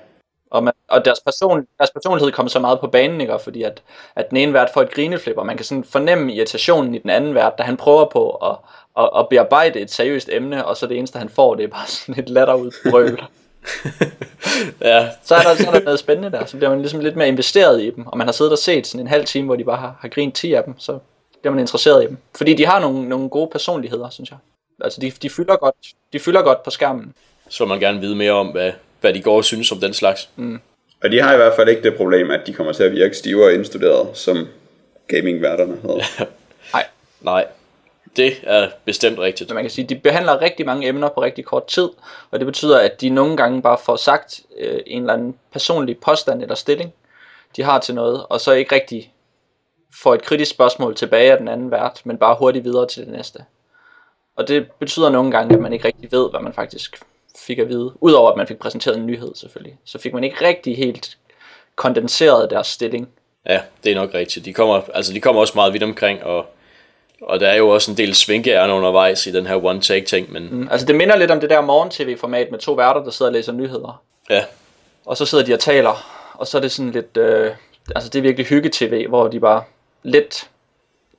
Og, man, og deres, person, deres personlighed kom så meget på banen, ikke? Fordi at, at den ene vært får et grineflip, og man kan sådan fornemme irritationen i den anden vært, da han prøver på at, at, at bearbejde et seriøst emne, og så det eneste han får, det er bare sådan et latterudbrøl. Ja, så, er der, så er der noget spændende der, så bliver man ligesom lidt mere investeret i dem, og man har siddet og set sådan en halv time, hvor de bare har, har grint 10 af dem, så bliver man interesseret i dem. Fordi de har nogle, nogle gode personligheder, synes jeg. Altså de, de, fylder godt, de fylder godt på skærmen. så man gerne vide mere om, hvad, hvad de går og synes om den slags. Og de har i hvert fald ikke det problem, at de kommer til at virke stive og indstuderet, som gamingværterne havde. Nej, Nej, det er bestemt rigtigt. Så man kan sige, de behandler rigtig mange emner på rigtig kort tid, og det betyder, at de nogle gange bare får sagt øh, en eller anden personlig påstand eller stilling, de har til noget, og så ikke rigtig får et kritisk spørgsmål tilbage af den anden vært, men bare hurtigt videre til det næste. Og det betyder nogle gange, at man ikke rigtig ved, hvad man faktisk fik at vide. Udover at man fik præsenteret en nyhed selvfølgelig, så fik man ikke rigtig helt kondenseret deres stilling. Ja, det er nok rigtigt. De kommer, altså, de kommer også meget vidt omkring, og, og der er jo også en del svinkeærne undervejs i den her one-take-ting, men Mm, Altså det minder lidt om det der morgen-tv-format med to værter, der sidder og læser nyheder. ja, Og så sidder de og taler, og så er det sådan lidt, øh, altså det er virkelig hygge-tv, hvor de bare lidt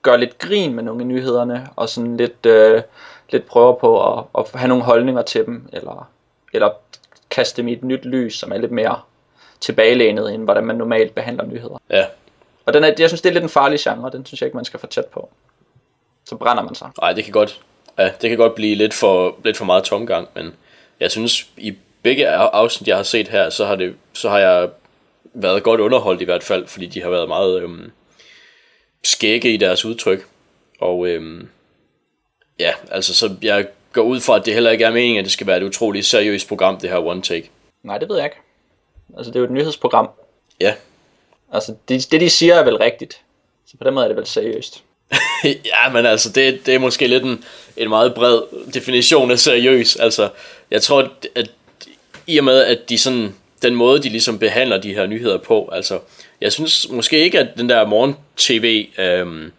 gør lidt grin med nogle af nyhederne, og sådan lidt, øh, lidt prøver på at, at have nogle holdninger til dem, eller, eller kaste dem i et nyt lys, som er lidt mere tilbagelænet, end hvordan man normalt behandler nyheder. ja. Og den er, jeg synes, det er lidt en farlig genre, den synes jeg ikke, man skal få tæt på. Så brænder man sig. Nej, det kan godt, ja, det kan godt blive lidt for, lidt for meget tomgang, men jeg synes, i begge af- afsnit, jeg har set her, så har, det, så har jeg været godt underholdt i hvert fald, fordi de har været meget øhm, skægge i deres udtryk. Og øhm, ja, altså så jeg går ud fra, at det heller ikke er meningen, at det skal være et utroligt seriøst program, det her One Take. Nej, det ved jeg ikke. Altså det er jo et nyhedsprogram. Ja, Altså det, det de siger er vel rigtigt. Så på den måde er det vel seriøst. ja, men altså, det, det er måske lidt en, en meget bred definition af seriøs. Altså, jeg tror, at i og med, at de sådan, den måde, de ligesom behandler de her nyheder på, altså, jeg synes måske ikke, at den der morgen-tv, øhm,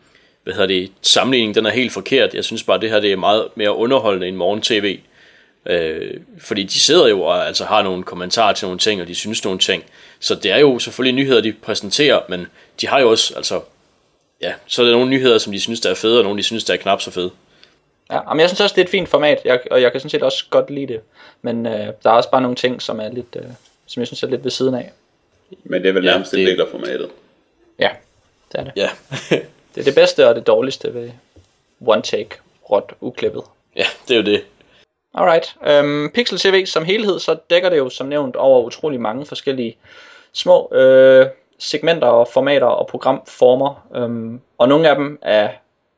hvad hedder det, sammenligning, den er helt forkert. Jeg synes bare, at det her det er meget mere underholdende end morgen-tv. Øh, fordi de sidder jo og altså har nogle kommentarer til nogle ting, og de synes nogle ting. Så det er jo selvfølgelig nyheder, de præsenterer, men de har jo også, altså, ja, så er der nogle nyheder, som de synes, der er fede, og nogle, de synes, der er knap så fede. Ja, men jeg synes også, det er et fint format, jeg, og jeg kan sådan set også godt lide det. Men øh, der er også bare nogle ting, som er lidt, øh, som jeg synes er lidt ved siden af. Men det er vel Ja, nærmest det- en del af formatet. Ja, det er det. Ja, Det er det bedste og det dårligste ved one take, råt, uklippet. ja det er jo det. Alright. Øhm, Pixel TV som helhed, så dækker det jo som nævnt over utrolig mange forskellige små øh, segmenter og formater og programformer. Øhm, og nogle af dem er,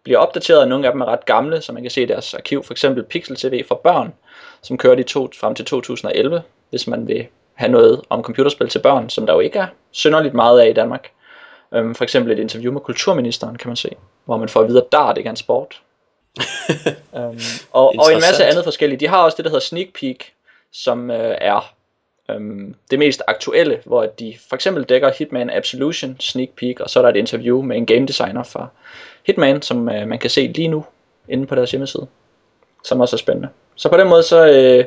bliver opdateret, og nogle af dem er ret gamle, så man kan se i deres arkiv. For eksempel Pixel TV for børn, som kørte i to, frem til 2011, hvis man vil have noget om computerspil til børn, som der jo ikke er synderligt meget af i Danmark. Øhm, for eksempel et interview med kulturministeren, kan man se, hvor man får at vide, at dart ikke er en sport. øhm, og, og en masse andet forskellige. De har også det, der hedder Sneak Peek, som øh, er øhm, det mest aktuelle, hvor de for eksempel dækker Hitman Absolution Sneak Peek, og så er der et interview med en game designer fra Hitman, som øh, man kan se lige nu inde på deres hjemmeside, som også er spændende. Så på den måde så øh,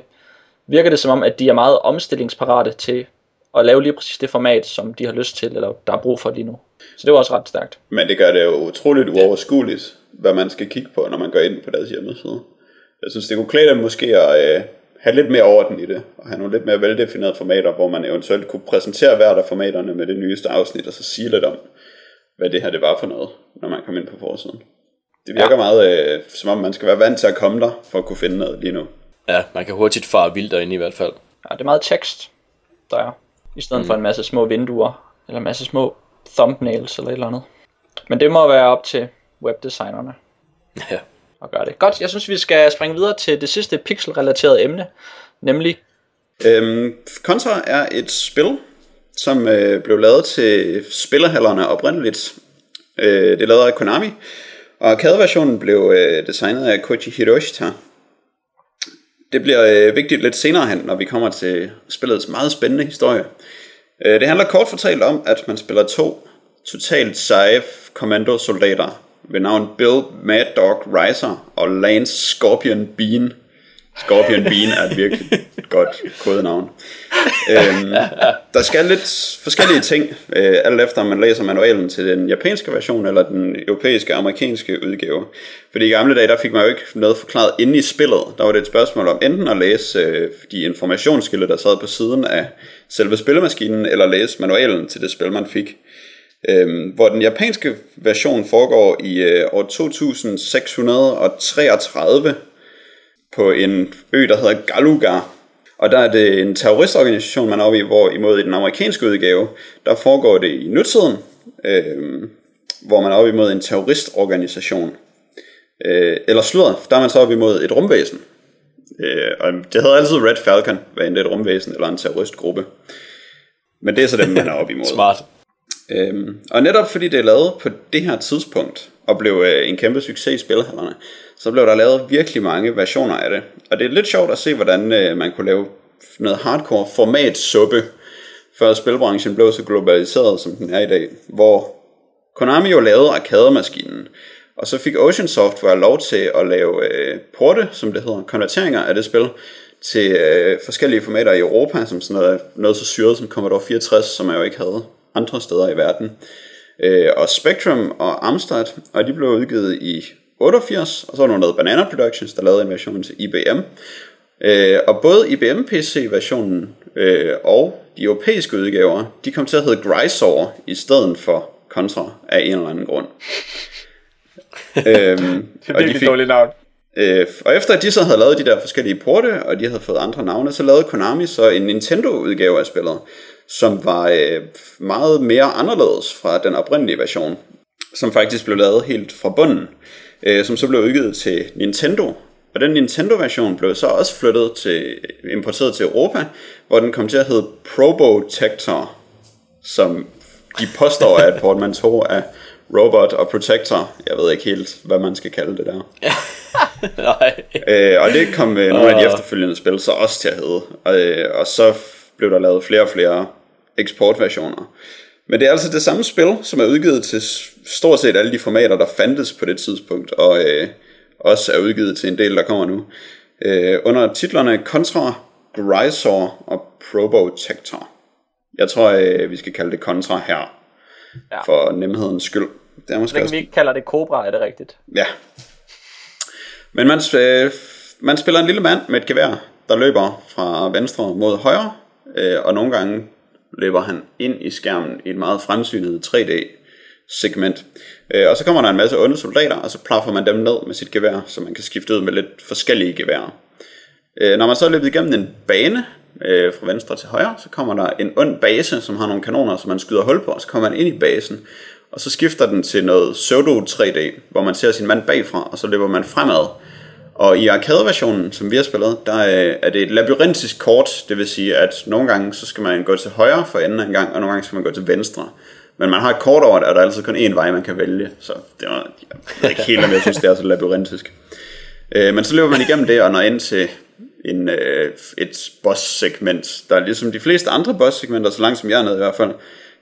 virker det som om, at de er meget omstillingsparate til at lave lige præcis det format, som de har lyst til, eller der er brug for lige nu. Så det var også ret stærkt. Men det gør det jo utroligt uoverskueligt, hvad man skal kigge på, når man går ind på deres hjemmeside. Jeg synes, det kunne klæde dem måske at øh, have lidt mere orden i det, og have nogle lidt mere veldefinerede formater, hvor man eventuelt kunne præsentere hvert af formaterne med det nyeste afsnit, og så sige lidt om, hvad det her det var for noget, når man kom ind på forsiden. Det virker ja. meget, øh, som om man skal være vant til at komme der, for at kunne finde noget lige nu. Ja, man kan hurtigt fare vildt derinde i hvert fald. Ja, det er meget tekst, der er, i stedet mm. for en masse små vinduer, eller en masse små thumbnails eller et eller andet. Men det må være op til webdesignerne Ja at gøre det. Godt, jeg synes vi skal springe videre til det sidste pixel-relaterede emne, nemlig Øhm, Contra er et spil, som øh, blev lavet til spillerhallerne oprindeligt. Øh, det er lavet af Konami, og arcade-versionen blev øh, designet af Koji Hiroshita. Det bliver øh, vigtigt lidt senere hen, når vi kommer til spillets meget spændende historie. Øh, det handler kort fortalt om, at man spiller to totalt seje kommandosoldater ved navn Bill Mad Dog Riser og Lance Scorpion Bean. Scorpion Bean er et virkelig godt kodenavn. Øhm, der skal lidt forskellige ting, øh, alt efter om man læser manualen til den japanske version eller den europæiske og amerikanske udgave. Fordi i gamle dage, der fik man jo ikke noget forklaret inde i spillet. Der var det et spørgsmål om enten at læse øh, de informationsskilte, der sad på siden af selve spillemaskinen, eller læse manualen til det spil, man fik. Øhm, hvor den japanske version foregår i øh, år 2633 på en ø, der hedder Galuga. Og der er det en terroristorganisation, man er oppe i, hvor imod i den amerikanske udgave, der foregår det i nutiden, øh, hvor man er oppe imod en terroristorganisation. Øh, eller sludder, der er man så oppe imod et rumvæsen. Øh, og det hedder altid Red Falcon, hvad end det er et rumvæsen eller en terroristgruppe. Men det er så dem, man er oppe imod. Smart. Øhm, og netop fordi det er lavet på det her tidspunkt, og blev øh, en kæmpe succes i spilhallerne, så blev der lavet virkelig mange versioner af det. Og det er lidt sjovt at se, hvordan øh, man kunne lave noget hardcore formatsuppe, før spilbranchen blev så globaliseret, som den er i dag. Hvor Konami jo lavede arkademaskinen, og så fik Ocean Software lov til at lave øh, porte, som det hedder, konverteringer af det spil, til øh, forskellige formater i Europa, som sådan noget, noget så syret som Commodore 64, som man jo ikke havde andre steder i verden. Øh, og Spectrum og Amstrad, og de blev udgivet i 88, og så var der noget Banana Productions, der lavede en version til IBM. Øh, og både IBM PC-versionen øh, og de europæiske udgaver, de kom til at hedde Grysaur i stedet for Contra af en eller anden grund. øhm, det er virkelig dårligt navn. Øh, og efter at de så havde lavet de der forskellige porte, og de havde fået andre navne, så lavede Konami så en Nintendo-udgave af spillet, som var øh, meget mere anderledes fra den oprindelige version, som faktisk blev lavet helt fra bunden, øh, som så blev udgivet til Nintendo. Og den Nintendo-version blev så også flyttet til, importeret til Europa, hvor den kom til at hedde Probotector, som de påstår, at Portman 2 er Robot og Protector. Jeg ved ikke helt, hvad man skal kalde det der. Nej. Øh, og det kom øh, nogle af de efterfølgende spil så også til at hedde. Og, øh, og så blev der lavet flere og flere eksportversioner. Men det er altså det samme spil, som er udgivet til stort set alle de formater, der fandtes på det tidspunkt, og øh, også er udgivet til en del, der kommer nu. Øh, under titlerne Contra, Grisor og Probotector. Jeg tror, øh, vi skal kalde det Contra her, Ja. for nemhedens skyld. Det er måske Så også vi ikke kalder det Cobra, er det rigtigt? Ja. Men man, øh, man spiller en lille mand med et gevær, der løber fra venstre mod højre, øh, og nogle gange løber han ind i skærmen i et meget fremsynet 3D-segment. Øh, og så kommer der en masse onde soldater, og så plaffer man dem ned med sit gevær, så man kan skifte ud med lidt forskellige geværer. Øh, når man så er løbet igennem en bane øh, fra venstre til højre, så kommer der en ond base, som har nogle kanoner, som man skyder hul på, og så kommer man ind i basen, og så skifter den til noget pseudo 3D, hvor man ser sin mand bagfra, og så løber man fremad. Og i arcade-versionen, som vi har spillet, der øh, er det et labyrintisk kort, det vil sige, at nogle gange så skal man gå til højre for enden af en gang, og nogle gange skal man gå til venstre. Men man har et kort over det, og der er altid kun én vej, man kan vælge, så det var, jeg ved ikke helt, om jeg synes, det er så labyrintisk. Øh, men så løber man igennem det og når ind til en, øh, et boss-segment, der er ligesom de fleste andre boss-segmenter, så langt som jeg er nede i hvert fald,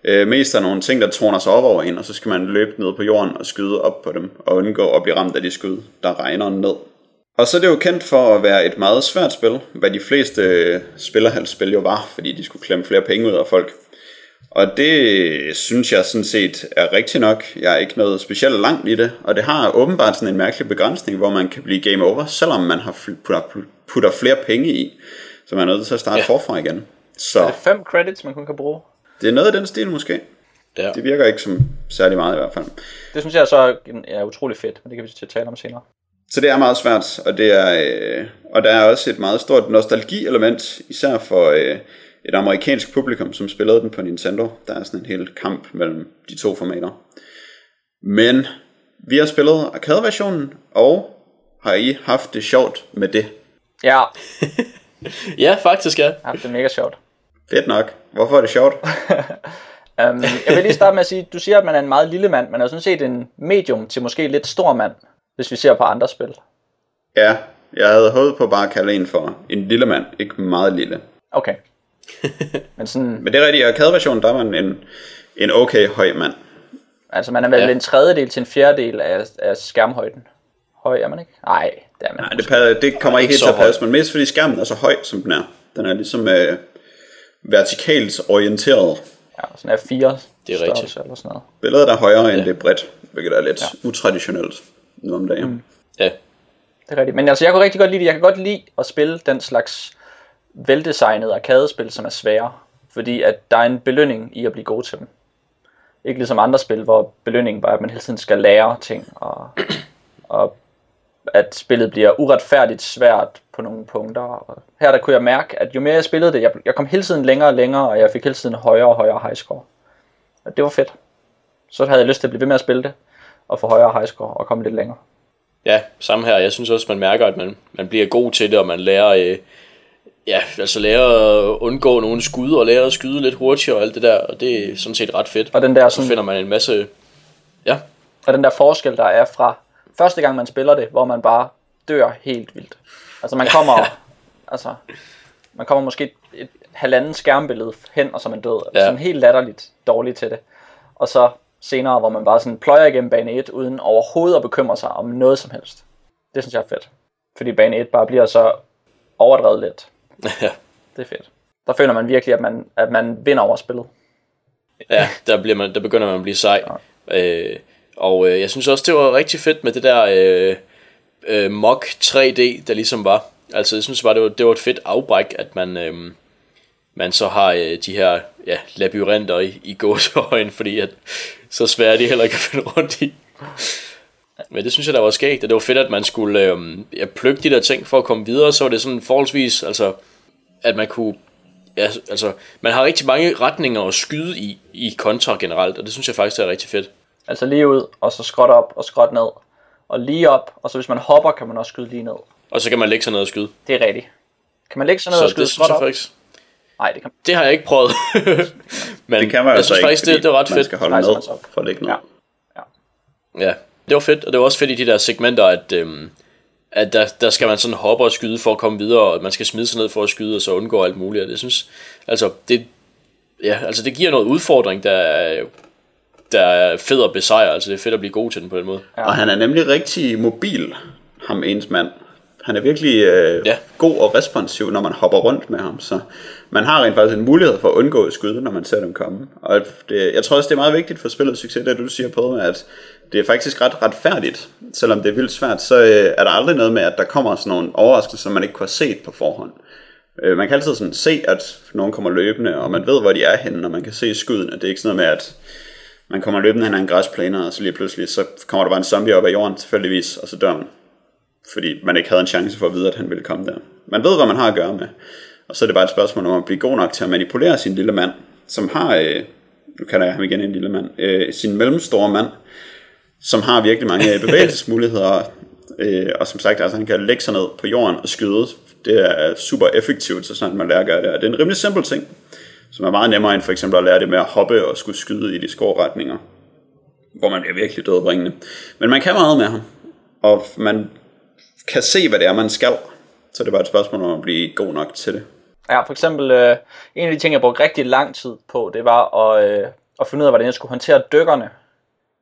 øh, mest er nogle ting, der tårner sig op over en, og så skal man løbe ned på jorden og skyde op på dem, og undgå at blive ramt af de skud, der regner ned. Og så er det jo kendt for at være et meget svært spil, hvad de fleste øh, spillerhalsspil jo var, fordi de skulle klemme flere penge ud af folk. Og det synes jeg sådan set er rigtigt nok. Jeg er ikke noget specielt langt i det, og det har åbenbart sådan en mærkelig begrænsning, hvor man kan blive game over, selvom man har putter, flere penge i, så man er nødt til at starte. Ja. forfra igen. Så Er det fem credits, man kun kan bruge? det er noget af den stil måske. Ja. Det virker ikke som særlig meget i hvert fald. Det synes jeg så er utrolig fedt, men det kan vi til at tale om senere. Så det er meget svært, og, det er, øh, og der er også et meget stort nostalgi-element, især for øh, et amerikansk publikum, som spillede den på Nintendo. Der er sådan en hel kamp mellem de to formater. Men vi har spillet arcade-versionen, og har I haft det sjovt med det? Ja, Ja, faktisk ja. haft det mega sjovt. Fedt nok. Hvorfor er det sjovt? Um, jeg vil lige starte med at sige, du siger, at man er en meget lille mand, men er sådan set en medium til måske lidt stor mand, hvis vi ser på andre spil. Ja, jeg havde håbet på bare at kalde en for en lille mand, ikke meget lille. Okay. Men sådan, Men det er rigtigt, i arcade-versionen, der var man en, en okay høj mand. altså man er vel Ja. en tredjedel til en fjerdedel af, af skærmhøjden. Høj er man ikke? Nej, det er man. Nej, det, pa- det kommer ikke helt så til at passe, men mest fordi skærmen er så høj, som den er. Den er ligesom øh, vertikalt orienteret. Ja, sådan er fire Det er rigtigt. eller sådan noget. Billedet er højere, end det er bredt, hvilket er lidt ja. utraditionelt nu om dagen. Mm. Ja. Det er rigtigt. Men altså, jeg kunne rigtig godt lide det. Jeg kan godt lide at spille den slags veldesignede arkadespil, som er svære. Fordi at der er en belønning i at blive god til dem. Ikke ligesom andre spil, hvor belønningen bare er, at man hele tiden skal lære ting. Og, og at spillet bliver uretfærdigt svært på nogle punkter. Og her der kunne jeg mærke, at jo mere jeg spillede det, jeg, jeg kom hele tiden længere og længere, og jeg fik hele tiden højere og højere high score. Og det var fedt. Så havde jeg lyst til at blive ved med at spille det, og få højere high score og komme lidt længere. Ja, samme her. Jeg synes også, man mærker, at man, man bliver god til det, og man lærer, øh, ja, altså lærer at undgå nogle skud, og lærer at skyde lidt hurtigere og alt det der, og det er sådan set ret fedt. Og den der Så sådan, finder man en masse... Ja, Og den der forskel, der er fra første gang, man spiller det, hvor man bare dør helt vildt. Altså man kommer, altså, man kommer måske et, halvanden skærmbillede hen, og så er man død. Ja. Ja. Sådan helt latterligt dårligt til det. Og så senere, hvor man bare sådan pløjer igennem bane 1, uden overhovedet at bekymre sig om noget som helst. Det synes jeg er fedt. Fordi bane 1 bare bliver så overdrevet let. ja. Det er fedt. Der føler man virkelig, at man, at man vinder over spillet. Ja, der, bliver man, der begynder man at blive sej. Øh, og øh, jeg synes også, det var rigtig fedt med det der øh, øh, mock 3D, der ligesom var. Altså, jeg synes bare, det var, det var et fedt afbræk, at man, øh, man så har øh, de her ja, labyrinter i, i gåseøjen, fordi at, så svære de heller ikke at finde rundt i. Men det synes jeg, der var skægt, og det var fedt, at man skulle øh, ja, plukke de der ting for at komme videre, så var det sådan forholdsvis, altså, at man kunne ja, altså, man har rigtig mange retninger at skyde i, i kontra generelt, og det synes jeg faktisk er rigtig fedt. Altså lige ud, og så skråt op og skråt ned. Og lige op, og så hvis man hopper, kan man også skyde lige ned. Og så kan man lægge sig ned og skyde. Det er rigtigt. Kan man lægge sig ned Så og skyde skråt op? faktisk... Nej, det kan Det har jeg ikke prøvet. Men Det kan man jo jeg så synes ikke, faktisk, det, det var ret man fedt. skal holde op. for at lægge ned. Ja. Ja, det var fedt, og det var også fedt i de der segmenter, at, øhm, at der, der skal man sådan hoppe og skyde for at komme videre, og man skal smide sig ned for at skyde, og så undgå alt muligt. Og det synes, altså det, ja, altså det giver noget udfordring, der er, der er fed at besejre, altså det er fedt at blive god til den på den måde. Og han er nemlig rigtig mobil, ham ens mand. Han er virkelig øh, Ja. god og responsiv, når man hopper rundt med ham. Så man har rent faktisk en mulighed for at undgå at skyde, når man ser dem komme. Og det, jeg tror også, det er meget vigtigt for spillets succes, det du siger på, med, at det er faktisk ret retfærdigt. Selvom det er vildt svært, så øh, er der aldrig noget med, at der kommer sådan nogle overraskelser, man ikke kunne have set på forhånd. Øh, man kan altid sådan se, at nogen kommer løbende, og man ved, hvor de er henne, og man kan se skuden. Det er ikke sådan noget med, at man kommer løbende hen ad en græsplæne, og så lige pludselig, så kommer der bare en zombie op af jorden tilfældigvis, og så dør man. Fordi man ikke havde en chance for at vide, at han ville komme der. Man ved, hvad man har at gøre med. Og så er det bare et spørgsmål om at blive god nok til at manipulere sin lille mand, som har, øh, nu kalder jeg ham igen en lille mand, øh, sin mellemstore mand, som har virkelig mange øh, bevægelsesmuligheder, øh, og som sagt, altså han kan lægge sig ned på jorden og skyde. Det er super effektivt, så snart man lærer at gøre det. Og det er en rimelig simpel ting, som er meget nemmere end for eksempel at lære det med at hoppe og skulle skyde i de skåretninger, hvor man bliver virkelig dødbringende. Men man kan meget med ham, og man kan se, hvad det er, man skal. Så det er bare et spørgsmål om at blive god nok til det. Ja, for eksempel, øh, en af de ting, jeg brugte rigtig lang tid på, det var at, øh, at finde ud af, hvordan jeg skulle håndtere dykkerne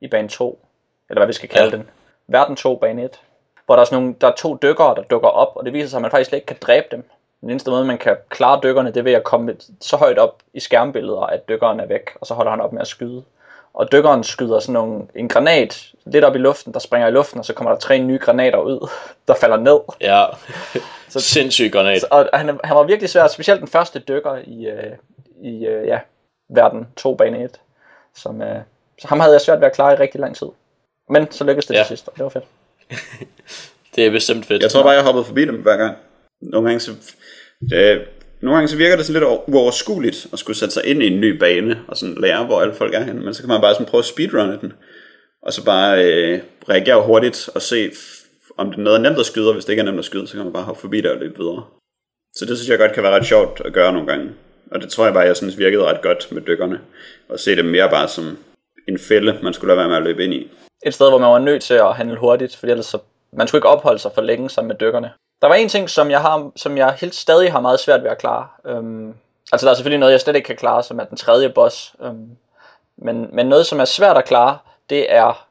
i bane 2. Eller hvad vi skal kalde Ja. ja. den. Verden 2, bane 1. Hvor der er, sådan nogle, der er to dykkere, der dukker op, og det viser sig, at man faktisk slet ikke kan dræbe dem. Den eneste måde, man kan klare dykkerne, det er ved at komme så højt op i skærmbilleder, at dykkeren er væk, og så holder han op med at skyde. Og dykkeren skyder sådan nogle, en granat lidt op i luften, der springer i luften, og så kommer der tre nye granater ud, der falder ned. Ja, så, sindssyg granat. Og han, han var virkelig svær, specielt den første dykker i, øh, i øh, ja, verden 2 bane 1. Som, øh, så ham havde jeg svært ved at klare i rigtig lang tid. Men så lykkedes det Ja. ja. til sidst, og det var fedt. Det er bestemt fedt. Jeg tror bare, jeg hoppede forbi dem hver gang. Nogle gange så, det, nogle gange så virker det sådan lidt uoverskueligt at skulle sætte sig ind i en ny bane og sådan lære, hvor alle folk er henne. Men så kan man bare sådan prøve at speedrunne den. Og så bare øh, reagere hurtigt og se, om det er noget nemt at skyde, og hvis det ikke er nemt at skyde, så kan man bare hoppe forbi det og løbe videre. Så det synes jeg godt kan være ret sjovt at gøre nogle gange. Og det tror jeg bare, jeg synes virkede ret godt med dykkerne. Og se det mere bare som en fælde, man skulle lade være med at løbe ind i. Et sted, hvor man var nødt til at handle hurtigt, for ellers så, man skulle ikke opholde sig for længe sammen med dykkerne. Der var en ting, som jeg, har, som jeg helt stadig har meget svært ved at klare. Øhm, altså der er selvfølgelig noget, jeg slet ikke kan klare, som er den tredje boss. Øhm, men, men noget, som er svært at klare, det er,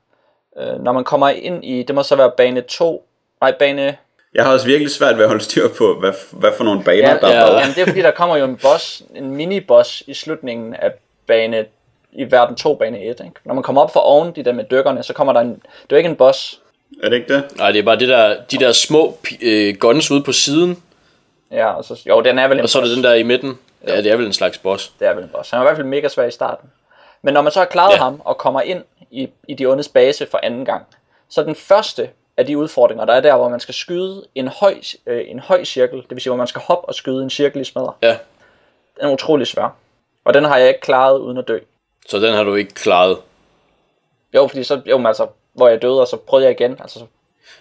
øh, når man kommer ind i, det må så være bane 2, nej, bane Jeg har også virkelig svært ved at holde styr på, hvad, hvad for nogle baner, Ja, der er ja. hvad. Jamen, det er fordi, der kommer jo en boss, en mini-boss i slutningen af bane, i verden 2, bane 1. Ikke? Når man kommer op for oven, de der med dykkerne, så kommer der en, det er jo ikke en boss. Er det ikke det? Nej, det er bare det der, de der små øh, guns ude på siden, Ja, og så, jo, den er vel en og så er det den der i midten. Ja, det er vel en slags boss. Det er vel en boss. Han er i hvert fald mega svær i starten. Men når man så har klaret Ja. ja. ham og kommer ind i, i de ondes base for anden gang, så den første af de udfordringer, der er der, hvor man skal skyde en høj, øh, en høj cirkel, det vil sige, hvor man skal hoppe og skyde en cirkel i smadre, Ja, den er utrolig svær. Og den har jeg ikke klaret uden at dø. så den har du ikke klaret. Jo, fordi så, jo, men altså, hvor jeg døde, og så prøvede jeg igen. Altså, så,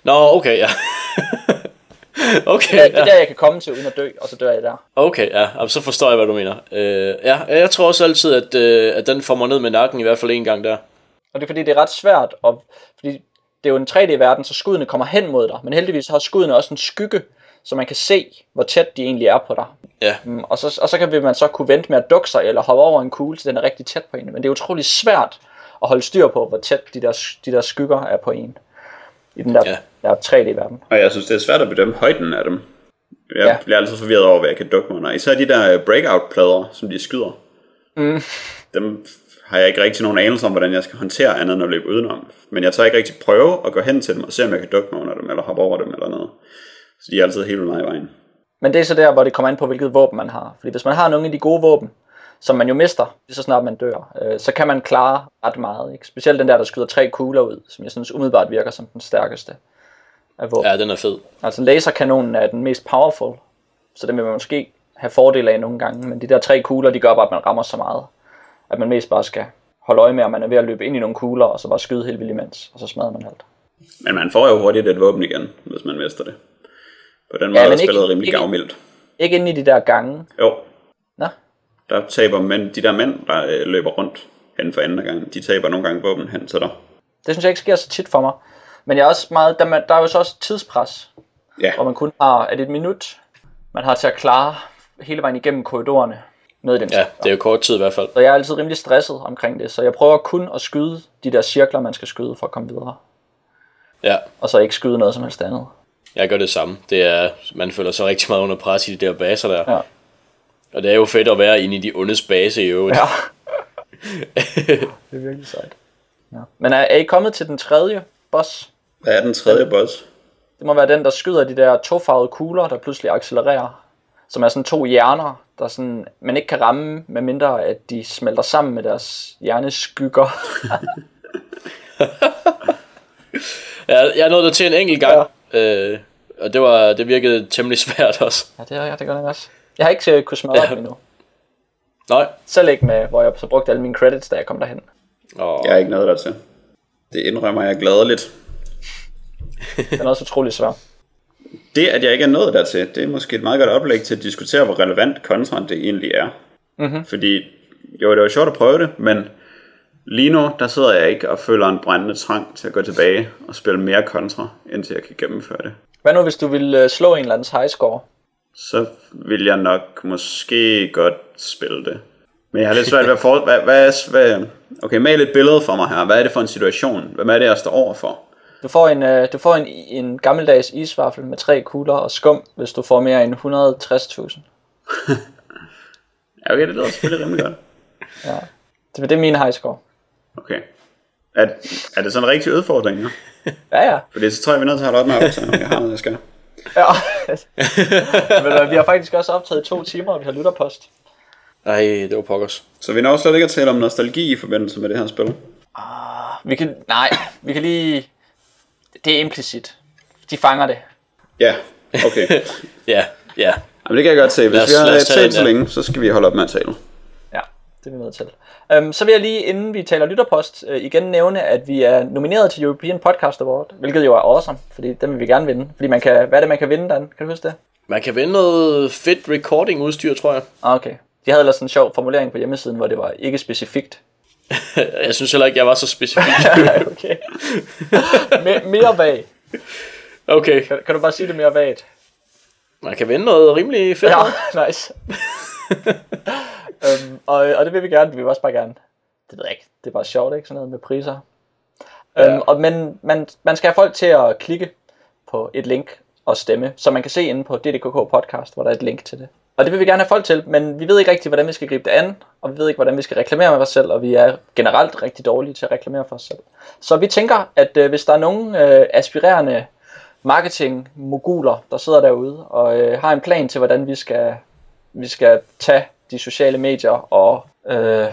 Nå, okay, ja. okay, det, er- det er ja. der, jeg kan komme til uden at dø, og så dør jeg der. Okay, ja, Jamen, så forstår jeg, hvad du mener. Øh, ja, jeg tror også altid, at, øh, at den får mig ned med nakken, i hvert fald en gang der. Og det er fordi, det er ret svært, og, fordi det er jo en 3D-verden, så skuddene kommer hen mod dig. Men heldigvis har skuddene også en skygge, så man kan se, hvor tæt de egentlig er på dig. Ja, Mm, Og så, og så kan man så kunne vente med at dukke sig, eller hoppe over en kugle, til den er rigtig tæt på en. Men det er utrolig svært at holde styr på, hvor tæt de der, de der skygger er på en. I den der, Ja. der 3D-verden. Og jeg synes, det er svært at bedømme højden af dem. Jeg Ja. bliver altid forvirret over, hvad jeg kan dukke mig under. Især de der øh, breakout-plader, som de skyder. Mm. Dem har jeg ikke rigtig nogen anelse om, hvordan jeg skal håndtere andet end at løbe udenom. Men jeg tager ikke rigtig prøve at gå hen til dem og se, om jeg kan dukke mig under dem, eller hoppe over dem eller noget. Så de er altid helt vildt i vejen. Men det er så der, hvor det kommer an på, hvilket våben man har. Fordi hvis man har nogle af de gode våben, som man jo mister, lige så snart man dør, øh, så kan man klare ret meget. Ikke? Specielt den der, der skyder tre kugler ud, som jeg synes umiddelbart virker som den stærkeste af våben. ja, den er fed. Altså laserkanonen er den mest powerful, så den vil man måske have fordel af nogle gange, men de der tre kugler, de gør bare, at man rammer så meget, at man mest bare skal holde øje med, at man er ved at løbe ind i nogle kugler, og så bare skyde helt vildt imens, og så smadrer man alt. Men man får jo hurtigt et våben igen, hvis man mister det. På den måde Ja, er spillet ikke- rimelig ikke- gavmildt. Ikke inde i de der gange. Jo, der taber mænd, de der mænd, der øh, løber rundt hen for anden gang, de taber nogle gange våben hen til dig. Det synes jeg ikke sker så tit for mig. Men jeg er også meget, der, man, der er jo så også tidspres, Ja, hvor man kun har, er det et minut, man har til at klare hele vejen igennem korridorerne ned i den Ja, det er jo kort tid i hvert fald. Så jeg er altid rimelig stresset omkring det, så jeg prøver kun at skyde de der cirkler, man skal skyde for at komme videre. Ja, Og så ikke skyde noget som helst andet. jeg gør det samme. Det er, man føler sig rigtig meget under pres i de der baser der. Ja. Og det er jo fedt at være inde i de ondes base i øvrigt. Ja. det er virkelig sejt. Ja. Men er, er I kommet til den tredje boss? hvad er den tredje boss? Det må være den, der skyder de der tofarvede kugler, der pludselig accelererer. Som er sådan to hjerner, der sådan, man ikke kan ramme, medmindre at de smelter sammen med deres hjerneskygger. Jeg, jeg nåede det til en enkelt gang, ja. øh, og det, var, det virkede temmelig svært også. ja, det er ja, det gør det også. Jeg har ikke uh, kunnet smadre Ja. dem endnu. Nej. Selv ikke med, hvor jeg så brugte alle mine credits, da jeg kom derhen. Og, Jeg er ikke noget der til. Det indrømmer jeg gladeligt. Den er også utrolig svær. Det, at jeg ikke er nået dertil, det er måske et meget godt oplæg til at diskutere, hvor relevant contra det egentlig er. Mm-hmm. Fordi, jo, det var sjovt at prøve det, men lige nu, der sidder jeg ikke og føler en brændende trang til at gå tilbage og spille mere contra, indtil jeg kan gennemføre det. Hvad nu, hvis du ville uh, slå en eller andens high score? Så vil jeg nok måske godt spille det. Men jeg har lidt svært ved at for... Hvad, hvad, hvad, okay, mal et billede for mig her. Hvad er det for en situation? Hvem er det, jeg står overfor? Du får en, uh, du får en, en gammeldags isvaffel med tre kugler og skum, hvis du får mere end 160.000. Ja, okay, det lyder selvfølgelig rimelig godt. Ja. Det, det er min high score. Okay. Er, er det sådan en rigtig udfordring? Ja? Ja, ja. Fordi så tror jeg, vi er nødt til at holde op med at optage, jeg har noget, jeg skal. Ja. Men, uh, vi har faktisk også optaget to timer, og vi har lytterpost. Ej, det var pokkers. Så vi når slet ikke at tale om nostalgi i forbindelse med det her spil. Vi kan, nej, vi kan lige... Det er implicit. De fanger det. Ja, okay. Ja, ja. Jamen, det kan jeg godt se. Hvis Lad os- vi har talt så længe, så skal vi holde op med at tale. Det er vi nødt til. Um, så vil jeg lige, inden vi taler lytterpost, uh, igen nævne, at vi er nomineret til European Podcast Award, hvilket jo er awesome, fordi den vil vi gerne vinde. Fordi man kan, hvad er det, man kan vinde, Dan? Kan du huske det? Man kan vinde noget fedt recording udstyr, tror jeg. Ah, okay. De havde ellers en sjov formulering på hjemmesiden, hvor det var ikke specifikt. Jeg synes heller ikke, jeg var så specifik. Okay. Me- mere vag. Okay, Kan, kan du bare sige det mere vagt? man kan vinde noget rimelig fedt. Ja, nice. Um, og, og det vil vi gerne, vi vil også bare gerne. Det ved jeg ikke, det er bare sjovt, ikke? Sådan noget med priser. Ja. Um, og, men man, man skal have folk til at klikke på et link og stemme, så man kan se inde på DDKK podcast, hvor der er et link til det. Og det vil vi gerne have folk til, men vi ved ikke rigtig, hvordan vi skal gribe det an, og vi ved ikke, hvordan vi skal reklamere med os selv, og vi er generelt rigtig dårlige til at reklamere for os selv. Så vi tænker, at øh, hvis der er nogen øh, aspirerende marketing-moguler, der sidder derude og øh, har en plan til, hvordan vi skal, vi skal tage de sociale medier og øh,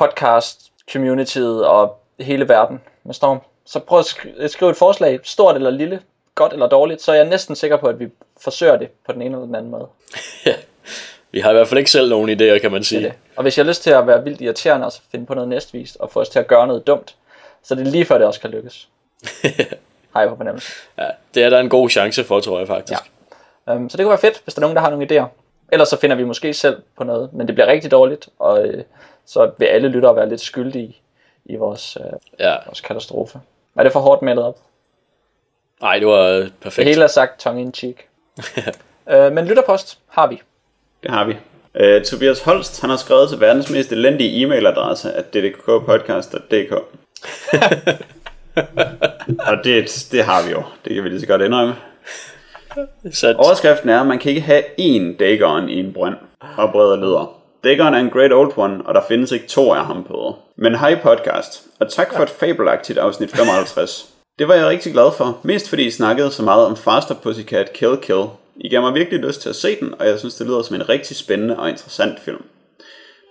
podcast-communityet og hele verden med storm. Så prøv at sk- skrive et forslag, stort eller lille, godt eller dårligt, så er jeg næsten sikker på, at vi forsøger det på den ene eller den anden måde. Vi har i hvert fald ikke selv nogen idéer, kan man Det sige. er det. Og hvis jeg har lyst til at være vildt irriterende og så finde på noget næstvist og få os til at gøre noget dumt, så er det lige før det også kan lykkes. Har jeg på fornemmelse. Ja, det er der en god chance for, tror jeg faktisk. Ja. Um, så det kunne være fedt, hvis der er nogen, der har nogle idéer. Ellers så finder vi måske selv på noget, men det bliver rigtig dårligt, og øh, så vil alle lyttere være lidt skyldige i vores, øh, Ja. vores katastrofe. Er det for hårdt malet op? Nej, det var øh, Det perfekt. hele er sagt tongue in cheek. uh, men lytterpost har vi. Det har vi. Uh, Tobias Holst, han har skrevet til verdens mest elendige e-mailadresse, at ddkkpodcast.dk. Og det, det har vi jo. Det kan vi lige så godt indrømme. Så, Overskriften er, at man kan ikke have én Dagon i en brønd. Og breder leder. Dagon er en great old one, og der findes ikke to af ham på. Men hej podcast, og tak for et fabelagtigt afsnit 55. Det var jeg rigtig glad for, mest fordi I snakkede så meget om Faster Pussycat Kill Kill. I gav mig virkelig lyst til at se den, og jeg synes det lyder som en rigtig spændende og interessant film.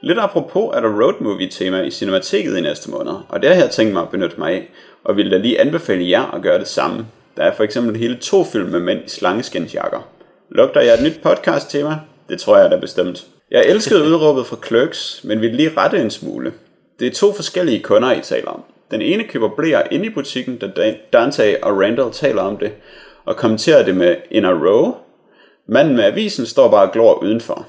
Lidt apropos er der road movie tema i Cinemateket i næste måned, og det har jeg tænkt mig at benytte mig af, og vil da lige anbefale jer at gøre det samme. Der er for eksempel hele to film med mænd i slangeskensjakker. Lugter jeg et nyt podcast tema? Det tror jeg da bestemt. Jeg elskede udråbet fra Clerks, men vil lige rette en smule. Det er to forskellige kunder, I taler om. Den ene køber blære inde i butikken, da Dante og Randall taler om det, og kommenterer det med in a row. Manden med avisen står bare og glor udenfor.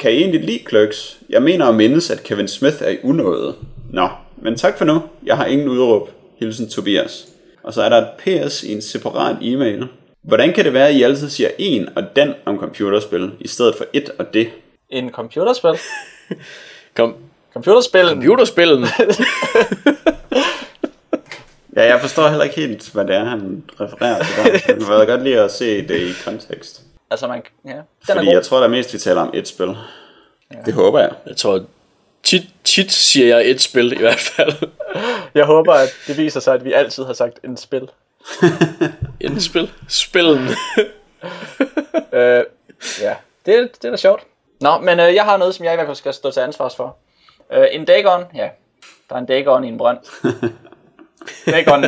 Kan I egentlig lide Clerks? Jeg mener at mindes, at Kevin Smith er i unåde. Nå, men tak for nu. Jeg har ingen udråb. Hilsen Tobias. Og så er der et PS i en separat e-mail. Hvordan kan det være, at I altid siger en og den om computerspil, i stedet for et og det? En computerspil. Kom, Computerspil. computerspillen. Ja, jeg forstår heller ikke helt, hvad det er, han refererer til der. Jeg vil godt lige at se det i kontekst. Altså man, ja, den Fordi er god. jeg tror, der er mest, vi taler om et spil. Det håber jeg. Jeg tror, tit, tit siger jeg et spil i hvert fald. Jeg håber, at det viser sig, at vi altid har sagt en spil. Et spil. Spillen. Øh, ja, det, er- det er da sjovt. Nå, men øh, jeg har noget, som jeg i hvert fald skal stå til ansvars for. Øh, en Dagon, ja. Der er en Dagon i en brønd. Dagon.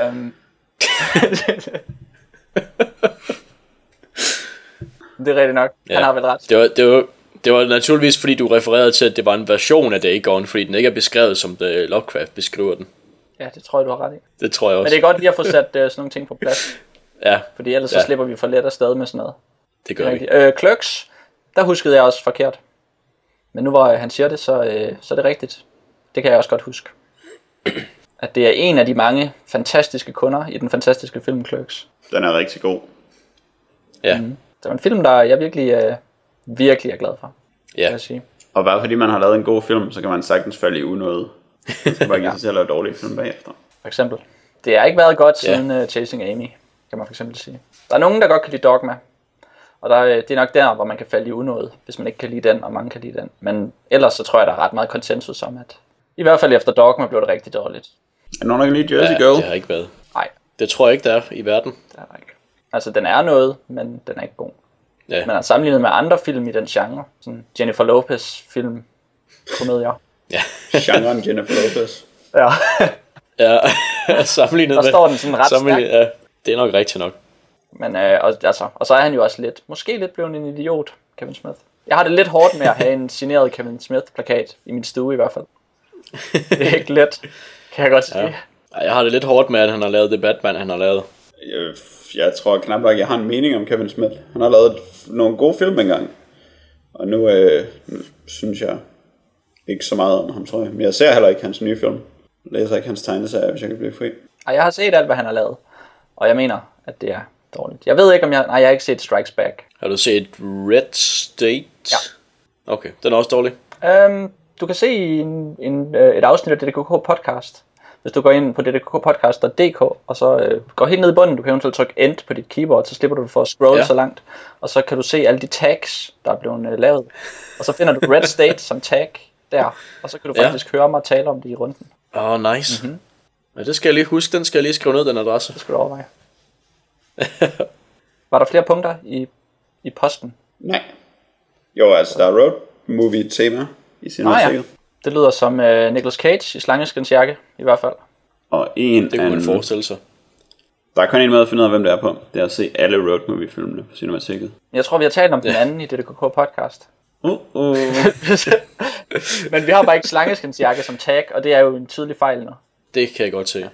øhm. det er rigtigt nok. Ja. Han har vel ret. Det var, det, var, det var naturligvis, fordi du refererede til, at det var en version af Dagon, fordi den ikke er beskrevet, som det Lovecraft beskriver den. Ja, det tror jeg, du har ret i. Det tror jeg Men også. det er godt lige at få sat øh, sådan nogle ting på plads. Ja, Fordi ellers ja. Så slipper vi for let afsted med sådan noget. det Det er gør vi. rigtigt. Øh, Clerks, der huskede jeg også forkert. Men nu hvor øh, han siger det, så, øh, så er det rigtigt. Det kan jeg også godt huske. At det er en af de mange fantastiske kunder i den fantastiske film Clerks. Den er rigtig god. Ja, Det var en film, der jeg virkelig, øh, virkelig er glad for, kan ja. jeg sige. Og bare fordi man har lavet en god film, så kan man sagtens falde i unåde. Så skal bare give sig selv at lave dårlige film bagefter. For eksempel. Det har ikke været godt siden uh, Chasing Amy, kan man for eksempel sige. Der er nogen, der godt kan lide Dogma. Og der, er- det er nok der, hvor man kan falde i unåde, hvis man ikke kan lide den, og mange kan lide den. Men ellers så tror jeg, der er ret meget konsensus om, at i hvert fald efter Dogma blev det rigtig dårligt. Er nogen, der kan lide Jersey ja Girl? det har ikke været. Nej, Det tror jeg ikke, der er i verden. det er der ikke. Altså, den er noget, men den er ikke god. Ja, Men er sammenlignet med andre film i den genre, sådan Jennifer Lopez film, komedier. ja. Genren Jennifer Lopez. Ja, ja. sammenlignet der med... står den sådan ret sammenlignet, stærkt. ja, det er nok rigtigt nok. Men øh, og, altså, og så er han jo også lidt, måske lidt blevet en idiot, Kevin Smith. Jeg har det lidt hårdt med at have en signeret Kevin Smith-plakat i min stue i hvert fald. Det er ikke let, kan jeg godt sige. Ja. Jeg har det lidt hårdt med, at han har lavet det Batman, han har lavet. Jeg, jeg tror knap nok, jeg har en mening om Kevin Smith. Han har lavet nogle gode film engang. Og nu, øh, nu synes jeg ikke så meget om ham, tror jeg. Men jeg ser heller ikke hans nye film. Jeg læser ikke hans tegneserier, hvis jeg kan blive fri. Og jeg har set alt, hvad han har lavet. Og jeg mener, at det er dårligt. Jeg ved ikke, om jeg... Nej, jeg har ikke set Strikes Back. Har du set Red State? Ja. Okay, den er også dårlig. Um, du kan se en, en, øh, et afsnit af DDKK podcast, hvis du går ind på ddkkpodcast.dk, og så øh, går helt ned i bunden, du kan eventuelt trykke End på dit keyboard, så slipper du for at scrolle ja. Ja. så langt, og så kan du se alle de tags, der er blevet øh, lavet, og så finder du Red State som tag der, og så kan du Ja. faktisk høre mig tale om det i runden. Åh, oh, nice. Mhm. Mm-hmm. Ja, det skal jeg lige huske, den skal jeg lige skrive ned, den adresse. Det skal du overveje. Var der flere punkter i, i posten? Nej. Jo, altså, der er road movie tema i sin Ah, ja. Det lyder som øh, Nicolas Cage i Slangeskins jakke, i hvert fald. Og en Det kunne man forestille sig. Der er kun en måde at finde ud af, hvem det er på. Det er at se alle road movie filmene på Cinemateket. Jeg tror, vi har talt om den anden i DDKK podcast. Uh, uh. Men vi har bare ikke slangeskins jakke som tag, og det er jo en tydelig fejl nu. Det kan jeg godt se.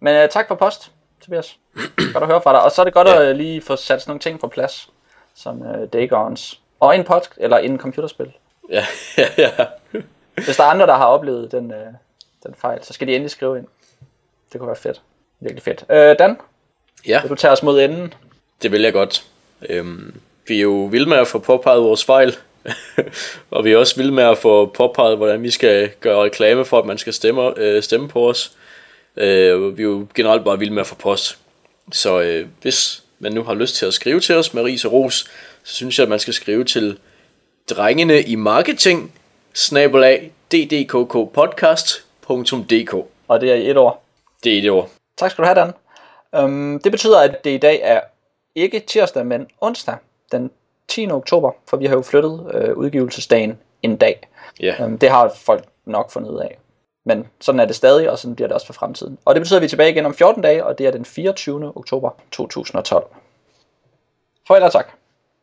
Men uh, tak for post, Tobias. Godt at høre fra dig. Og så er det godt Ja. at uh, lige få sat sådan nogle ting på plads, som uh, Dagons. Og en pod eller en computerspil. Ja, ja, ja. Hvis der er andre, der har oplevet den, uh, den fejl, så skal de endelig skrive ind. Det kunne være fedt. Virkelig fedt. Uh, Dan, Ja, vil du tage os mod enden? det vil jeg godt. Øhm, vi er jo vilde med at få påpeget vores fejl. og vi er også vilde med at få påpeget, hvordan vi skal gøre reklame for, at man skal stemme, øh, stemme på os. Øh, vi er jo generelt bare vilde med at få post. Så øh, hvis man nu har lyst til at skrive til os med ris og ros, så synes jeg, at man skal skrive til drengene i marketing, snabelag, ddkkpodcast.dk. Og det er i et ord. Det er et ord. Tak skal du have, Dan. Um, det betyder, at det i dag er ikke tirsdag, men onsdag den 10. oktober, for vi har jo flyttet øh, udgivelsesdagen en dag. Ja, Um, det har folk nok fundet ud af. Men sådan er det stadig, og sådan bliver det også for fremtiden. Og det betyder, at vi er tilbage igen om 14 dage, og det er den 24. oktober 2012. Farvel og tak.